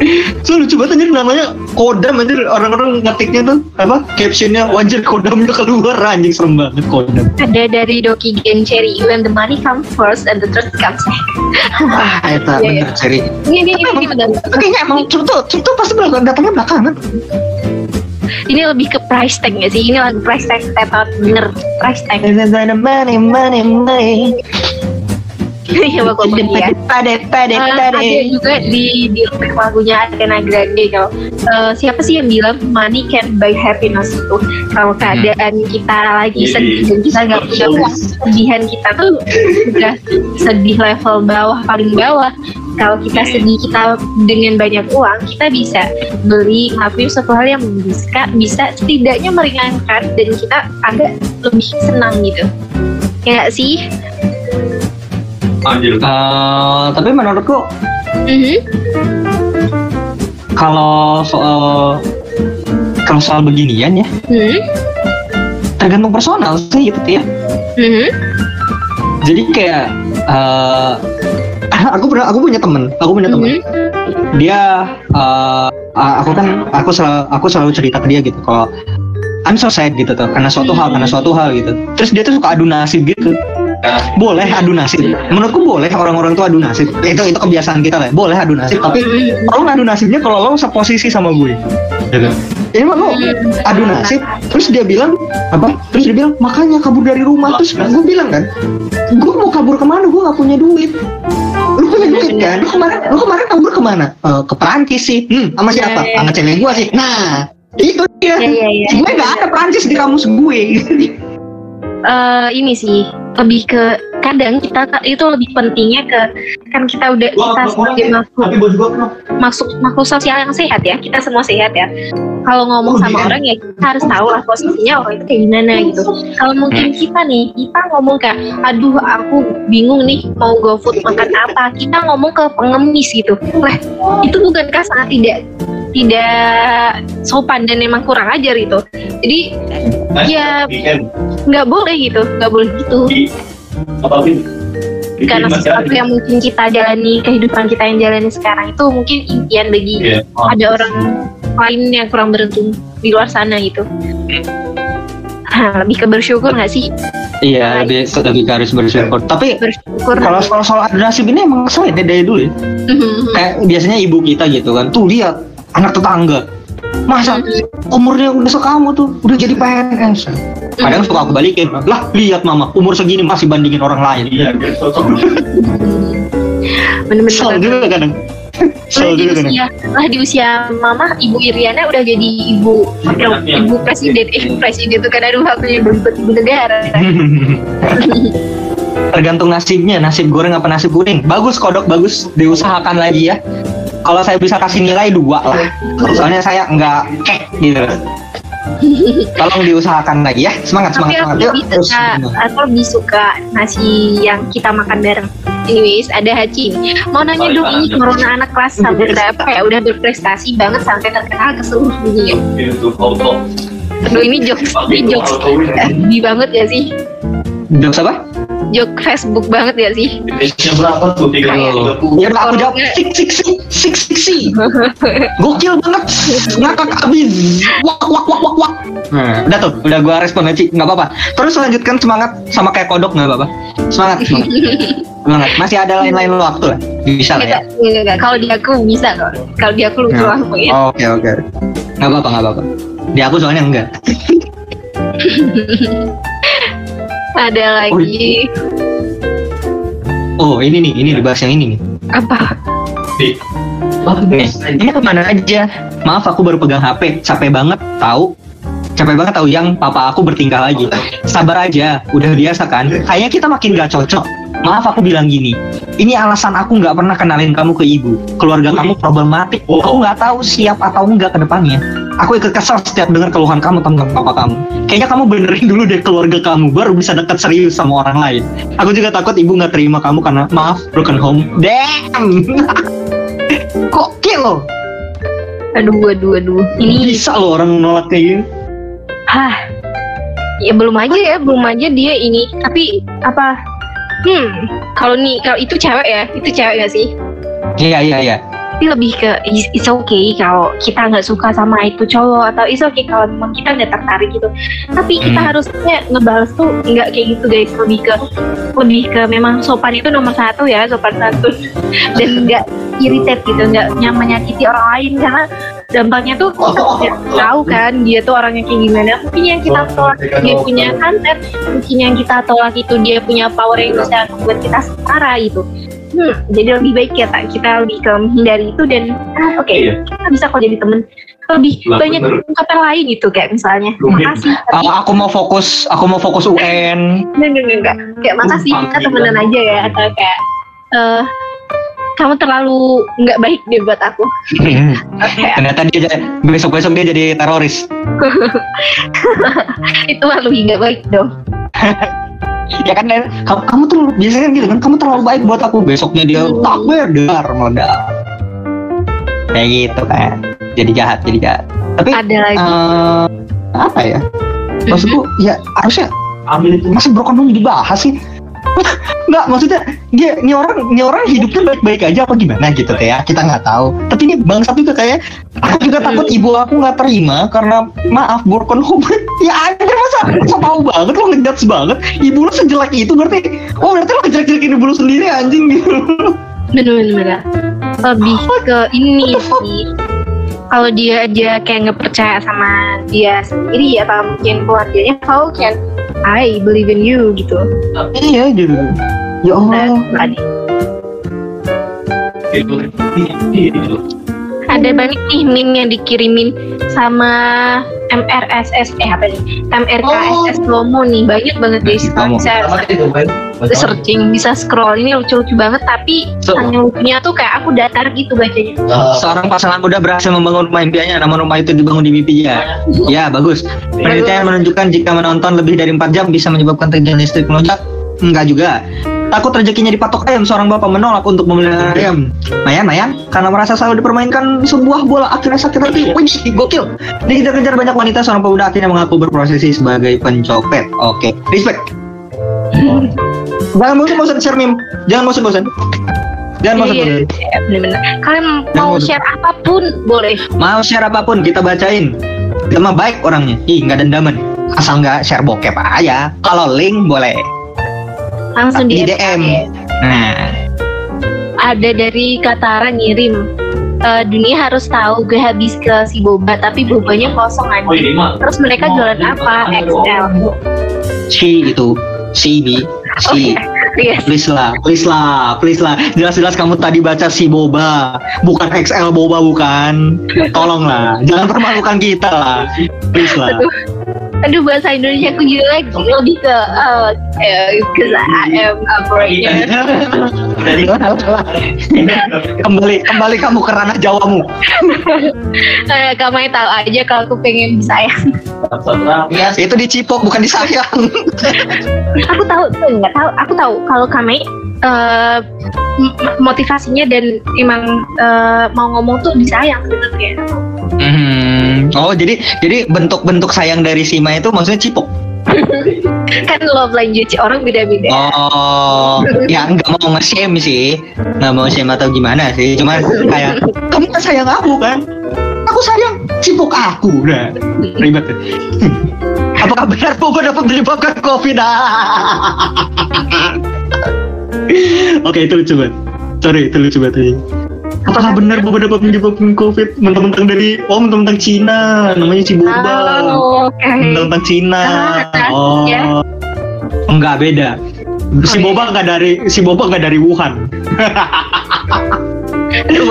so lucu banget anjir namanya kodam anjir. Orang-orang ngetiknya tuh apa captionnya anjir kodamnya keluar. Anjing serem banget kodam. Ada dari Doki Geng Cherry when the money comes first and the truth comes ah eta Iya, bener seri ini ini ini, ini, ini, kayaknya emang itu itu pasti belakang datangnya belakangan. Ini lebih ke price tag gak sih? Ini lagi price tag tetot bener price tag. Money money money bakal ya pade pade Eh, ada juga di di lagunya Ariana Grande kalau eh, siapa sih yang bilang money can buy happiness? Itu kalau keadaan kita lagi sedih dan kita nggak punya uang kesedihan kita tuh udah sedih level bawah paling bawah. Kalau kita sedih kita dengan banyak uang kita bisa beli ngelakuin suatu hal yang bisa bisa setidaknya meringankan dan kita agak lebih senang gitu. Ya sih Anjir. Eh, tapi menurutku Mhm. kalau soal kalau soal beginian ya Mhm. tergantung personal sih gitu ya Mhm. jadi kayak eh aku pernah aku punya temen aku punya temen Mhm. dia eh, aku kan aku selalu aku selalu cerita ke dia gitu kalau I'm so sad gitu tuh karena suatu hal karena suatu hal gitu terus dia tuh suka adu nasib gitu boleh adu nasib. Menurutku boleh orang-orang tuh adu nasib. Itu itu kebiasaan kita lah boleh adu nasib tapi kalau adu nasibnya kalau lo seposisi sama gue. Gitu. ini mah lo adu nasib terus dia bilang apa? Terus dia bilang makanya kabur dari rumah. Terus gue bilang kan gue mau kabur ke mana? Gue gak punya duit. Lu punya duit kan lu kemarin lu kemarin kabur ke mana? Eh, ke Perancis sih. Hmm, sama siapa? sama cewek gue sih. Nah itu dia. Gue gak ada Perancis di kamus gue. Eh ini sih lebih ke kadang kita itu lebih pentingnya ke kan kita udah kita sebagai makhluk kenapa? makhluk sosial yang sehat ya kita semua sehat ya kalau ngomong Oh, sama iya. orang ya kita harus tahu lah posisinya orang itu kayak gimana gitu kalau mungkin kita nih kita ngomong kayak aduh aku bingung nih mau go food makan apa kita ngomong ke pengemis gitu lah itu bukankah sangat tidak tidak sopan dan emang kurang ajar itu jadi Eh, Ya. Weekend. Nggak boleh gitu nggak boleh gitu Di- Apa sih? Di- karena sesuatu yang mungkin kita jalani kehidupan kita yang jalani sekarang itu mungkin impian bagi. Oh. ada orang lain yang kurang beruntung di luar sana gitu lebih ke bersyukur nggak sih iya lebih lebih harus bersyukur tapi bersyukur kalau soal soal nasib ini emang saya dari dulu ya. kayak biasanya ibu kita gitu kan tuh lihat anak tetangga masa umurnya udah sekamu tuh udah jadi PNS kadang suka aku balikin. Lah lihat mama umur segini masih bandingin orang lain. Iya, bener-bener. Juga kadang. Di juga kadang. Usia lah di usia mama ibu Iriana udah jadi ibu Anaknya. ibu presiden eh presiden itu kan. Aduh aku jadi ibu negara. Tergantung nasibnya. Nasib goreng apa nasib kuning bagus kodok bagus. Diusahakan lagi ya kalau saya bisa kasih nilai dua lah. Soalnya saya nggak kek gitu. Tolong diusahakan lagi ya. Semangat tapi semangat aku semangat. yuk lebih terus. suka aku lebih suka nasi yang kita makan bareng. Anyways ada Haji. Mau nanya dong ini corona anak kelas sampai berapa? Ya udah berprestasi banget sampai terkenal ke seluruh dunia. Itu auto. aduh ini jokes ini jokes. Di banget ya sih jokes apa? Joke Facebook banget ya sih? Indonesia berapa tuh? Tiga ya udah aku jawab. Sik sik sik sik sik seksi gokil banget. Ngakak abis wak wak wak wak wak. Nah, udah tuh udah gua respon aja nggak apa-apa. Terus lanjutkan semangat sama kayak kodok nggak apa-apa. Semangat semangat. Semangat. Masih ada lain-lain waktu lah. Bisa lah ya. Enggak, enggak, enggak. Kalau di aku bisa kok. Kalau di aku lucu langsung ya. oke oke. Nggak apa-apa nggak apa-apa. Di aku soalnya enggak Ada lagi oh ini nih ini dibahas yang ini nih apa? Di. Nih, ini ke mana aja? Maaf aku baru pegang HP, capek banget tahu. Capek banget tahu yang papa aku bertingkah lagi. Sabar aja, udah biasa kan. Kayaknya kita makin gak cocok. Maaf aku bilang gini, ini alasan aku nggak pernah kenalin kamu ke ibu. Keluarga kamu problematik. Aku nggak tahu siap atau enggak ke depannya. Aku ikut kesal setiap dengar keluhan kamu tentang papa kamu. Kayaknya kamu benerin dulu deh keluarga kamu, baru bisa dekat serius sama orang lain. Aku juga takut ibu nggak terima kamu karena maaf broken home. Damn. Gokil loh. Aduh, aduh, aduh. Ini Bisa loh orang nolak kayak gini. Hah. Ya belum aja ya, belum aja dia ini. Tapi apa? Hmm, kalau nih kalau itu cewek ya, itu cewek gak sih? Iya iya iya. Tapi lebih ke it's okay kalau kita nggak suka sama itu cowok atau it's okay kalau memang kita nggak tertarik gitu. Tapi kita Hmm. harusnya ngebales tuh nggak kayak gitu guys, lebih ke lebih ke memang sopan itu nomor satu ya, sopan santun dan nggak irritate gitu, nggak menyakiti orang lain karena dampaknya tuh kita nggak tahu kan dia tuh orangnya kayak gimana. Mungkin yang kita tolak dia punya santet, mungkin yang kita tolak itu dia punya power yang bisa membuat kita setara gitu. Hmm, jadi lebih baik ya tak kita lebih ke menghindari itu dan ah, oke Iya. kita bisa kok jadi temen lebih Lah, banyak ungkapan lain gitu kayak misalnya Mungkin. makasih tapi aku mau fokus, aku mau fokus UN. enggak enggak enggak, kayak makasih kita temenan aja ya atau kayak eh kamu terlalu nggak baik deh buat aku Oke, Ternyata dia jadi, besok-besok dia jadi teroris. itu lebih nggak baik dong Ya kan, kamu, kamu tuh biasanya gitu kan, kamu terlalu baik buat aku. Besoknya dia takbir, dar, meledak. Kayak gitu kan. Jadi jahat, jadi jahat. Tapi ada lagi eh apa ya? Maksudku ya harusnya Ambil itu. masih broken home dibahas sih. Nggak, maksudnya dia ini orang ini orang hidupnya baik-baik aja apa gimana gitu kayak kita nggak tahu. Tapi ini bangsat juga kayak aku juga takut ibu aku nggak terima karena maaf broken home. ya aja masa masa tahu banget lo ngejudge banget. Ibu lo sejelek itu berarti oh berarti lo ngejelek-jelekin ibu lo sendiri anjing gitu. bener bener bener. lebih ke ini sih kalau dia dia kayak nggak percaya sama dia sendiri atau mungkin keluarganya how can I believe in you gitu. Iya gitu. Ya Allah. nah, ada banyak nih meme yang dikirimin sama MRSS eh apa nih MRKSS Lomo nih. Banyak banget guys. Kalian bisa searching bisa scroll ini lucu-lucu banget tapi So- hanya lucunya tuh kayak aku datar gitu bacanya Seorang pasangan muda berhasil membangun rumah impiannya, namun rumah itu dibangun di mimpinya. Ya, bagus. Penelitian menunjukkan jika menonton lebih dari 4 jam bisa menyebabkan tagihan listrik melonjak. Enggak juga. Takut rezekinya dipatok ayam, seorang bapak menolak untuk memelihara ayam. Mayan, Mayan, karena merasa selalu dipermainkan sebuah bola akhirnya sakit hati. Wih, gokil. Dikejar-kejar banyak wanita, seorang pemuda akhirnya mengaku berprofesi sebagai pencopet. Oke, respect. Jangan bosan-bosan share meme. Jangan bosan-bosan. Jangan bosan-bosan. Iya, bener-bener. Kalian mau Jangan- share apa pun boleh. Mau share apa pun kita bacain. Kita mah baik orangnya. Ih, nggak dendaman. Asal nggak share bokep aja. Kalau link boleh. Langsung Di di DM. Nah, Ada dari Katara ngirim. "Eh, dunia harus tahu gue habis ke si boba tapi bobanya kosong Oh aja. ini mah. Terus mereka jualan apa? XL. si itu, si ini, si. Yes. Please lah, please lah, please lah. Jelas-jelas kamu tadi baca si boba, bukan XL boba bukan. Tolonglah, jangan permalukan kita lah. Please lah. Aduh bahasa Indonesia aku jelek lebih ke uh, because I am a foreigner. Jadi kembali, kembali kamu ke ranah Jawamu. Eh, kamu tahu aja kalau aku pengen disayang. Iya. Itu dicipok bukan disayang. aku tahu tuh nggak tahu. Aku tahu kalau kami eh, m- motivasinya dan emang eh, mau ngomong tuh disayang sebenarnya. Hmm. Oh jadi jadi bentuk-bentuk sayang dari Sima itu maksudnya cipok. kan love language orang beda-beda. Oh, ya nggak mau nge-shame sih, nggak mau shame atau gimana sih, cuman kayak kamu kan sayang aku kan, aku sayang sibuk aku, udah ribet. Apakah benar Bobo dapat menyebabkan COVID? Oke itu lucu banget. Sorry itu lucu banget. ini. Apakah benar Bobo dapat menyebabkan COVID? Mentang-mentang dari oh mentang-mentang Cina, namanya si Boba. Oh, oke. Tentang Cina. Ah, Oh. ya. Enggak beda. Si Oh, iya. Boba enggak dari si Boba enggak dari Wuhan. Aduh.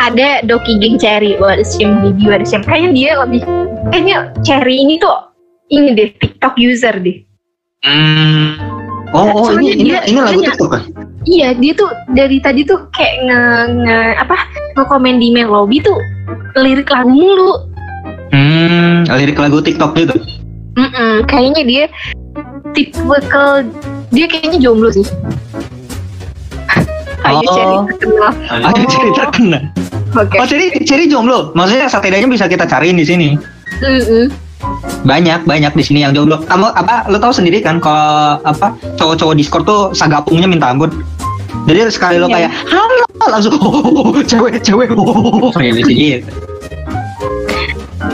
Ada Doki Geng Cherry buat Sim Bibi buat Sim. Kayaknya dia lebih kayaknya Cherry ini tuh ini deh TikTok user deh. Hmm. Oh, oh Soalnya ini ini, dia- ini lagu dia- TikTok kan? Iya, dia tuh dari tadi tuh kayak nge, nge apa nge-komen di lobby tuh lirik lagu mulu. Hmm, lirik lagu TikTok gitu. Mm-mm, kayaknya dia tipikal dia kayaknya jomblo sih. Ayo Oh. Cherry terkenal. Ada cerita terkenal. Oke. Oh, jadi ciri jomblo. Maksudnya setidaknya bisa kita cariin di sini. Mm-mm. Banyak, banyak di sini yang jomblo. Kamu apa? Lo tahu sendiri kan kalau apa cowok-cowok Discord tuh sagapungnya minta ampun. Jadi sekali lo Iya. kayak halo langsung oh, oh, oh, cewek cewek oh, oh, oh. Gitu.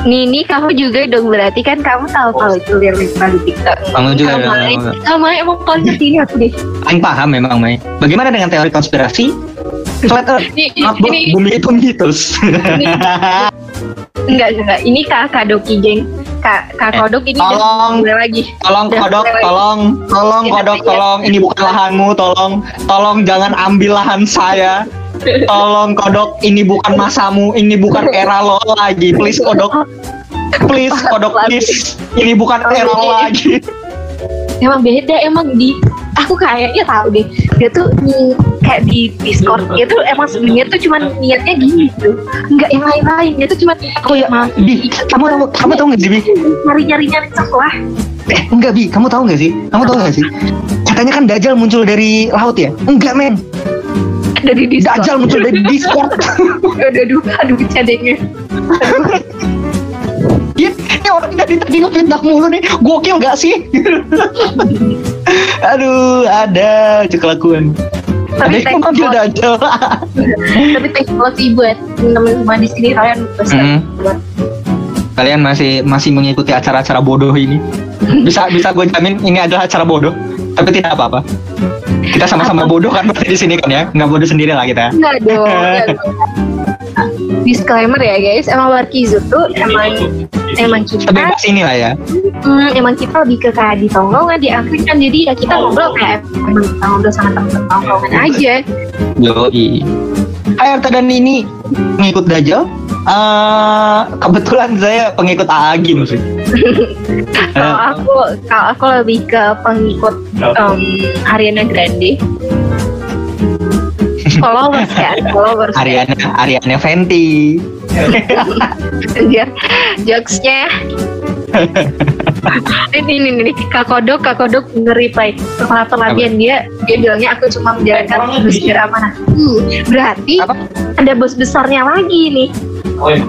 Nini kamu juga dong berarti kan kamu tahu kalau itu lirik lagu TikTok. Kamu juga Kamu kamu emang ngerti ini aku deh. Paling paham memang Mai. Bagaimana dengan teori konspirasi? Flat Earth, Ini, ini, bumi itu mitos. enggak enggak ini kakak Doki geng kak kak Eh, kodok ini tolong. mulai lagi tolong Udah, kodok, lagi. tolong, tolong Ya, kodok, ya. tolong. Ini bukan lahanmu, tolong, tolong jangan ambil lahan saya. Tolong kodok, ini bukan masamu, ini bukan era lo lagi. Please kodok, please kodok, please. Ini bukan era lo lagi. emang beda emang di aku kayaknya tahu deh dia tuh kayak di Discord dia tuh emang sebenarnya tuh cuman niatnya gini tuh enggak yang lain-lain dia tuh cuman Oh ya, emang Bi, kamu tahu, kamu tahu nggak sih, Bi? nyari-nyari nyari sekolah Eh, enggak, Bi. Kamu tahu nggak sih? Kamu tahu nggak sih? Katanya kan Dajjal muncul dari laut ya? Enggak, men. dari Discord Dajjal muncul dari Discord. aduh aduh aduh bercandanya Ini orang dari tadi ngefitnah mulu nih. Gokil gak sih? Aduh, ada aja kelakuan. Ada tapi yang manggil teknologi Dajjal. tapi teknologi buat teman-teman di sini kalian pasti Hmm. Kalian masih masih mengikuti acara-acara bodoh ini. Bisa bisa gue jamin ini adalah acara bodoh. Tapi tidak apa-apa. Kita sama-sama bodoh kan berarti di sini kan ya. Nggak bodoh sendiri lah kita. Enggak dong. enggak dong. Disclaimer ya guys, emang Warkizu tuh emang emang kita Sebebas inilah ya. hmm, emang kita lebih ke kayak di tongkrongan di kan jadi ya kita ngobrol kayak emang kita ngobrol sama temen tongkrongan aja. Yoi. Hai Arta dan Nini ngikut Dajjal. Eh, kebetulan saya pengikut Aagim sih. Kalau aku kalau aku lebih ke pengikut um, Ariana Grande. Followers ya, followers. ya. Ariana Ariana Fenty. Jokesnya ini ini ini kak kodok kak kodok nge-reply kepala pengabdian dia dia bilangnya aku cuma menjalankan tugas biar amanah hmm, berarti Apa? ada bos besarnya lagi nih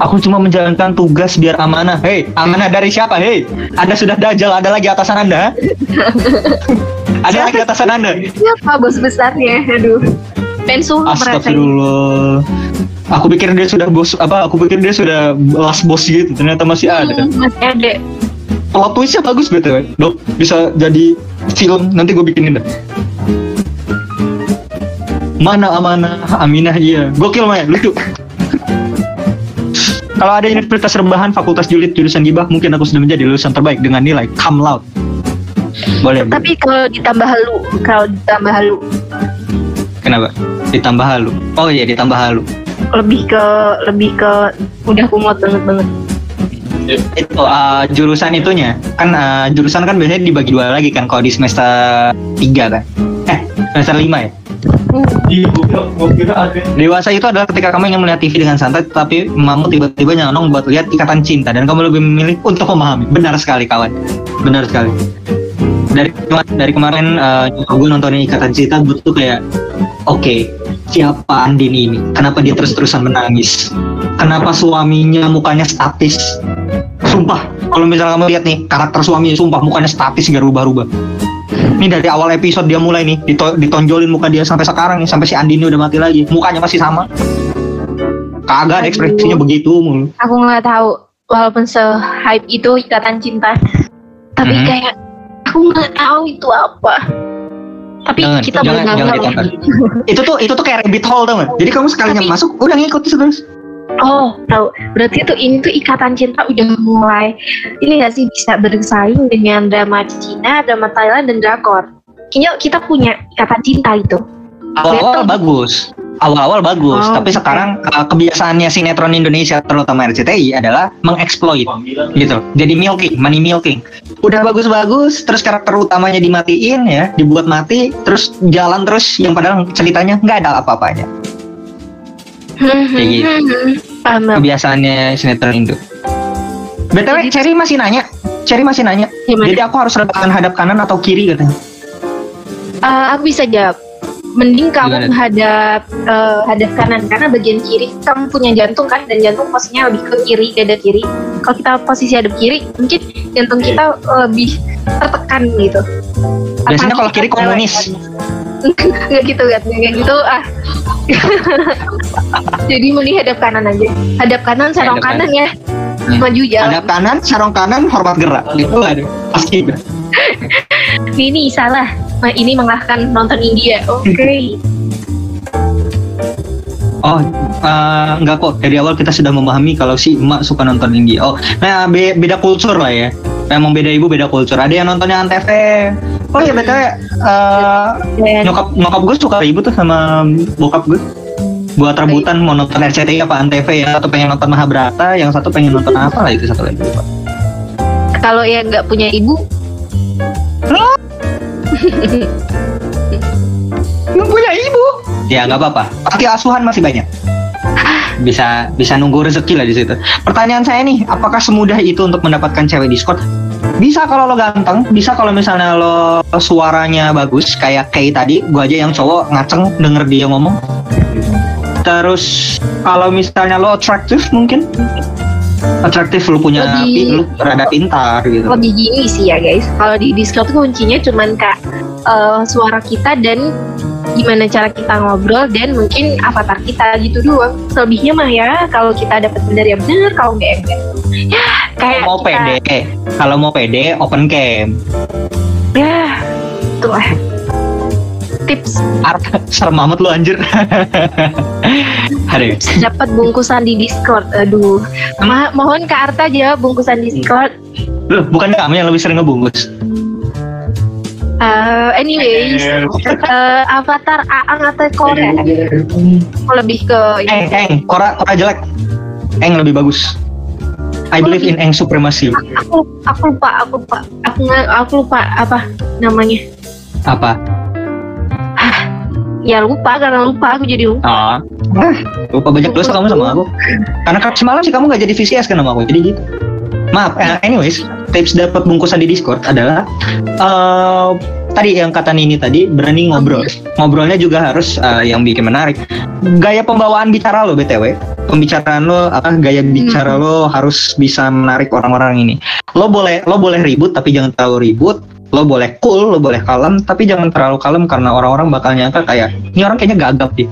Aku cuma menjalankan tugas biar amanah. Hei, amanah dari siapa? Hei, Anda sudah dajal, ada lagi atasan Anda? ada lagi atasan Anda? siapa bos besarnya aduh merasa Astagfirullah. Aku pikir dia sudah bos apa? Aku pikir dia sudah last bos gitu. Ternyata masih ada. Hmm, masih ada Plot twistnya bagus btw. Dok, bisa jadi film. Nanti gue bikinin deh. Mana amanah Aminah iya. Gokil Maya, lucu. Kalau ada universitas rebahan fakultas julid jurusan gibah, mungkin aku sudah menjadi lulusan terbaik dengan nilai cum laude. Boleh. Tapi kalau ditambah halu kalau ditambah halu Kenapa? Ditambah halu. Oh iya, ditambah halu. Lebih ke lebih ke udah kumot banget banget. Itu uh, jurusan itunya. Kan uh, jurusan kan biasanya dibagi dua lagi kan kalau di semester 3 kan. Eh semester 5 ya? Iya, dewasa itu adalah ketika kamu ingin melihat TV dengan santai tapi mamamu tiba-tiba nyonong buat lihat ikatan cinta dan kamu lebih memilih untuk memahami. Benar sekali kawan. Benar sekali. Dari dari kemarin uh, gue nontonin ikatan cinta gue tuh kayak oke siapa Andin ini kenapa dia terus-terusan menangis kenapa suaminya mukanya statis sumpah Kalau misalnya kamu lihat nih karakter suami sumpah mukanya statis gak rubah-rubah. Ini dari awal episode dia mulai nih dito- ditonjolin muka dia sampai sekarang nih sampai si Andini udah mati lagi. Mukanya masih sama. Kagak Aduh. ekspresinya begitu mulu. Aku nggak tahu walaupun se-hype itu ikatan cinta. Tapi Mhm. kayak aku nggak tahu itu apa. Tapi Jangan, kita jangan, benar jangan ditonton. Itu tuh itu tuh kayak rabbit hole tau gak? Jadi kamu sekalinya Tapi- masuk udah ngikut terus. Oh, tahu. Berarti itu ini tuh ikatan cinta udah mulai ini gak sih bisa bersaing dengan drama Cina, drama Thailand dan drakor. Kayaknya kita punya ikatan cinta itu. Awal-awal Betul. bagus. Awal-awal bagus, Oh, tapi sekarang uh, kebiasaannya sinetron Indonesia terutama RCTI adalah mengeksploit gitu. Jadi milking, money milking. Udah bagus-bagus, terus karakter utamanya dimatiin ya, dibuat mati, terus jalan terus yang padahal ceritanya nggak ada apa-apanya. Kayak gitu. Kebiasaannya sinetron Indo. BTW, Cherry masih nanya. Cherry masih nanya. Gimana? Jadi aku harus rebahan hadap kanan atau kiri katanya. Eh, aku bisa jawab. Mending kamu Gimana? hadap eh, hadap kanan karena bagian kiri kamu punya jantung kan dan jantung posisinya lebih ke kiri dada kiri. Kalau kita posisi hadap kiri mungkin jantung kita lebih tertekan gitu. Biasanya kalau kiri kita komunis. nggak gitu kan nggak gitu ah jadi mending hadap kanan aja hadap kanan sarong Hadap kanan ya Hmm. maju jalan Hadap kanan, sarung kanan, hormat gerak. Itu ada. Pasti. ini salah nah, ini mengalahkan nonton India oke Oh, eh, enggak kok. Dari awal kita sudah memahami kalau si emak suka nonton India. Oh, nah be- beda kultur lah ya. Emang beda ibu, beda kultur. Ada yang nontonnya Antv. Oh iya, betul. eh Dan nyokap nyokap gue suka ribut tuh sama bokap gue. Buat rebutan mau nonton RCTI apa Antv ya. Satu pengen nonton Mahabharata, yang satu pengen nonton apa lah itu satu lagi. kalau yang nggak punya ibu Nggak punya ibu. Ya nggak apa-apa. Pasti asuhan masih banyak. Bisa bisa nunggu rezeki lah di situ. Pertanyaan saya nih, apakah semudah itu untuk mendapatkan cewek Discord? Bisa kalau lo ganteng, bisa kalau misalnya lo suaranya bagus kayak kayak tadi, gua aja yang cowok ngaceng denger dia ngomong. Terus kalau misalnya lo atraktif mungkin atraktif lo punya Lebih- lo rada pintar gitu. lebih gini sih ya guys kalau di Discord tuh kuncinya cuman kak eh, suara kita dan gimana cara kita ngobrol dan mungkin avatar kita gitu doang selebihnya mah ya kalau kita dapat benar ya benar kalau enggak ya enggak ya kayak Mau kita, pede, kalau mau pede open cam. ya itulah tips Arta serem amat lu anjir. Aduh. dapat bungkusan di Discord aduh Ma- mohon Kak Arta jawab bungkusan Discord Loh, bukan kamu yang lebih sering ngebungkus? Eh, anyways eh, avatar Aang atau Korea lebih ke Eng, Eng, Kora, Kora jelek. Eng lebih bagus. I believe in Eng supremacy. aku aku lupa aku lupa aku aku lupa apa namanya Apa? Ya lupa karena lupa aku jadi lupa Ah, ah, lupa banyak dosa kamu sama aku. Karena semalam sih kamu gak jadi VCS kan sama aku, jadi gitu. Maaf, eh, anyways, tips dapat bungkusan di Discord adalah eh tadi yang kata Nini tadi berani ngobrol. Ngobrolnya juga harus eh, yang bikin menarik. Gaya pembawaan bicara lo BTW, pembicaraan lo apa gaya bicara lo harus bisa menarik orang-orang ini. Lo boleh lo boleh ribut tapi jangan terlalu ribut. Lo boleh cool, lo boleh kalem, tapi jangan terlalu kalem karena orang-orang bakal nyangka kayak ini orang kayaknya gagap deh.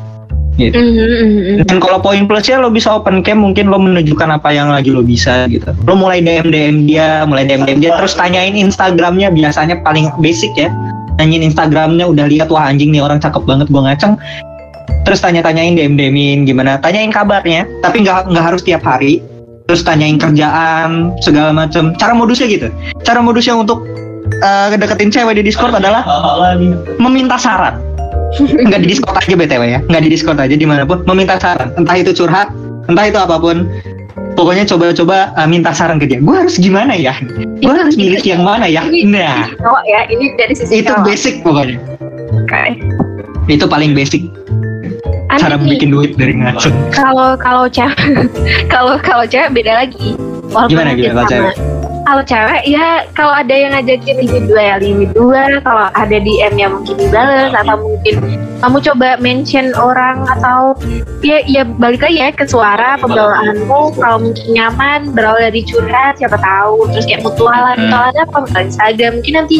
Mhm, mhm, mhm. Dan kalau poin plusnya lo bisa open cam mungkin lo menunjukkan apa yang lagi lo bisa gitu. Lo mulai DM DM dia, mulai DM DM dia, terus tanyain Instagramnya biasanya paling basic ya. Tanyain Instagramnya udah lihat wah anjing nih orang cakep banget gua ngaceng. Terus tanya-tanyain DM DMin gimana, tanyain kabarnya, tapi nggak nggak harus tiap hari. Terus tanyain kerjaan segala macam. Cara modusnya gitu. Cara modusnya untuk eh, deketin cewek di Discord adalah meminta saran. Nggak di Discord aja btw ya. Nggak di Discord aja di mana pun. Meminta saran. Entah itu curhat entah itu apa pun. Pokoknya coba-coba uh, minta saran ke dia. Gue harus gimana ya? Gue harus milih yang mana ya? nah. ya ini dari sisi itu cowok. basic pokoknya. Oke. itu paling basic. Cara bikin duit dari ngaceng. Kalau kalau cewek kalau kalau cewek beda lagi. Walaupun Gimana, gimana kalau cewek? Kalau cewek ya kalau ada yang ngajakin limit dua ya limit dua. Kalau ada DM ya mungkin dibales atau mungkin kamu coba mention orang atau ya ya balik lagi ya ke suara pembawaanmu. Kalau mungkin nyaman berawal dari curhat siapa tahu. Terus kayak mutualan. Hmm. kalau ada apa ke Instagram. Mungkin nanti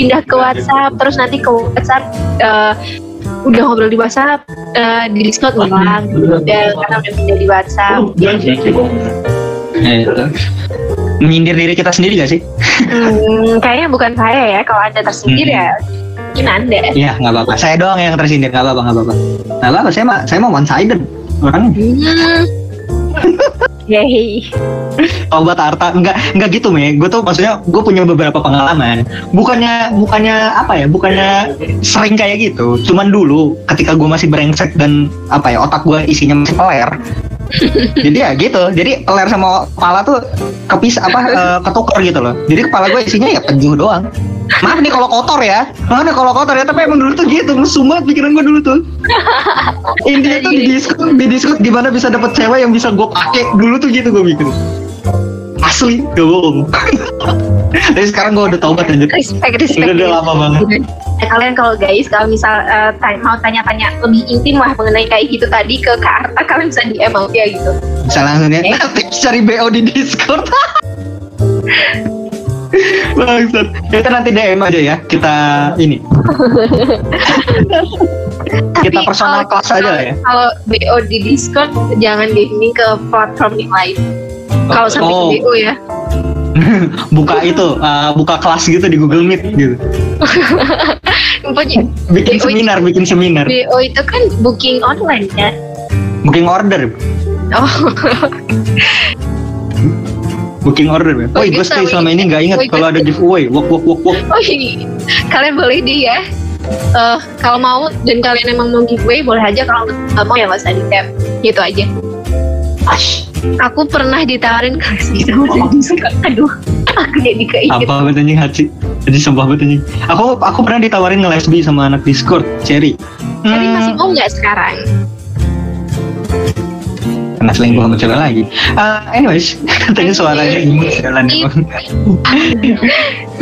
pindah ke WhatsApp. Terus nanti ke WhatsApp eh, udah ngobrol di WhatsApp eh, di Discord ngulang udah karena udah pindah di WhatsApp. Eh, itu. Menyindir diri kita sendiri gak sih? Hmm, kayaknya bukan saya ya. Kalau anda tersindir Hmm. ya mungkin anda. Iya, nggak apa-apa. Saya doang yang tersindir, nggak apa-apa, nggak apa-apa. Nggak apa-apa. Saya mah, saya mah one sided orang. Hmm. Kalau buat Arta, nggak nggak gitu me. Gue tuh maksudnya gue punya beberapa pengalaman. Bukannya bukannya apa ya? Bukannya sering kayak gitu. Cuman dulu ketika gue masih brengsek dan apa ya otak gue isinya masih peler. jadi ya gitu. Jadi peler sama kepala tuh kepis apa eh, ketukar gitu loh. Jadi kepala gue isinya ya penjuh doang. Maaf nih kalau kotor ya. Maaf nih kalau kotor ya. Tapi emang dulu tuh gitu. Mesum banget pikiran gue dulu tuh. Intinya tuh di Discord, di Discord gimana bisa dapet cewek yang bisa gue pakai dulu tuh gitu gue mikir. Asli, gak bohong. Tapi sekarang gue udah taubat anjir. Respect, respect. Udah, udah lama banget. Eh, kalian kalau guys, kalau misal eh, tanya- mau tanya-tanya lebih intim lah mengenai kayak gitu tadi ke Kak Arta, kalian bisa DM aku ya gitu. Bisa langsung ya. Tips cari BO di Discord. Bangsat. Kita nanti DM aja ya. Kita ini. Kita Tapi personal kalau- class aja ya. Kalau BO di Discord, jangan gaming ke platform yang lain. Kalau sampai Oh. ke BO ya. buka itu, uh, buka kelas gitu di Google Meet gitu. Bikin BO seminar, bikin seminar. BO itu kan booking online ya. Booking order. Oh, Booking order. ya. Oh, gue gitu, stay selama ini nggak inget Woi, kalau ada giveaway. Wok wok wok wok. oh ini kalian boleh di ya. Eh, kalau mau dan kalian emang mau giveaway boleh aja kalau nggak mau ya nggak usah di tap gitu aja. Ash. Aku pernah ditawarin kelas gitu sama. Aduh, aku jadi keinget. Apa banget anjing Haji? Jadi sumpah anjing. Aku aku pernah ditawarin nge-lesbi sama anak Discord, Cherry. Tapi Hmm, masih mau nggak sekarang? Kena selingkuh sama cewek lagi. Uh, anyways, katanya suaranya imut jalan.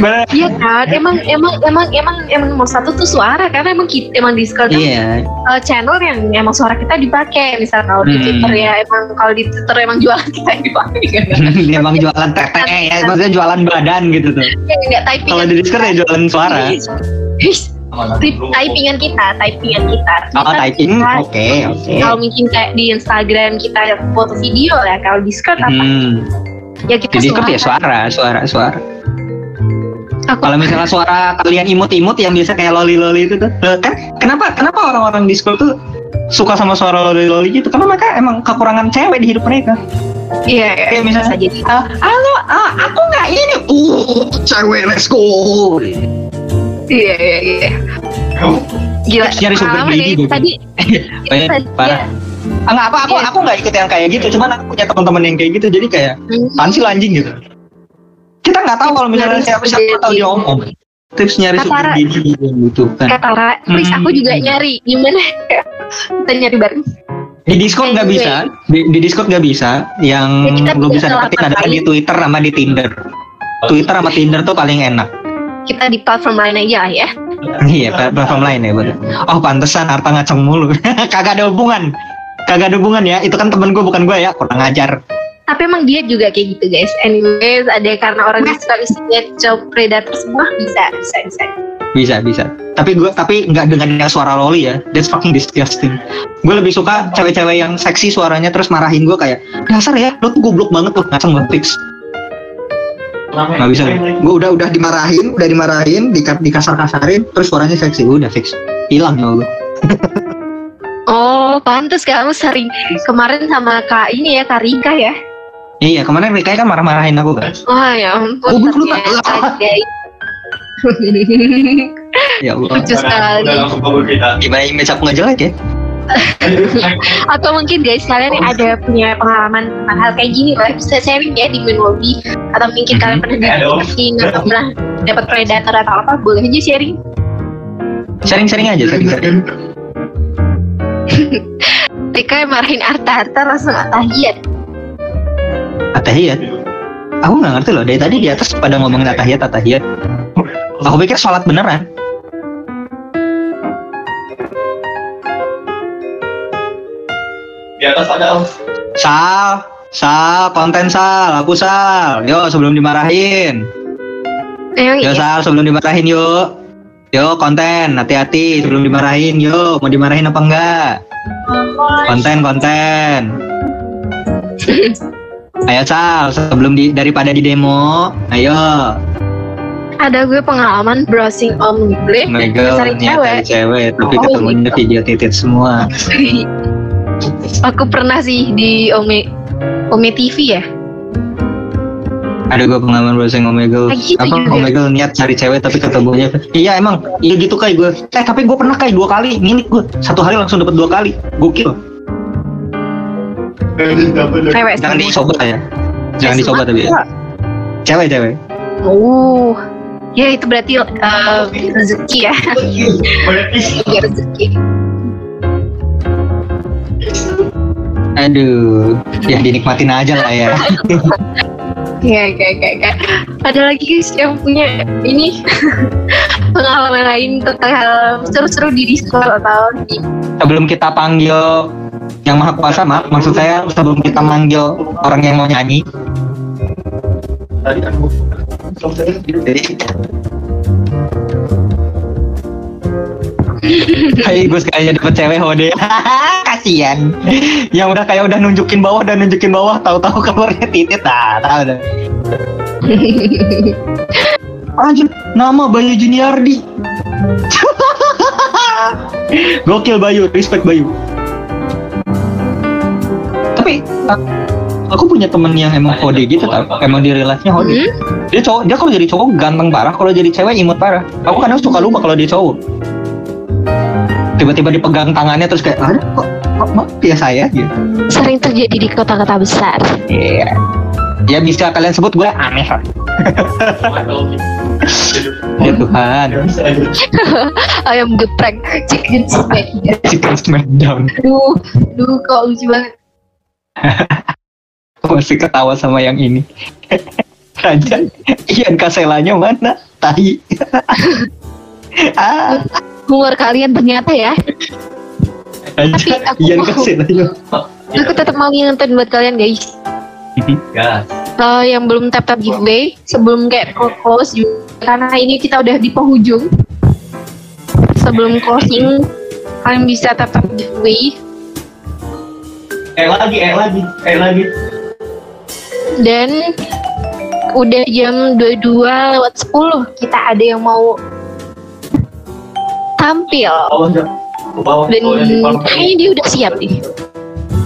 Bener. Iya kan, emang emang emang emang emang nomor satu tuh suara karena emang kita emang Discord tuh Iya, eh, channel yang emang suara kita dipakai. Misal kalau di Hmm. Twitter ya emang kalau di Twitter emang jualan kita yang dipakai kan. Emang jualan tete ya, maksudnya jualan badan gitu tuh. Typing. Kalau di Discord ya jualan suara. Typingan kita, typingan kita. Oh, Kita- typing, kita- oke, oke. Kalau mungkin kayak di Instagram kita foto video ya, kalau Discord apa? Hmm, Ya kita di Discord ya suara, suara, suara. Aku Kalau misalnya suara kalian imut-imut yang biasa kayak loli-loli itu tuh, eh, kan kenapa kenapa orang-orang Discord tuh suka sama suara loli-loli gitu? Karena mereka emang kekurangan cewek di hidup mereka. Iya, iya, Kayak misalnya, bisa jadi. Ah, halo, ah, aku nggak ini. Uh, cewek, let's go. Iya, iya, iya. Gila. Nyari ya, gitu. Tadi Banyak, tadi- parah. Ah, nggak apa, aku Iya. aku nggak ikut yang kayak gitu. Cuman aku punya teman-teman yang kayak gitu. Jadi kayak Hmm. lo anjing gitu. Kita nggak tahu kalau misalnya Nyari siapa siapa tahu dia omong. Tips nyari Kata sugar Ra- baby yang butuhkan. Kata Ra, please aku Hmm. juga nyari. Gimana? Kita nyari bareng. Di Discord nggak Anyway. bisa, di, di Discord nggak bisa. Yang Ya, lo bisa dapetin adalah di Twitter sama di Tinder. Twitter sama Tinder tuh paling enak. Kita di platform lain aja lah ya. Iya, pla- platform lain ya bener. Oh pantesan Harta ngaceng mulu. Kagak ada hubungan. Kagak ada hubungan ya. Itu kan temen gue bukan gue ya. Kurang ajar. Tapi emang dia juga kayak gitu guys. Anyways, ada karena orang yang suka isinya job predator semua bisa, bisa, bisa. Bisa bisa. Tapi gue tapi nggak dengan yang suara loli ya. That's fucking disgusting. Gue lebih suka cewek-cewek yang seksi suaranya terus marahin gue kayak dasar ya. Lo tuh goblok banget tuh ngaceng banget fix. Nggak bisa. Gue udah udah dimarahin, udah dimarahin, di, dikasar kasarin, terus suaranya seksi. Udah fix. Hilang ya lo. Oh, pantas kamu sering kemarin sama Kak ini ya, Kak Rika ya. Iya kemarin Rika kan marah-marahin aku kan. Wah, ya ampun. Goblok lu, Kak. ternyata, guys. Ya Allah. Lucu sekali. Udah langsung kabur kita. Gimana image aku nggak jelek ya? Atau mungkin guys kalian ada punya pengalaman tentang hal kayak gini lah bisa sharing ya di main lobby atau mungkin kalian pernah dideketin atau pernah dapat predator atau apa boleh aja sharing. Sharing-sharing aja, sharing-sharing. Rika yang marahin Arta Arta langsung atahiyat. Atahiyat. Aku nggak ngerti loh. Dari tadi di atas pada ngomongin atahiyat atahiyat. Aku pikir sholat beneran. Di atas ada Om. Sal, Sal, konten Sal, aku Sal. Yo sebelum dimarahin. Emang Yo iya. Sal sebelum dimarahin yuk. Yo konten, hati-hati sebelum dimarahin yuk. Mau dimarahin apa enggak? Konten, konten. Ayo Sal, sebelum di daripada di demo, ayo. Ada gue pengalaman browsing om gue. Cari niat cari cewek, tapi Oh, ketemunya video titit semua. Aku pernah sih di Ome Ome TV ya. Ada gue pengalaman browsing Omegle. Ah, gitu Apa juga. Omegle niat cari cewek tapi ketemunya. Iya emang, iya gitu kayak gue. Eh tapi gue pernah kayak dua kali, ngilik gue. Satu hari langsung dapat dua kali. Gokil. Cewek Jangan dicoba ya. Jangan Eh, dicoba tapi ya. Cewek cewek. Oh. Ya itu berarti eh, rezeki ya. Iya rezeki. Aduh, ya dinikmatin aja lah ya. Ya kayak kayak kayak. Ada lagi guys yang punya ini pengalaman lain tentang hal seru-seru di Discord atau di Sebelum kita panggil yang maha kuasa, mak, maksud saya sebelum kita manggil orang yang mau nyanyi, Tadi aku. jadi Hai gue kayaknya dapet cewek hode Kasian Yang udah kayak udah nunjukin bawah dan nunjukin bawah Tahu-tahu keluarnya titit. Ah, tahu dah. Anjir, nama Bayu Juniardi. Gokil Bayu, respect Bayu. Tapi Aku punya temen yang emang hode gitu tau. Emang di relasinya hode Hmm? Dia cowok, dia kalau jadi cowok ganteng parah Kalau jadi cewek imut parah. Aku kadang suka lupa kalau dia cowok. Tiba-tiba dipegang tangannya terus kayak Ada kok, biasa ya gitu sering terjadi di kota-kota besar. Iya Ya bisa kalian sebut gue aneh lah Ya Tuhan Ayam geprek, chicken smackdown. Chicken Smackdown Duh, duh kok lucu banget. Aku masih ketawa sama yang ini Raja Ian Kaselanya mana? Tahi ah, Humor kalian ternyata ya. Aku Ian mau. Kaselanya Aku tetap mau ngingetin buat kalian guys. Gas. Kalau yang belum tap tap giveaway sebelum kayak close juga karena ini kita udah di penghujung. Sebelum closing kalian bisa tap tap giveaway Eh lagi, eh lagi, eh lagi. dan udah jam 22 lewat 10 kita ada yang mau tampil Bawah enggak? Ke bawah. dan Oh, kayaknya dia udah siap nih.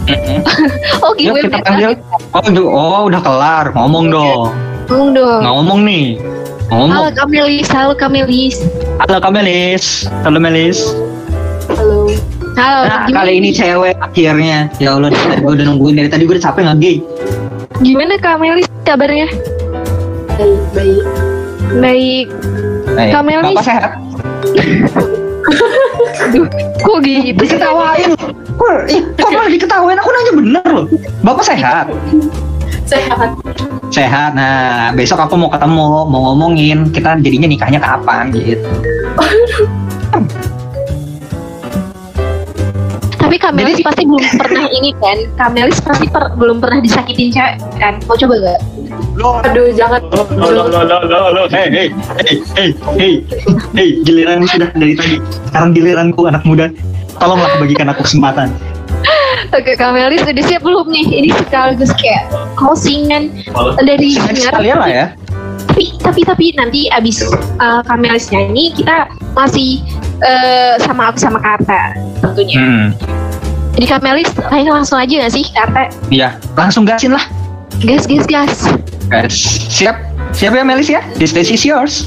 oh Yuk giveaway kita panggil Oh, du- oh udah kelar Ngomong dong Ngomong dong. Ngomong nih Halo Ngomong Kamelis, halo Kamelis. Halo Kak Melis Halo Melis Halo. Halo. Nah gimana, kali ini cewek akhirnya Ya Allah gue udah nungguin Dari tadi gue udah capek nge-gay gimana Kamelis kabarnya? Baik, baik. Baik. Eh, Kak Melis. Bapak sehat? Kok gitu sih Diketawain Kok kok malah diketawain Aku nanya bener loh Bapak sehat? Sehat. Sehat Nah besok aku mau ketemu Mau ngomongin Kita jadinya nikahnya kapan gitu Tapi Kamelis Jadi- pasti belum pernah ini kan? Kamelis pasti per- belum pernah disakitin cewek kan? Mau coba gak? Aduh, jangan. Lo, lo, lo, lo, lo, lo. Hei, hei, hei, hei, hei, hei, giliran sudah dari tadi. Sekarang giliranku anak muda. Tolonglah bagikan aku kesempatan. Oke, Kamelis udah siap belum nih? Ini sekaligus kayak closingan dari Sekalian sekalian lah ya. Tapi tapi tapi nanti abis uh, Kamelis nyanyi kita masih uh, sama aku sama Karta tentunya. Hmm, Jadi Kamelis, kayaknya langsung aja gak sih Karta? iya. Langsung gasin lah. Gas gas gas. Guys, siap? Siap ya Melis ya? The stage is yours.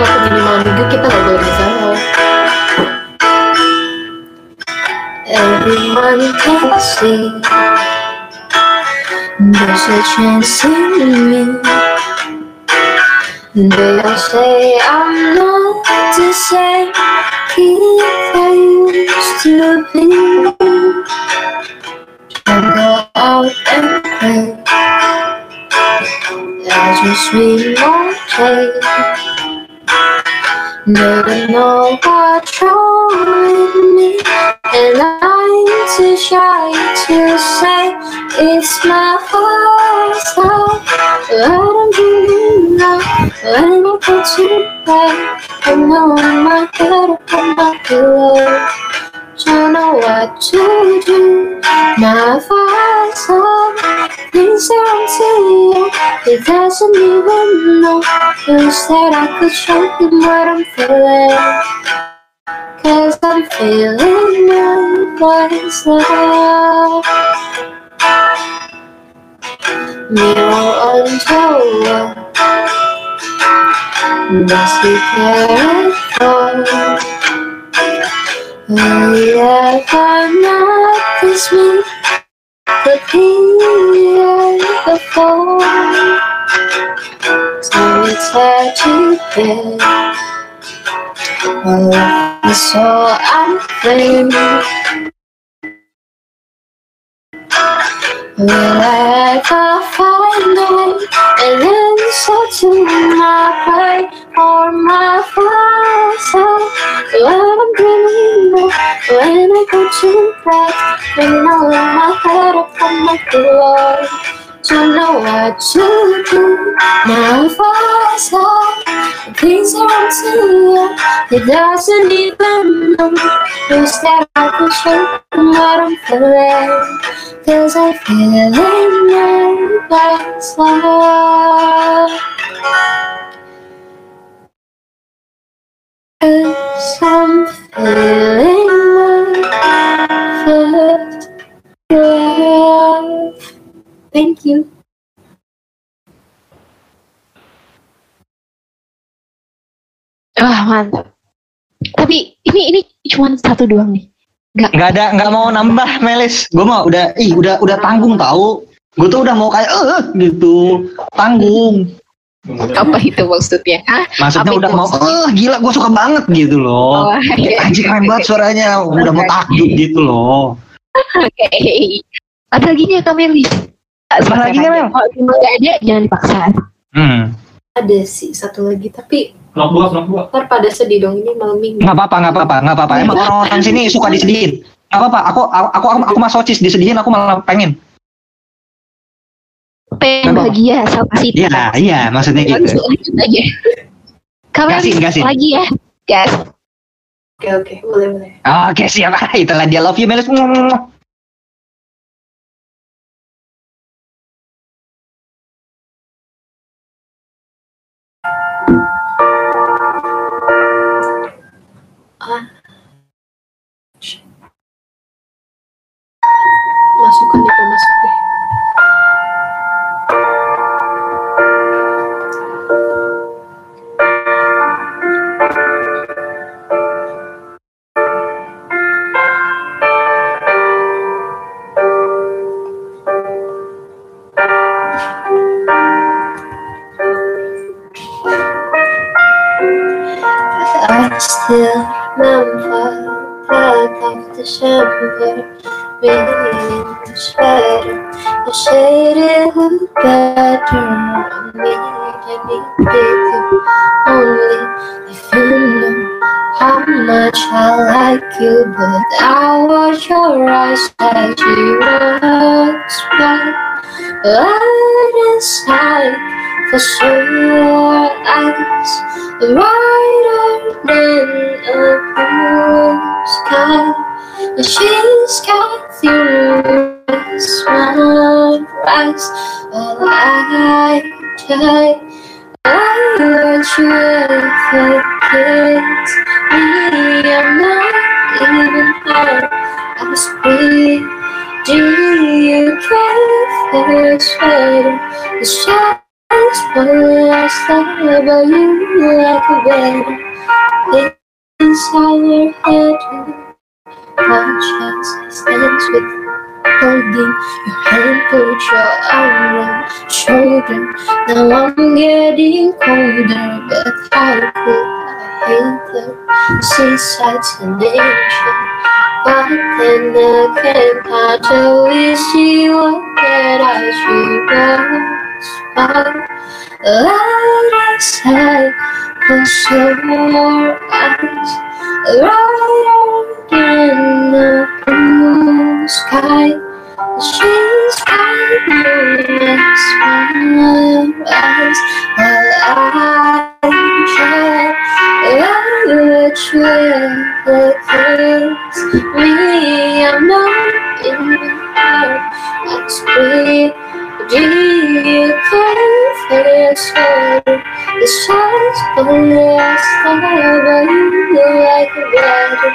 Waktu minimal minggu kita nggak boleh galau. Everyone can see There's a chance in me They all say I'm not the same If I used to be and go out and play. I just play. Never know what's wrong with me, and I'm too shy to say it's my fault. When I go to bed. I know my head upon my pillow. Don't know what to do. My. Things are wrong to you. He doesn't even know. You said I could show him what I'm feeling. Cause I'm feeling nobody's love. Mirror on the Must be. Will you ever notice me? Could be here before. So it's hard to bear. My life is so unfair. Will I ever find way and answer to my prayer or my father? When I'm dreaming of, when I go to bed, when I lay my head upon my pillow, don't know what to do. My father, things are wrong to you. He doesn't even know. Instead, I can show him what I'm feeling. Cause I feel in nobody's love. Cause I'm feeling my first love. Thank you. Wah mantap. Tapi ini ini cuma satu doang nih. nggak ada nggak mau nambah Melis gue mau udah ih udah udah tanggung tahu gue tuh udah mau kayak eh gitu tanggung Apa itu maksudnya? Hah? maksudnya Apa udah mau eh gila gue suka banget gitu loh Oh, iya. anjir keren banget suaranya udah mau takjub gitu loh Oke. Ada lagi nih Kak Meli? Apa lagi, Kak Mel? Kalau cuma nggak ada, jangan dipaksa. hmm Ada sih satu lagi tapi Vlog dua, vlog dua. ntar pada sedih dong ini malam minggu. nggak apa-apa nggak apa-apa nggak apa-apa emang orang-orang sini suka disedihin nggak apa-apa aku aku aku aku, aku masochis disedihin aku malah pengen Pengen bahagia sama si iya iya maksudnya gitu Meli, Gasin, gasin. lagi ya. Gas. Oke oke boleh boleh. oke siap itulah dia love you Melis Only if you knew how much I like you, but I watch your eyes as you walk by. But inside, for sure, eyes brighter than a blue sky. And she's got you mesmerized while I try. I want you forget me. I'm not even hard as we do. You care for sweater. It's just one last thought about you like a better inside your head. One chance stands with holding your hand, put your arm around shoulder. Now I'm getting colder, but how could I hate the seaside nature. But then again, I totally see what that I should was. Us say, close your eyes, brighter than the blue sky. She's right next my eyes while I try which way the kiss me. I'm not in the heart. Let's breathe. Do you care for this water? The stars on the star, but you look like a weather.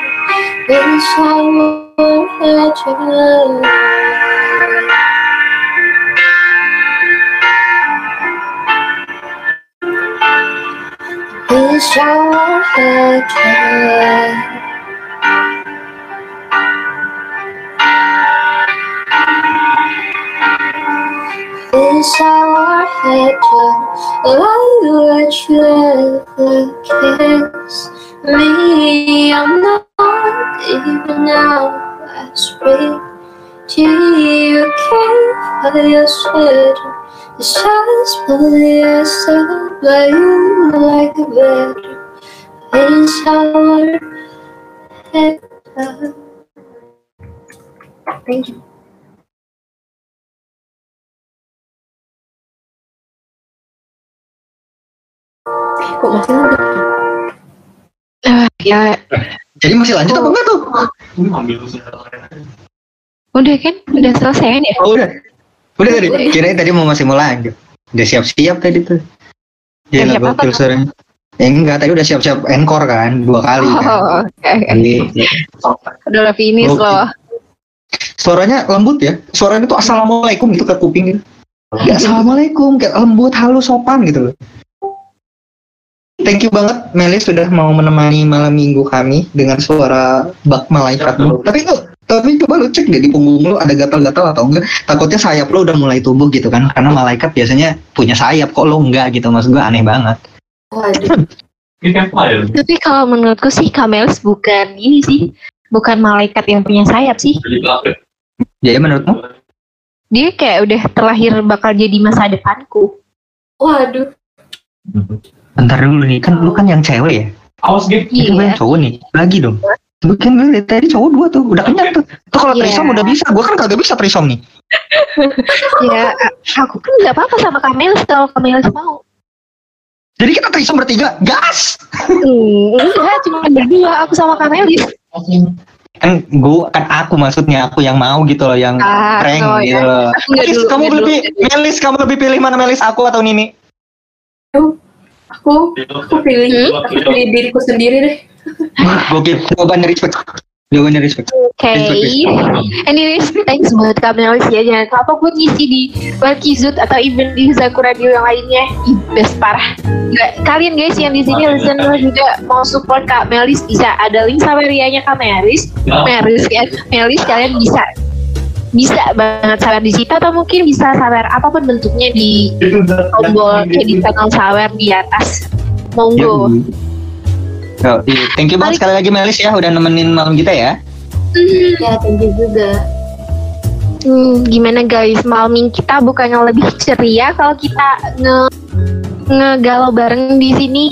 When shower electric love. Wish I had wish I had just like a kiss. Me? I'm not even now. I spring. Do you care for your sweater? The stars polyester, but you like a better. Wish I were better. Thank you. Eh, kok masih lanjut? Eh, ya Jadi masih lanjut apa enggak tuh? udah kan udah selesai kan ya Oh, udah. Udah tadi. Kirain tadi mau masih mau lanjut. Udah siap-siap tadi tuh. Ya Siap nggak apa suaranya. Eh enggak, tadi udah siap-siap encore kan, dua kali kan. oh oke oke. Jadi, udah lah finish Oke. loh suaranya lembut ya. Suaranya tuh assalamualaikum gitu ke kuping gitu. Ya, assalamualaikum, kayak lembut, halus, sopan gitu loh. Thank you banget Melis sudah mau menemani malam minggu kami dengan suara bak malaikatmu. Tapi lu, tapi coba lu cek deh di punggung lu ada gatal-gatal atau enggak. Takutnya sayap lu udah mulai tumbuh gitu kan. Karena malaikat biasanya punya sayap kok lu enggak gitu. Maksud gua aneh banget. Waduh. Kan tapi kalau menurutku sih Kamelis bukan ini sih bukan malaikat yang punya sayap sih Jadi apa? Jadi menurutmu? dia kayak udah terlahir bakal jadi masa depanku Waduh. Bentar dulu nih, kan lu kan yang cewek ya? Awas gitu. Itu gue iya yang cowok nih. Lagi dong. Bukan gue liat tadi cowok dua tuh, udah kenyang tuh. Tuh kalau Iya. trisom udah bisa, gue kan kagak bisa trisom nih. ya aku kan nggak apa-apa sama Kamelis kalau Kamelis mau Jadi kita trisom bertiga, gas! Hmm, enggak cuma berdua aku sama Kamelis Kan gue, kan aku maksudnya, aku yang mau gitu loh, yang ah prank no, gitu ya. loh. Melis, kamu lebih, Melis, kamu lebih pilih mana Melis, aku atau Nini? Aku aku pilih Hmm? aku pilih diriku sendiri deh. Gokil, jawabannya respect. Jawabannya respect. Oke, anyways, thanks buat Kamelis ya. Jangan lupa pun ngisi di Walkizut atau even di Zaku Radio yang lainnya. Ih, best parah. Gila, kalian guys yang di sini listener juga mau support Kak Melis bisa ada link Saverianya Kak Melis. Melis kan, Melis kalian bisa bisa banget sawer di situ atau mungkin bisa sawer apa pun bentuknya di tombol eh, di channel sawer di atas. Monggo. Oh, iya. Thank you banget sekali lagi Melis ya, udah nemenin malam kita ya. Ya, thank you juga. Hmm, gimana guys, malam kita bukannya lebih ceria kalau kita nge ngegalau bareng di sini.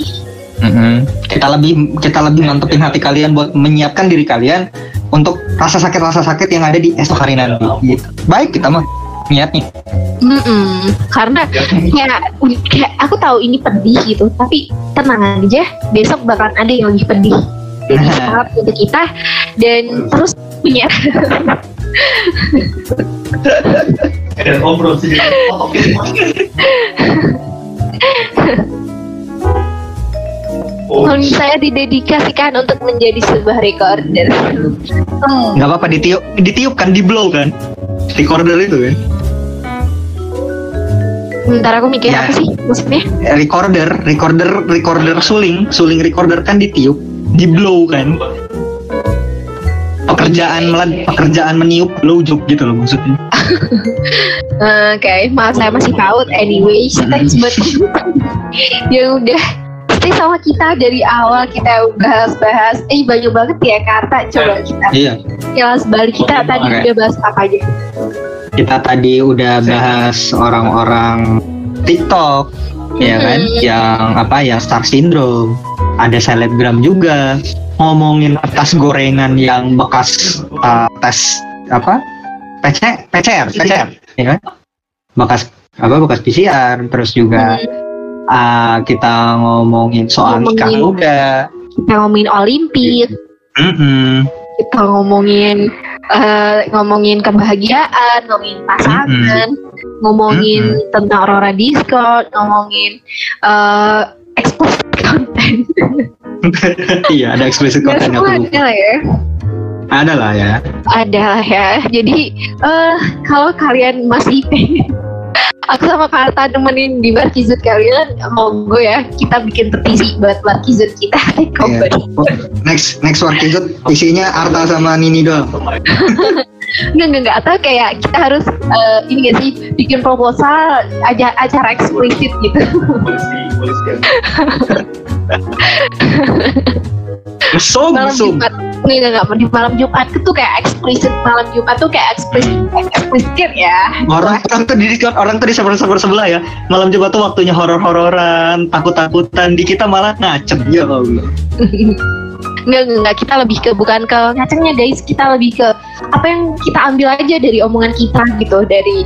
Mm-mm. Kita lebih kita lebih mantepin hati kalian buat menyiapkan diri kalian untuk rasa sakit rasa sakit yang ada di esok hari nanti. Gitu. Baik kita mah niatnya. Mm-mm. Karena ya kayak aku tahu ini pedih gitu, tapi tenang aja, besok bakalan ada yang lebih pedih. Jadi untuk kita dan terus punya sih. Kalau saya didedikasikan untuk menjadi sebuah recorder. Hmm. Nggak apa-apa ditiup ditiup kan di blow kan. Recorder itu kan. Bentar aku mikir Ya. apa sih maksudnya? Eh, Recorder, recorder, recorder suling, suling recorder kan ditiup, di blow kan. Pekerjaan melad, pekerjaan meniup blow job gitu loh maksudnya. Oke, maaf saya masih paut. Anyways, thanks buat yang udah stay sama kita dari awal kita bahas-bahas. Eh banyak banget ya Karta. Coba kita Iya. kilas balik kita tadi Oke. udah bahas apa aja. Kita tadi udah bahas orang-orang TikTok, ya kan? Hmm. Yang apa? Yang star syndrome. Ada selebgram juga. Ngomongin tes gorengan yang bekas uh, tes apa? PC, PCR, PCR, ya kan? Bekas apa? Bekas PCR. Terus juga uh, kita ngomongin soal nikah Ngomongin. muda. Kita ngomongin Olimpik, Mm-mm. kita ngomongin eh, ngomongin kebahagiaan, ngomongin pasangan, ngomongin tentang Aurora Discord, ngomongin eh explicit content. iya, ada explicit content aku lupa. ada lah ya. Ada lah ya. Ada lah ya. Jadi eh kalau kalian masih pengen aku sama Karta nemenin di Barkizut kalian monggo ya kita bikin petisi buat Barkizut kita over. Oh, next next workizut isinya Arta sama Nini doang. Enggak, enggak, enggak. Atau kayak kita harus eh, ini gak sih bikin proposal aja acara eksplisit gitu. polisi polisi Mesum, malam mesum. Jumat. Enggak, enggak. Di malam Jumat itu kayak eksplisit. Malam Jumat tuh kayak eksplisit, eksplisit ya. Orang orang tuh di Discord, orang tuh di server-server sebelah ya. Malam Jumat tuh waktunya horor-hororan, takut-takutan. Di kita malah ngacem ya Allah. Enggak, enggak, enggak. Kita lebih ke bukan ke ngacengnya guys. Kita lebih ke apa yang kita ambil aja dari omongan kita gitu. Dari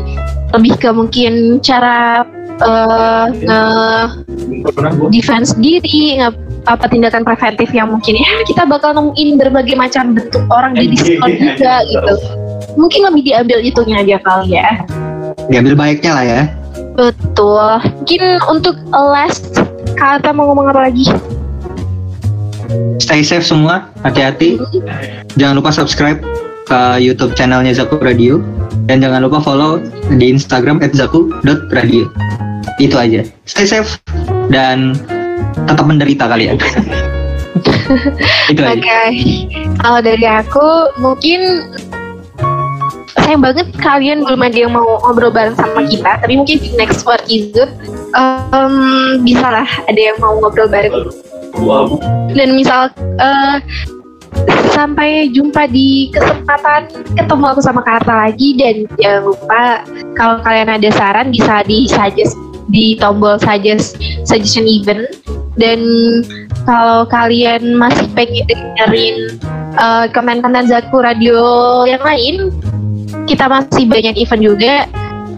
lebih ke mungkin cara eh nge pernah gua defense diri, nge- apa tindakan preventif yang mungkin ya kita bakal nemuin berbagai macam bentuk orang di Discord juga gitu. Mungkin lebih diambil itunya aja kali ya. Diambil baiknya lah ya. Betul. Mungkin untuk last kata mau ngomong apa lagi? Stay safe semua, hati-hati. Jangan lupa subscribe ke YouTube channelnya Zaku Radio dan jangan lupa follow di Instagram @zaku.radio. Itu aja. Stay safe dan tetap menderita kalian. Itu Oke. aja. Kalau dari aku mungkin sayang banget kalian belum ada yang mau ngobrol bareng sama kita. Tapi mungkin di next is good. em, bisa lah ada yang mau ngobrol bareng. dan misal eh, sampai jumpa di kesempatan ketemu aku sama Karta lagi dan jangan lupa kalau kalian ada saran bisa di suggest di tombol suggest suggestion event dan kalau kalian masih pengen dengerin eh, konten-konten Zaku Radio yang lain kita masih banyak event juga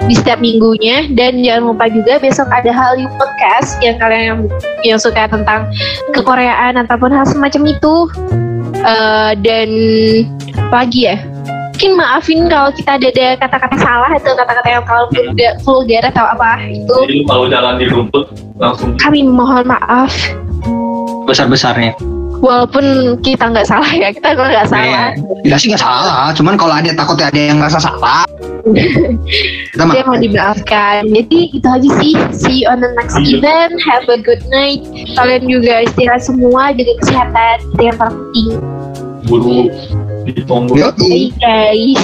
di setiap minggunya. Dan jangan lupa juga besok ada Hallyu Podcast yang kalian yang, yang suka tentang kekoreaan ataupun hal semacam itu. Eh, dan apa lagi ya mungkin maafin kalau kita ada ada kata-kata salah atau kata-kata yang kalau vulgar, vulgar atau apa itu. Jadi lu kalau jalan di rumput langsung kami mohon maaf. Besar-besarnya. walaupun kita nggak salah ya kita nggak salah. Kita sih nggak salah, cuman kalau ada takutnya ada yang ngerasa salah. Kita saya mau dimaafkan. Jadi itu aja sih. See you on the next event. Have a good night. Kalian juga istirahat semua. Jaga kesehatan. Itu yang paling penting buru di tombol Yoi. Bye guys